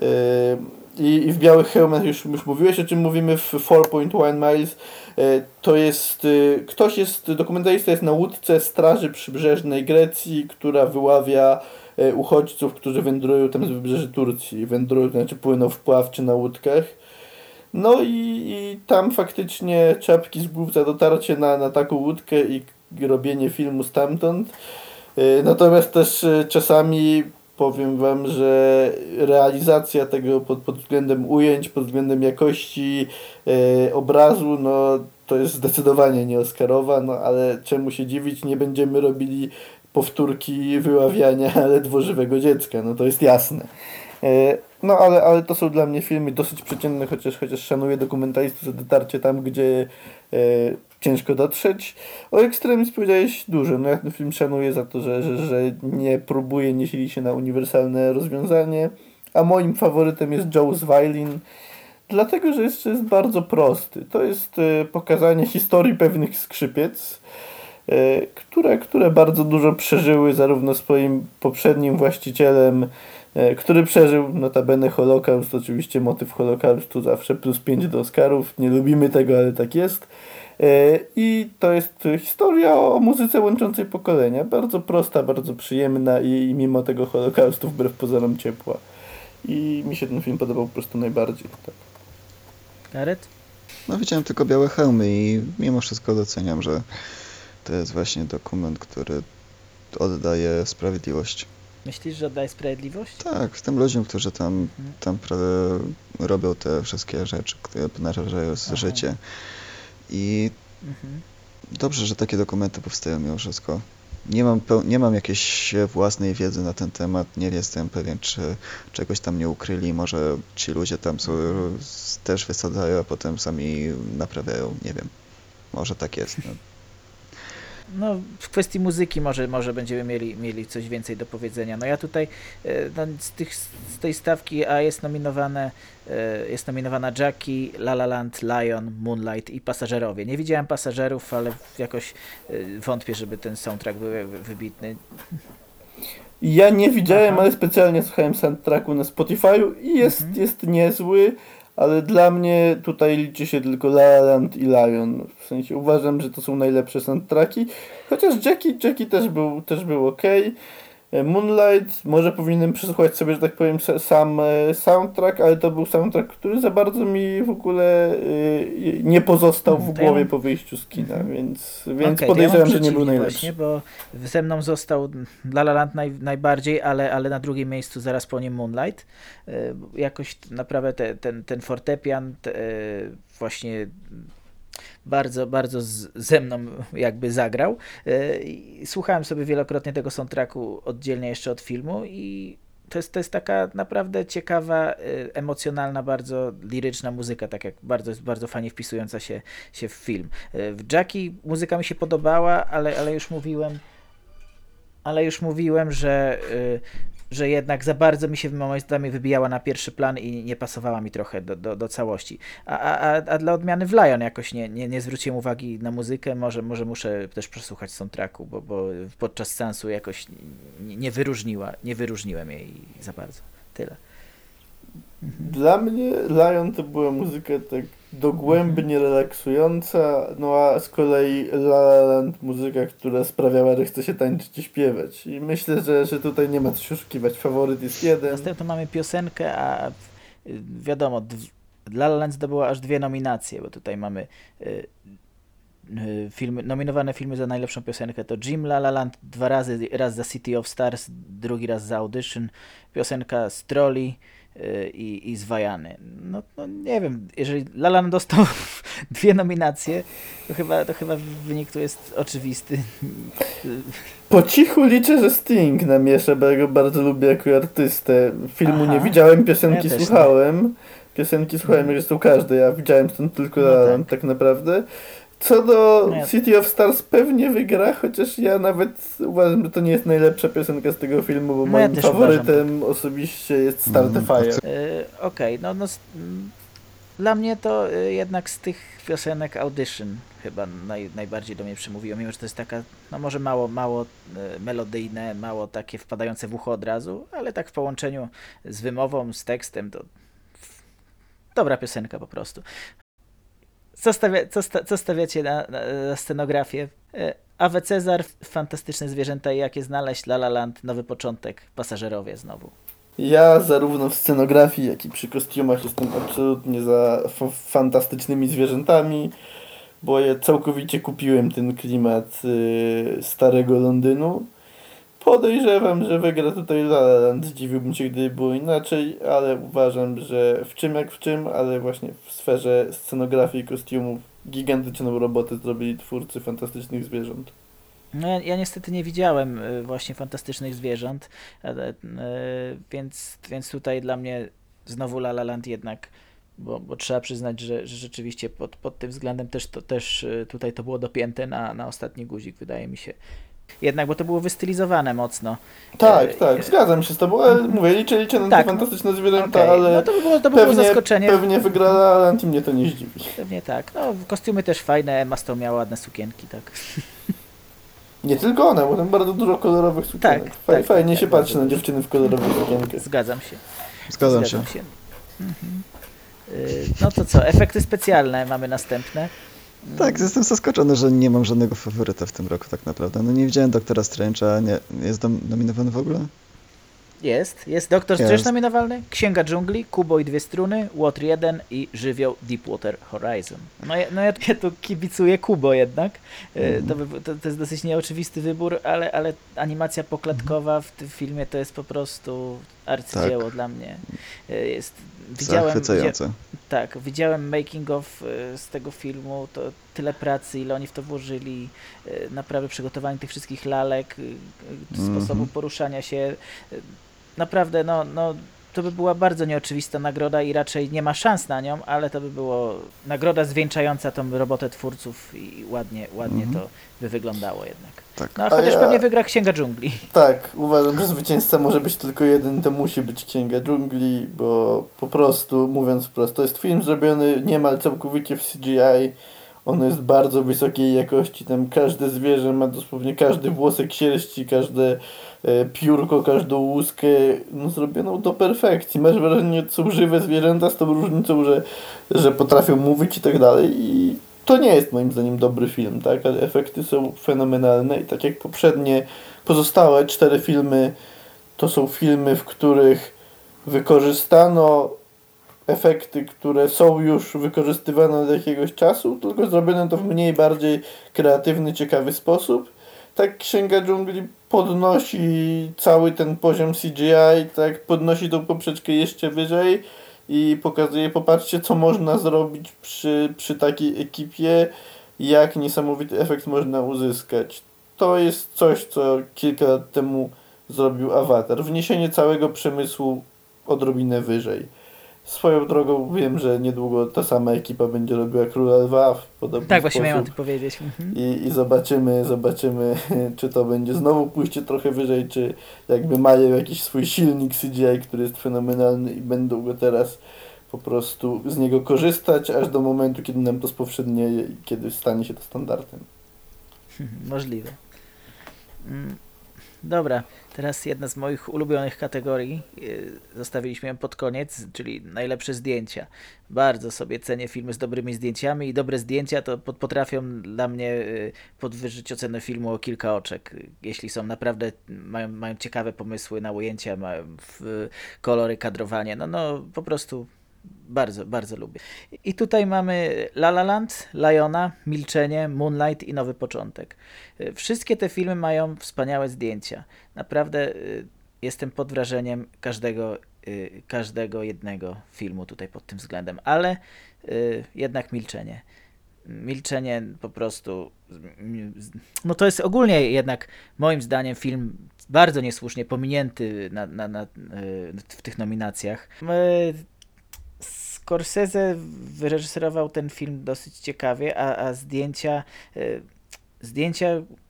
Yy, I, I w Białych Hełmach już, już mówiłeś, o czym mówimy w 4.1 Miles. To jest, ktoś jest, dokumentalista jest na łódce Straży Przybrzeżnej Grecji, która wyławia uchodźców, którzy wędrują tam z wybrzeży Turcji. Wędrują, to znaczy płyną w pławczy na łódkach. No i, i tam faktycznie czapki z głów dotarcie na, na taką łódkę i robienie filmu stamtąd. Y, natomiast też y, czasami powiem Wam, że realizacja tego pod, pod względem ujęć, pod względem jakości e, obrazu, no to jest zdecydowanie nie Oscarowa, no ale czemu się dziwić, nie będziemy robili powtórki wyławiania ledwo żywego dziecka, no to jest jasne. E, no ale, ale to są dla mnie filmy dosyć przeciętne, chociaż, chociaż szanuję dokumentalistów za dotarcie tam, gdzie e, ciężko dotrzeć. O Extremis powiedziałeś dużo. No ja ten film szanuję za to, że, że, że nie próbuje, nie sili się na uniwersalne rozwiązanie. A moim faworytem jest Joe's Violin. Dlatego, że jest, jest bardzo prosty. To jest e, pokazanie historii pewnych skrzypiec, które, które bardzo dużo przeżyły zarówno swoim poprzednim właścicielem, E, który przeżył notabene Holokaust, oczywiście motyw Holokaustu zawsze plus 5 do Oscarów, nie lubimy tego, ale tak jest. E, I to jest historia o muzyce łączącej pokolenia, bardzo prosta, bardzo przyjemna i, i mimo tego Holokaustu wbrew pozorom ciepła. I mi się ten film podobał po prostu najbardziej. Tak. Gareth? No widziałem tylko Białe Hełmy i mimo wszystko doceniam, że to jest właśnie dokument, który oddaje sprawiedliwość. Myślisz, że oddaje sprawiedliwość? Tak, tym ludziom, którzy tam, mhm. tam robią te wszystkie rzeczy, które narażają życie. I mhm. dobrze, że takie dokumenty powstają mimo wszystko. Nie mam, nie mam jakiejś własnej wiedzy na ten temat, nie jestem pewien, czy czegoś tam nie ukryli, może ci ludzie tam są, mhm. też wysadzają, a potem sami naprawiają, nie wiem. Może tak jest. No no, w kwestii muzyki może, może będziemy mieli, mieli coś więcej do powiedzenia. No ja tutaj e, no, z, tych, z tej stawki A jest nominowane e, jest nominowana Jackie, La La Land, Lion, Moonlight i Pasażerowie. Nie widziałem Pasażerów, ale jakoś e, wątpię, żeby ten soundtrack był wybitny. Ja nie widziałem, Aha. ale specjalnie słuchałem soundtracku na Spotify i jest, mhm. jest niezły ale dla mnie tutaj liczy się tylko La La Land i Lion. W sensie uważam, że to są najlepsze soundtracki. Chociaż Jackie, Jackie też był, też był ok. E, Moonlight, może powinienem przesłuchać sobie, że tak powiem, sam e, soundtrack, ale to był soundtrack, który za bardzo mi w ogóle e, nie pozostał w głowie po wyjściu z kina, więc, więc okay, podejrzewam, ja że nie był najlepszy. Właśnie, bo ze mną został La La Land naj, najbardziej, ale, ale na drugim miejscu zaraz po nim Moonlight. Jakoś naprawdę te, ten, ten fortepian te, właśnie bardzo, bardzo z, ze mną jakby zagrał. E, słuchałem sobie wielokrotnie tego soundtracku oddzielnie jeszcze od filmu i to jest, to jest taka naprawdę ciekawa, e, emocjonalna, bardzo liryczna muzyka, tak jak bardzo, bardzo fajnie wpisująca się, się w film. E, w Jackie muzyka mi się podobała, ale, ale już mówiłem, ale już mówiłem, że że jednak za bardzo mi się momentami wybijała na pierwszy plan i nie pasowała mi trochę do, do, do całości. A, a, a dla odmiany w Lion jakoś nie, nie, nie zwróciłem uwagi na muzykę, może, może muszę też przesłuchać soundtracku, bo, bo podczas sensu jakoś nie, nie wyróżniła, nie wyróżniłem jej za bardzo. Tyle. Dla mnie Lion to była muzyka tak dogłębnie relaksująca, no a z kolei La La Land muzyka, która sprawiała, że chce się tańczyć i śpiewać. I myślę, że, że tutaj nie ma co oszukiwać. Faworyt jest jeden. Następnie mamy piosenkę, a wiadomo, La La Land zdobyła aż dwie nominacje, bo tutaj mamy y, y, filmy, nominowane filmy za najlepszą piosenkę to Jim La La Land dwa razy, raz za City of Stars, drugi raz za Audition, piosenka Strolli, i, i zwajany. No, no nie wiem, jeżeli Lalan dostał dwie nominacje, to chyba, to chyba wynik tu jest oczywisty. Po cichu liczę, że Sting namieszę, bo ja go bardzo lubię jako artystę. Filmu Aha. nie widziałem, piosenki Ja słuchałem. Piosenki słuchałem zresztą każdy, ja widziałem stąd tylko No La La Land tak. tak naprawdę. Co do No ja- City of Stars pewnie wygra, chociaż ja nawet uważam, że to nie jest najlepsza piosenka z tego filmu, bo No ja moim też faworytem osobiście jest Start the Mm, Fire. Y, Okej, no, no s- mm, dla mnie to y, jednak z tych piosenek Audition chyba naj, najbardziej do mnie przemówiło, mimo że to jest taka, no może mało, mało y, melodyjne, mało takie wpadające w ucho od razu, ale tak w połączeniu z wymową, z tekstem to dobra piosenka po prostu. Co, stawia, co, sta, co stawiacie na, na, scenografię? Awe Cezar, fantastyczne zwierzęta i jak je znaleźć, La La Land, nowy początek, pasażerowie znowu. Ja zarówno w scenografii, jak i przy kostiumach jestem absolutnie za fantastycznymi zwierzętami, bo ja całkowicie kupiłem ten klimat y, starego Londynu. Podejrzewam, że wygra tutaj La La Land. Zdziwiłbym się, gdyby było inaczej, ale uważam, że w czym jak w czym, ale właśnie w sferze scenografii i kostiumów gigantyczną robotę zrobili twórcy fantastycznych zwierząt. No ja, ja niestety nie widziałem y, właśnie fantastycznych zwierząt, ale, y, więc, więc tutaj dla mnie znowu La La Land jednak, bo, bo trzeba przyznać, że, że rzeczywiście pod, pod tym względem też, to, też tutaj to było dopięte na, na ostatni guzik, wydaje mi się. Jednak, bo to było wystylizowane mocno. Tak, E, tak, zgadzam się z tobą, ale mówię, liczę, liczę na Tak, te fantastyczne zwierzęta, Okej, ale... No to by było, to by było Pewnie, zaskoczenie. pewnie wygra Land i mnie to nie zdziwi. Pewnie tak. No, kostiumy też fajne, Emma Stone miała ładne sukienki, tak. Nie tylko one, bo tam bardzo dużo kolorowych sukienek. Tak, Faj, tak, fajnie tak, się tak, patrzy na dziewczyny w kolorowych sukienkach. Zgadzam się. Zgadzam się. Mhm. Y, No to co, efekty specjalne mamy następne. Tak, jestem zaskoczony, że nie mam żadnego faworyta w tym roku tak naprawdę. No nie widziałem Doktora Strange'a, nie, jest dom- nominowany w ogóle? Jest, jest Doktor Jest. Strange nominowany, Księga Dżungli, Kubo i dwie struny, Water 1 i Żywioł Deepwater Horizon. No ja, no ja, ja tu kibicuję Kubo jednak, Y, to, to, to jest dosyć nieoczywisty wybór, ale, ale animacja poklatkowa w tym filmie to jest po prostu arcydzieło dla mnie. Y, Jest, widziałem, widzia, Zachwycające. tak, widziałem making of y, z tego filmu, to tyle pracy, ile oni w to włożyli, y, naprawdę przygotowanie tych wszystkich lalek, y, Mhm. sposobu poruszania się. Naprawdę, no, no, to by była bardzo nieoczywista nagroda i raczej nie ma szans na nią, ale to by było nagroda zwieńczająca tą robotę twórców i ładnie, ładnie Mhm. to by wyglądało jednak. Tak. No a A chociaż ja- pewnie wygra Księga Dżungli. Tak, uważam, że zwycięzca może być tylko jeden, to musi być Księga Dżungli, bo po prostu, mówiąc wprost, to jest film zrobiony niemal całkowicie w CGI. On jest bardzo wysokiej jakości, tam każde zwierzę ma dosłownie każdy włosek sierści, każde e, piórko, każdą łuskę no, zrobioną do perfekcji. Masz wrażenie, są żywe zwierzęta z tą różnicą, że, że potrafią mówić i tak dalej i to nie jest moim zdaniem dobry film, tak? Ale efekty są fenomenalne i tak jak poprzednie pozostałe cztery filmy to są filmy, w których wykorzystano efekty, które są już wykorzystywane od jakiegoś czasu, tylko zrobiono to w mniej bardziej kreatywny, ciekawy sposób. Tak Księga Dżungli podnosi cały ten poziom CGI, tak podnosi tą poprzeczkę jeszcze wyżej i pokazuje, popatrzcie co można zrobić przy, przy takiej ekipie, jak niesamowity efekt można uzyskać. To jest coś, co kilka lat temu zrobił Avatar. Wniesienie całego przemysłu odrobinę wyżej. Swoją drogą wiem, że niedługo ta sama ekipa będzie robiła Króla Lwa w podobny Tak, właśnie miałem o tym powiedzieć. Mhm. I, I zobaczymy, zobaczymy, czy to będzie znowu pójście trochę wyżej, czy jakby mają jakiś swój silnik CGI, który jest fenomenalny i będą go teraz po prostu z niego korzystać, aż do momentu, kiedy nam to spowszednieje i kiedy stanie się to standardem. Możliwe. Mm, Dobra, teraz jedna z moich ulubionych kategorii. Yy, Zostawiliśmy ją pod koniec, czyli najlepsze zdjęcia. Bardzo sobie cenię filmy z dobrymi zdjęciami i dobre zdjęcia to pot- potrafią dla mnie yy, podwyżyć ocenę filmu o kilka oczek. Jeśli są naprawdę, mają, mają ciekawe pomysły na ujęcia, mają w, kolory, kadrowanie, no, no po prostu bardzo, bardzo lubię. I tutaj mamy La La Land, Liona, Milczenie, Moonlight i Nowy Początek. Y, Wszystkie te filmy mają wspaniałe zdjęcia. Naprawdę y, jestem pod wrażeniem każdego y, każdego jednego filmu tutaj pod tym względem, ale jednak milczenie. Milczenie po prostu. No to jest ogólnie jednak moim zdaniem film bardzo niesłusznie pominięty na, na, na, w tych nominacjach. Scorsese wyreżyserował ten film dosyć ciekawie, a, a zdjęcia, zdjęcia Mm,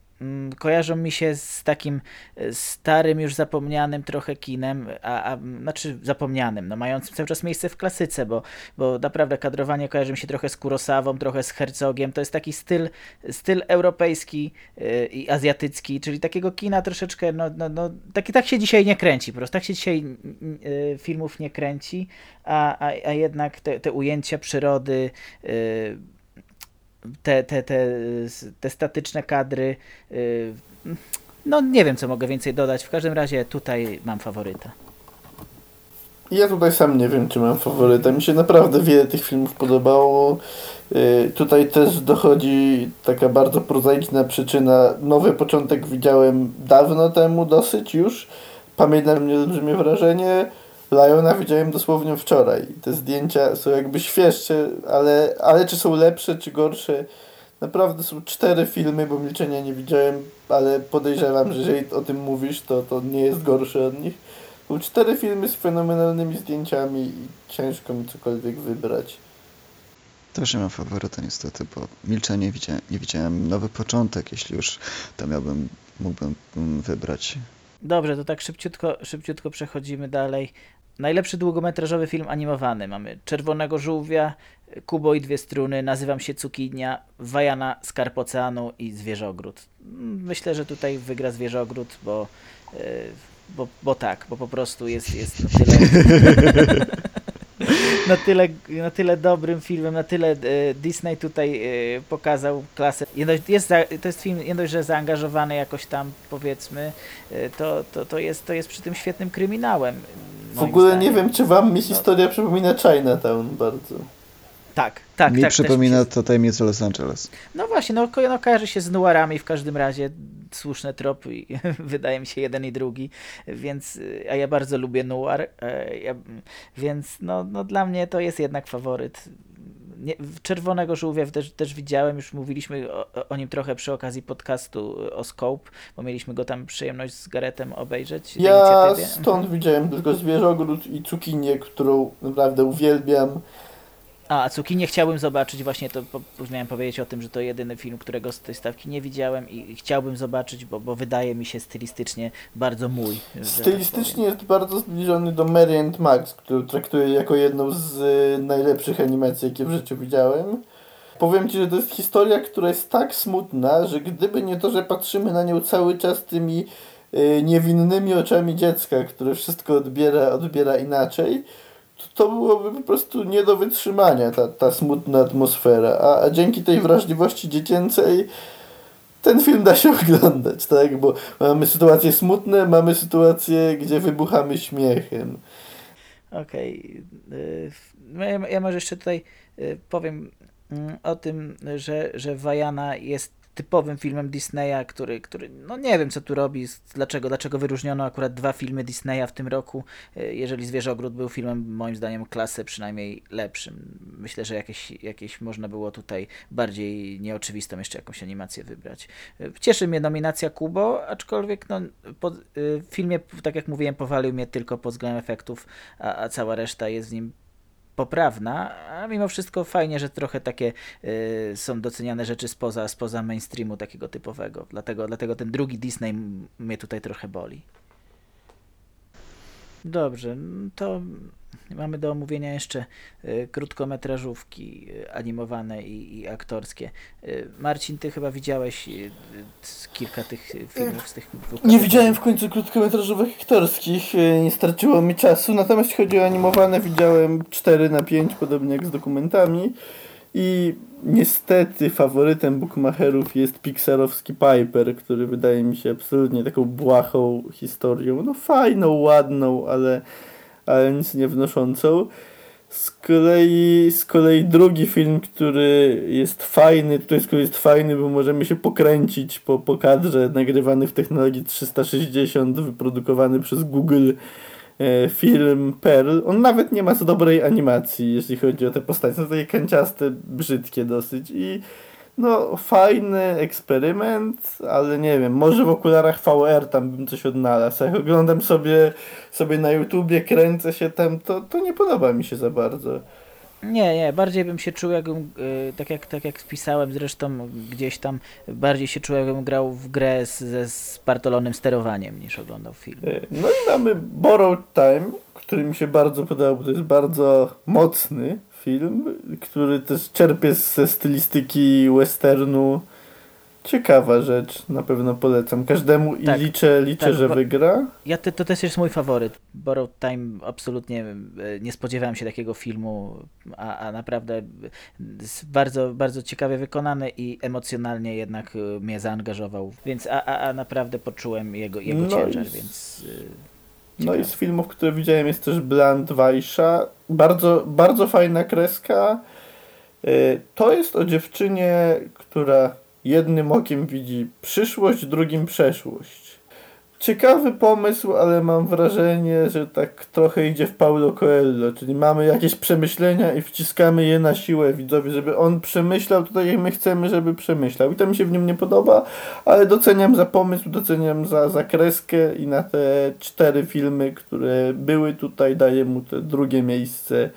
kojarzą mi się z takim e, starym, już zapomnianym trochę kinem, a, a znaczy zapomnianym, no mającym cały czas miejsce w klasyce, bo, bo naprawdę kadrowanie kojarzy mi się trochę z Kurosawą, trochę z Herzogiem, to jest taki styl, styl europejski yy, i azjatycki, czyli takiego kina troszeczkę, no, no, no taki, tak się dzisiaj nie kręci, po prostu tak się dzisiaj yy, filmów nie kręci, a, a, a jednak te, te ujęcia przyrody, te, te, te, te statyczne kadry. Y, no nie wiem, co mogę więcej dodać. W każdym razie tutaj mam faworyta. Ja tutaj sam nie wiem, czy mam faworyta. Mi się naprawdę wiele tych filmów podobało. Y, tutaj też dochodzi taka bardzo prozaiczna przyczyna. Nowy początek widziałem dawno temu, dosyć już. Pamiętam mnie olbrzymie wrażenie. Liona widziałem dosłownie wczoraj. Te zdjęcia są jakby świeższe, ale, ale czy są lepsze, czy gorsze? Naprawdę są cztery filmy, bo Milczenia nie widziałem, ale podejrzewam, że jeżeli o tym mówisz, to, to nie jest gorsze od nich. Są cztery filmy z fenomenalnymi zdjęciami i ciężko mi cokolwiek wybrać. Też nie mam faworyta niestety, bo Milczenie widziałem, nie widziałem Nowy Początek, jeśli już to miałbym, mógłbym wybrać. Dobrze, to tak szybciutko, szybciutko przechodzimy dalej. Najlepszy długometrażowy film animowany. Mamy Czerwonego Żółwia, Kubo i dwie struny, Nazywam się Cukinia, Wajana, Skarb Oceanu i Zwierzogród. Myślę, że tutaj wygra Zwierzogród, bo, e, bo, bo tak, bo po prostu jest, jest na tyle... na tyle, na tyle dobrym filmem, na tyle e, Disney tutaj e, pokazał klasę. Jest, to jest film nie dość, że zaangażowany jakoś tam powiedzmy, to, to, to, jest, to jest przy tym świetnym kryminałem. W ogóle zdaniem. nie wiem, czy wam mi historia no. przypomina Chinatown bardzo. Tak, tak. Mi tak, przypomina to tajemnice Los Angeles. No właśnie, no, no kojarzy się z noirami w każdym razie. Słuszne tropy i wydaje mi się jeden i drugi, więc a ja bardzo lubię noir, e, ja, więc no, no dla mnie to jest jednak faworyt nie, Czerwonego Żółwia też, też widziałem, już mówiliśmy o, o, nim trochę przy okazji podcastu o Scope, bo mieliśmy go tam przyjemność z Garetem obejrzeć. Ja stąd mhm. widziałem tylko Zwierzogród i Cukinię, którą naprawdę uwielbiam. A, Cukinię chciałbym zobaczyć, właśnie to po, miałem powiedzieć o tym, że to jedyny film, którego z tej stawki nie widziałem i chciałbym zobaczyć, bo, bo wydaje mi się stylistycznie bardzo mój. Tak stylistycznie tak jest bardzo zbliżony do Mary and Max, który traktuję jako jedną z y, najlepszych animacji, jakie w życiu widziałem. Powiem Ci, że to jest historia, która jest tak smutna, że gdyby nie to, że patrzymy na nią cały czas tymi y, niewinnymi oczami dziecka, które wszystko odbiera, odbiera inaczej, to byłoby po prostu nie do wytrzymania, ta, ta smutna atmosfera. A, a dzięki tej wrażliwości dziecięcej ten film da się oglądać, tak? Bo mamy sytuacje smutne, mamy sytuacje, gdzie wybuchamy śmiechem. Okej. Okay. Ja, ja może jeszcze tutaj y, powiem mm, o tym, że, że Wajana jest typowym filmem Disneya, który, który no nie wiem co tu robi, dlaczego, dlaczego wyróżniono akurat dwa filmy Disneya w tym roku, e, jeżeli Zwierzogród był filmem moim zdaniem klasy przynajmniej lepszym. Myślę, że jakieś, jakieś można było tutaj bardziej nieoczywistą jeszcze jakąś animację wybrać. E, cieszy mnie nominacja Kubo, aczkolwiek no, po, e, w filmie, tak jak mówiłem, powalił mnie tylko pod względem efektów, a, a cała reszta jest w nim poprawna, a mimo wszystko fajnie, że trochę takie y, są doceniane rzeczy spoza, spoza mainstreamu takiego typowego. Dlatego, dlatego ten drugi Disney mnie tutaj trochę boli. Dobrze, to mamy do omówienia jeszcze y, krótkometrażówki y, animowane i, i, aktorskie. Y, Marcin, ty chyba widziałeś kilka tych filmów z tych dwóch Nie widziałem w końcu krótkometrażowych aktorskich, nie starczyło mi czasu, natomiast jeśli chodzi o animowane, widziałem 4 na 5, podobnie jak z dokumentami. I niestety faworytem bookmacherów jest pixarowski Piper, który wydaje mi się absolutnie taką błahą historią. No fajną, ładną, ale, ale nic nie wnoszącą. Z kolei, z kolei drugi film, który jest fajny, tutaj z kolei jest fajny, bo możemy się pokręcić po, po kadrze nagrywany w technologii 360, wyprodukowany przez Google e, film Pearl, on nawet nie ma co dobrej animacji, jeśli chodzi o te postacie. Są takie kanciaste, brzydkie dosyć i no fajny eksperyment, ale nie wiem, może w okularach VR tam bym coś odnalazł. Jak oglądam sobie, sobie na YouTubie, kręcę się tam, to, to nie podoba mi się za bardzo. Nie, nie, bardziej bym się czuł, jakbym, y, tak jak, tak jak wpisałem zresztą gdzieś tam, bardziej się czuł, jakbym grał w grę z, ze spartolonym sterowaniem niż oglądał film. E, no i mamy Borrowed Time, który mi się bardzo podobał, bo to jest bardzo mocny film, który też czerpie ze stylistyki westernu. Ciekawa rzecz, na pewno polecam każdemu i tak, liczę, liczę tak, że wygra. Ja to, to też jest mój faworyt. Borrowed Time absolutnie e, nie spodziewałem się takiego filmu, a, a naprawdę bardzo, bardzo ciekawie wykonany i emocjonalnie jednak e, mnie zaangażował, więc a, a, a naprawdę poczułem jego, jego no ciężar, więc... No i z filmów, które widziałem jest też Bland Weisha. Bardzo, bardzo fajna kreska. To jest o dziewczynie, która jednym okiem widzi przyszłość, drugim przeszłość. Ciekawy pomysł, ale mam wrażenie, że tak trochę idzie w Paulo Coelho, czyli mamy jakieś przemyślenia i wciskamy je na siłę widzowi, żeby on przemyślał tutaj jak my chcemy, żeby przemyślał. I to mi się w nim nie podoba, ale doceniam za pomysł, doceniam za, za kreskę i na te cztery filmy, które były tutaj, daję mu te drugie miejsce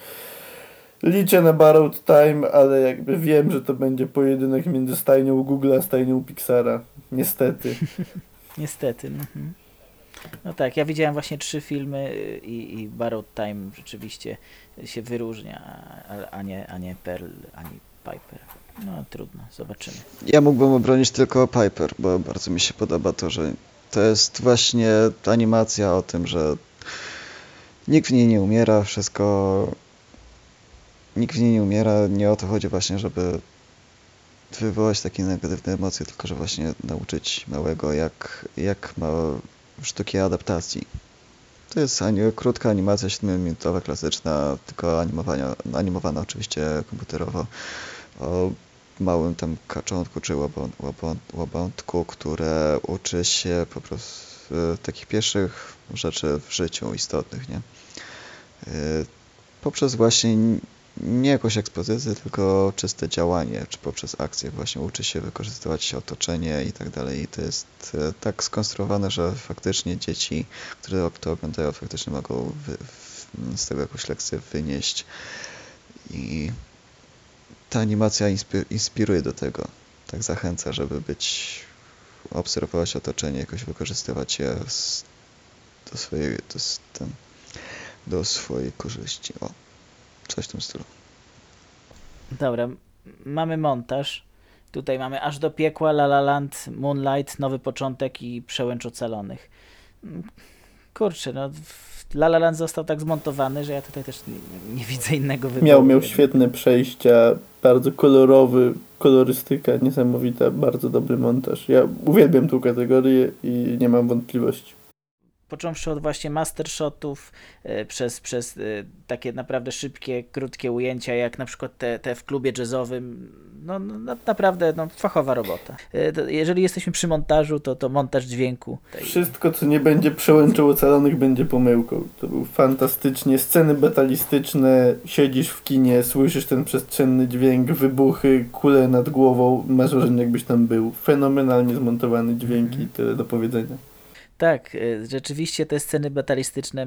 liczę na Borrowed Time, ale jakby wiem, że to będzie pojedynek między stajnią Google a stajnią Pixara. Niestety. Niestety. Mhm. No tak, ja widziałem właśnie trzy filmy i, i Borrowed Time rzeczywiście się wyróżnia, a, a, nie, a nie Pearl, ani Piper. No trudno, zobaczymy. Ja mógłbym obronić tylko Piper, bo bardzo mi się podoba to, że to jest właśnie animacja o tym, że nikt w niej nie umiera, wszystko nikt w niej nie umiera. Nie o to chodzi właśnie, żeby wywołać takie negatywne emocje, tylko że właśnie nauczyć małego, jak, jak ma sztuki adaptacji. To jest krótka animacja, 7-minutowa, klasyczna, tylko animowania, animowana oczywiście komputerowo, o małym tam kaczątku czy łabątku, które uczy się po prostu takich pierwszych rzeczy w życiu istotnych, nie? Y, poprzez właśnie nie jakąś ekspozycję, tylko czyste działanie, czy poprzez akcję właśnie uczy się wykorzystywać otoczenie i tak dalej. I to jest e, tak skonstruowane, że faktycznie dzieci, które to oglądają, faktycznie mogą wy, z tego jakąś lekcję wynieść. I ta animacja inspiruje do tego. Tak zachęca, żeby być, obserwować otoczenie, jakoś wykorzystywać je do swojej, do, do swojej korzyści. O. Coś w tym stylu. Dobra, mamy montaż. Tutaj mamy aż do piekła, La La Land, Moonlight, Nowy Początek i Przełęcz Ocalonych. Kurczę, no La La Land został tak zmontowany, że ja tutaj też nie, nie widzę innego wyboru. Miał, miał świetne przejścia, bardzo kolorowy, kolorystyka niesamowita, bardzo dobry montaż. Ja uwielbiam tą kategorię i nie mam wątpliwości począwszy od właśnie master shotów, e, przez, przez e, takie naprawdę szybkie, krótkie ujęcia, jak na przykład te, te w klubie jazzowym, no, no naprawdę no, fachowa robota. E, jeżeli jesteśmy przy montażu, to, to montaż dźwięku. Wszystko, co nie będzie przełączył ocalonych, będzie pomyłką. To był fantastycznie, sceny betalistyczne, siedzisz w kinie, słyszysz ten przestrzenny dźwięk, wybuchy, kule nad głową, masz wrażenie, jakbyś tam był. Fenomenalnie zmontowany dźwięk i tyle do powiedzenia. Tak, y, rzeczywiście te sceny batalistyczne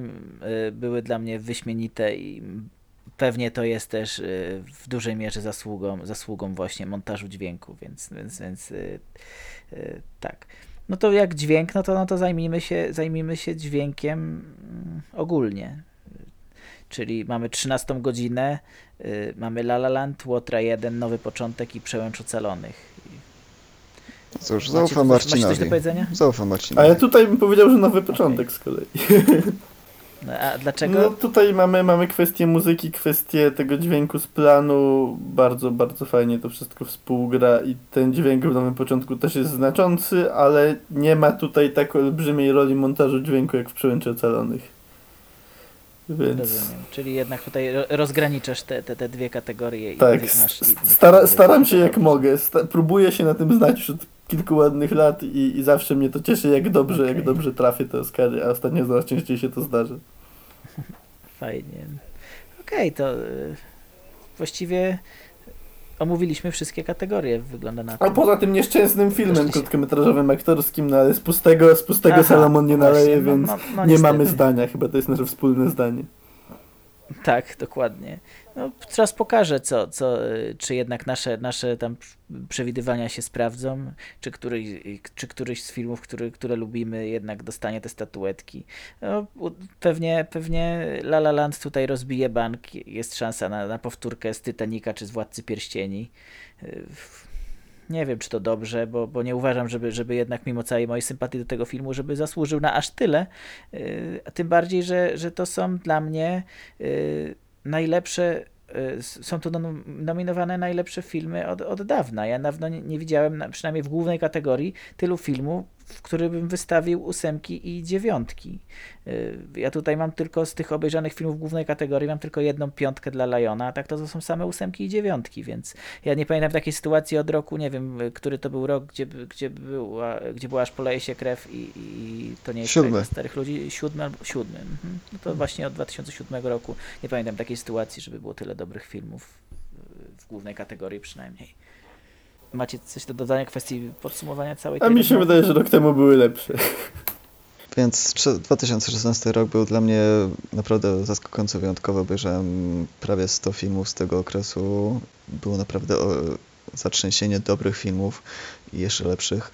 y, były dla mnie wyśmienite i pewnie to jest też y, w dużej mierze zasługą, zasługą właśnie montażu dźwięku, więc, więc, więc tak. No to jak dźwięk, no to, no to zajmijmy, się, zajmijmy się dźwiękiem mm, ogólnie. Czyli mamy 13 godzinę, mamy La La Land, Łotra 1, Nowy Początek i Przełęcz Ocalonych. Cóż, zaufam Marcinowi. Macie coś do powiedzenia? Zaufam Marcinowi. A ja tutaj bym powiedział, że nowy początek okay. z kolei. No, a dlaczego? No tutaj mamy, mamy kwestię muzyki, kwestię tego dźwięku z planu. Bardzo, bardzo fajnie to wszystko współgra i ten dźwięk w nowym początku też jest znaczący, ale nie ma tutaj tak olbrzymiej roli montażu dźwięku jak w Przełęczy Ocalonych. Więc... Rozumiem. Czyli jednak tutaj rozgraniczasz te, te, te dwie kategorie. Tak, i masz stara, staram się jak mogę. Sta próbuję się na tym znać już od kilku ładnych lat i, i zawsze mnie to cieszy, jak dobrze, okay. jak dobrze trafię te Oscary, a ostatnio coraz częściej się to zdarzy. Fajnie. Okej, okay, to y, właściwie omówiliśmy wszystkie kategorie, wygląda na to. A poza tym nieszczęsnym filmem krótkometrażowym aktorskim, no ale z pustego, z pustego Aha, Salomon nie naleje, no, więc no, no, nie mamy zdania, chyba to jest nasze wspólne zdanie. Tak, dokładnie. No, czas pokaże, co, co, czy jednak nasze, nasze tam przewidywania się sprawdzą, czy któryś, czy któryś z filmów, który, które lubimy, jednak dostanie te statuetki. No, pewnie, pewnie La La Land tutaj rozbije bank, jest szansa na, na powtórkę z Titanica czy z Władcy Pierścieni. Nie wiem, czy to dobrze, bo, bo nie uważam, żeby, żeby jednak mimo całej mojej sympatii do tego filmu, żeby zasłużył na aż tyle. Yy, tym bardziej, że, że to są dla mnie yy, najlepsze y, są to nominowane najlepsze filmy od, od dawna. Ja dawno nie widziałem, przynajmniej w głównej kategorii, tylu filmów, w którym bym wystawił ósemki i dziewiątki. Y, ja tutaj mam tylko z tych obejrzanych filmów głównej kategorii, mam tylko jedną piątkę dla Liona, a tak to, to są same ósemki i dziewiątki, więc ja nie pamiętam takiej sytuacji od roku, nie wiem, który to był rok, gdzie, gdzie, była, gdzie była aż poleje się krew i, i to nie jest Siódmy. starych ludzi, siódmy albo siódmy. Mhm. No to właśnie od 2007 roku nie pamiętam takiej sytuacji, żeby było tyle dobrych filmów w głównej kategorii przynajmniej. Macie coś do dodania kwestii podsumowania całej tej A mi się wydaje, że rok temu były lepsze. Więc 2016 rok był dla mnie naprawdę zaskakująco wyjątkowy. Obejrzałem prawie 100 filmów z tego okresu. Było naprawdę zatrzęsienie dobrych filmów i jeszcze lepszych.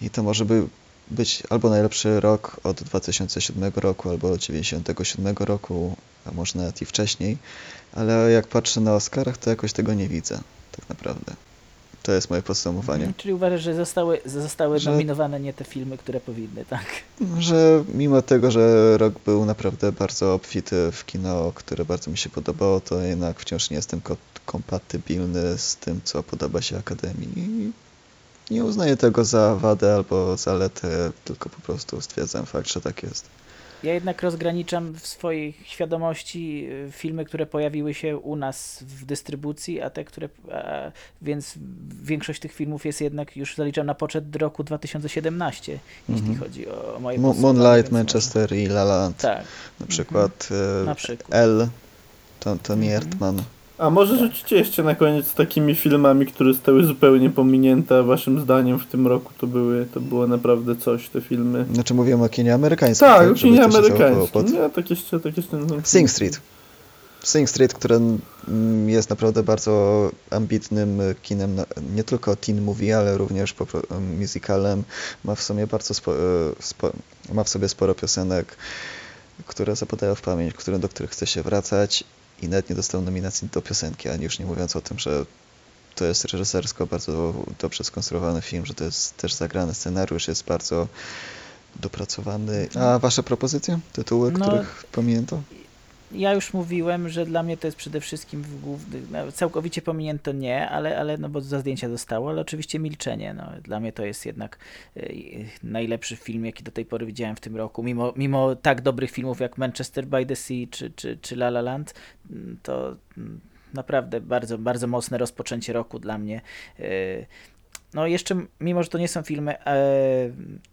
I to może by być albo najlepszy rok od 2007 roku, albo od 1997 roku, a może nawet i wcześniej. Ale jak patrzę na Oscarach, to jakoś tego nie widzę, tak naprawdę. To jest moje podsumowanie. Czyli uważasz, że zostały, zostały że, nominowane nie te filmy, które powinny, tak? Że mimo tego, że rok był naprawdę bardzo obfity w kino, które bardzo mi się podobało, to jednak wciąż nie jestem kompatybilny z tym, co podoba się Akademii. Nie uznaję tego za wadę albo zaletę, tylko po prostu stwierdzam fakt, że tak jest. Ja jednak rozgraniczam w swojej świadomości y, filmy, które pojawiły się u nas w dystrybucji, a te, które. A, więc większość tych filmów jest jednak już zaliczam na poczet roku 2017, mm -hmm. jeśli mhm. chodzi o, moje Mo Moonlight, Manchester i La La Land. Tak. Na przykład, mm -hmm. na przykład. L. To, Tony mm -hmm. A może rzucicie jeszcze na koniec takimi filmami, które zostały zupełnie pominięte, waszym zdaniem w tym roku to były, to było naprawdę coś, te filmy. Znaczy mówiłem o kinie amerykańskim. Tak, tak o kinie amerykańskim. Pod... Nie, tak jeszcze, tak jeszcze. No. Sing Street. Sing Street, które mm, jest naprawdę bardzo ambitnym kinem, nie tylko teen movie, ale również musicalem. Ma w sumie bardzo spo, e, spo, ma w sobie sporo piosenek, które zapadają w pamięć, które, do których chce się wracać i nawet nie dostał nominacji do piosenki, ani już nie mówiąc o tym, że to jest reżysersko bardzo dobrze skonstruowany film, że to jest też zagrany scenariusz, jest bardzo dopracowany. A wasze propozycje? Tytuły, no, których pamiętam? Ja już mówiłem, że dla mnie to jest przede wszystkim główny, no, całkowicie pominięto nie, ale, ale no bo za zdjęcia zostało, ale oczywiście milczenie. No, dla mnie to jest jednak y, najlepszy film, jaki do tej pory widziałem w tym roku. Mimo, mimo tak dobrych filmów jak Manchester by the Sea czy, czy, czy La La Land, mm, to mm, naprawdę bardzo, bardzo mocne rozpoczęcie roku dla mnie. Y, no jeszcze, mimo że to nie są filmy e,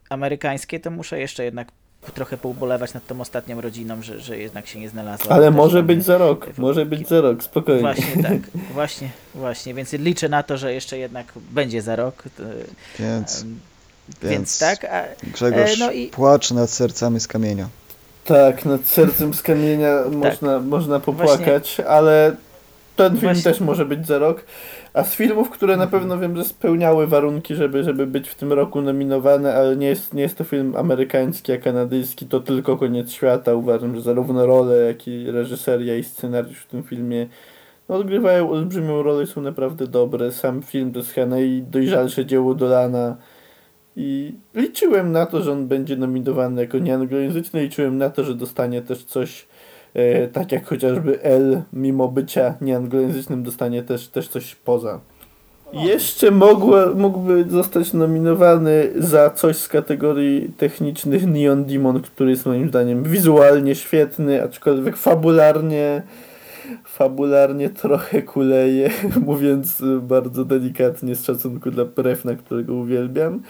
amerykańskie, to muszę jeszcze jednak trochę poubolewać nad tą ostatnią rodziną, że, że jednak się nie znalazła. Ale może być za rok, może być za rok, spokojnie. Właśnie tak, właśnie, właśnie, więc liczę na to, że jeszcze jednak będzie za rok. Więc, um, więc, więc tak. A, Grzegorz, e, no i... płacz nad sercami z kamienia. Tak, nad sercem z kamienia tak. można, można popłakać, właśnie, ale ten film właśnie... też może być za rok. A z filmów, które na pewno wiem, że spełniały warunki, żeby, żeby być w tym roku nominowane, ale nie jest, nie jest to film amerykański, a kanadyjski, to tylko koniec świata. Uważam, że zarówno rolę, jak i reżyseria i scenariusz w tym filmie no, odgrywają olbrzymią rolę i są naprawdę dobre. Sam film to jest chyba najdojrzalsze dzieło Dolana. I liczyłem na to, że on będzie nominowany jako nieanglojęzyczny, liczyłem na to, że dostanie też coś tak jak chociażby L, mimo bycia nieanglojęzycznym, dostanie też, też coś poza. Jeszcze mogło, mógłby zostać nominowany za coś z kategorii technicznych Neon Demon, który jest moim zdaniem wizualnie świetny, aczkolwiek fabularnie fabularnie trochę kuleje, mówiąc bardzo delikatnie z szacunku dla Prefna, którego uwielbiam.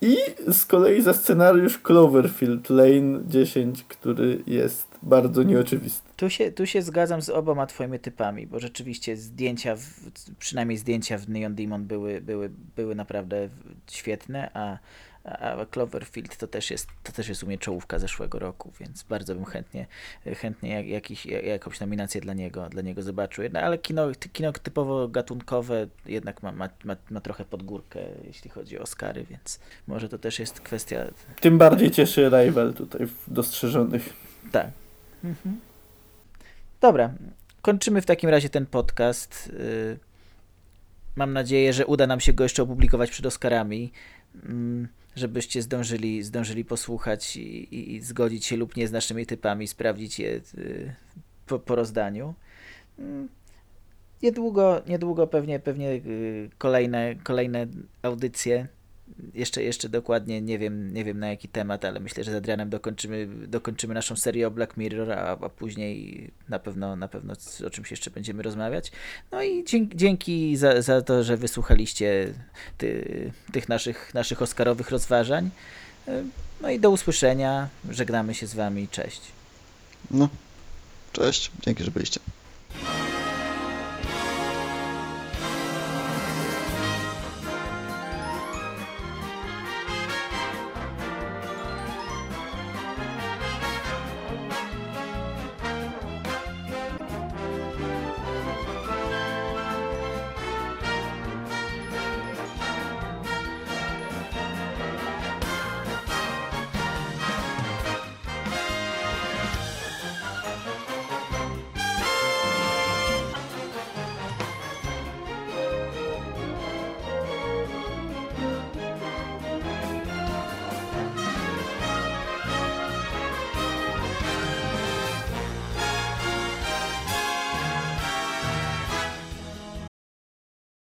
I z kolei za scenariusz Cloverfield Lane 10, który jest bardzo nieoczywisty. Tu się, tu się zgadzam z oboma twoimi typami, bo rzeczywiście zdjęcia, w, przynajmniej zdjęcia w Neon Demon były, były, były naprawdę świetne, a, a Cloverfield to też jest, to też jest u mnie czołówka zeszłego roku, więc bardzo bym chętnie, chętnie jak, jakiś, jakąś nominację dla niego, dla niego zobaczył. No, ale kino, kino typowo gatunkowe jednak ma, ma, ma, ma trochę podgórkę, jeśli chodzi o Oscary, więc może to też jest kwestia... Tym bardziej cieszy Rival tutaj w dostrzeżonych. Tak. Mhm. Dobra, kończymy w takim razie ten podcast. Y, mam nadzieję, że uda nam się go jeszcze opublikować przed Oscarami. Mm, żebyście zdążyli, zdążyli posłuchać i, i, zgodzić się lub nie z naszymi typami, sprawdzić je y, po, po rozdaniu. Mm, niedługo, niedługo pewnie, pewnie y, kolejne, kolejne audycje jeszcze, jeszcze dokładnie nie wiem, nie wiem na jaki temat, ale myślę, że z Adrianem dokończymy, dokończymy naszą serię o Black Mirror, a, a później na pewno, na pewno o czymś jeszcze będziemy rozmawiać. No i dzięki, dzięki za, za to, że wysłuchaliście ty, tych naszych, naszych Oscarowych rozważań. No i do usłyszenia. Żegnamy się z Wami. Cześć. No, cześć. Dzięki, że byliście.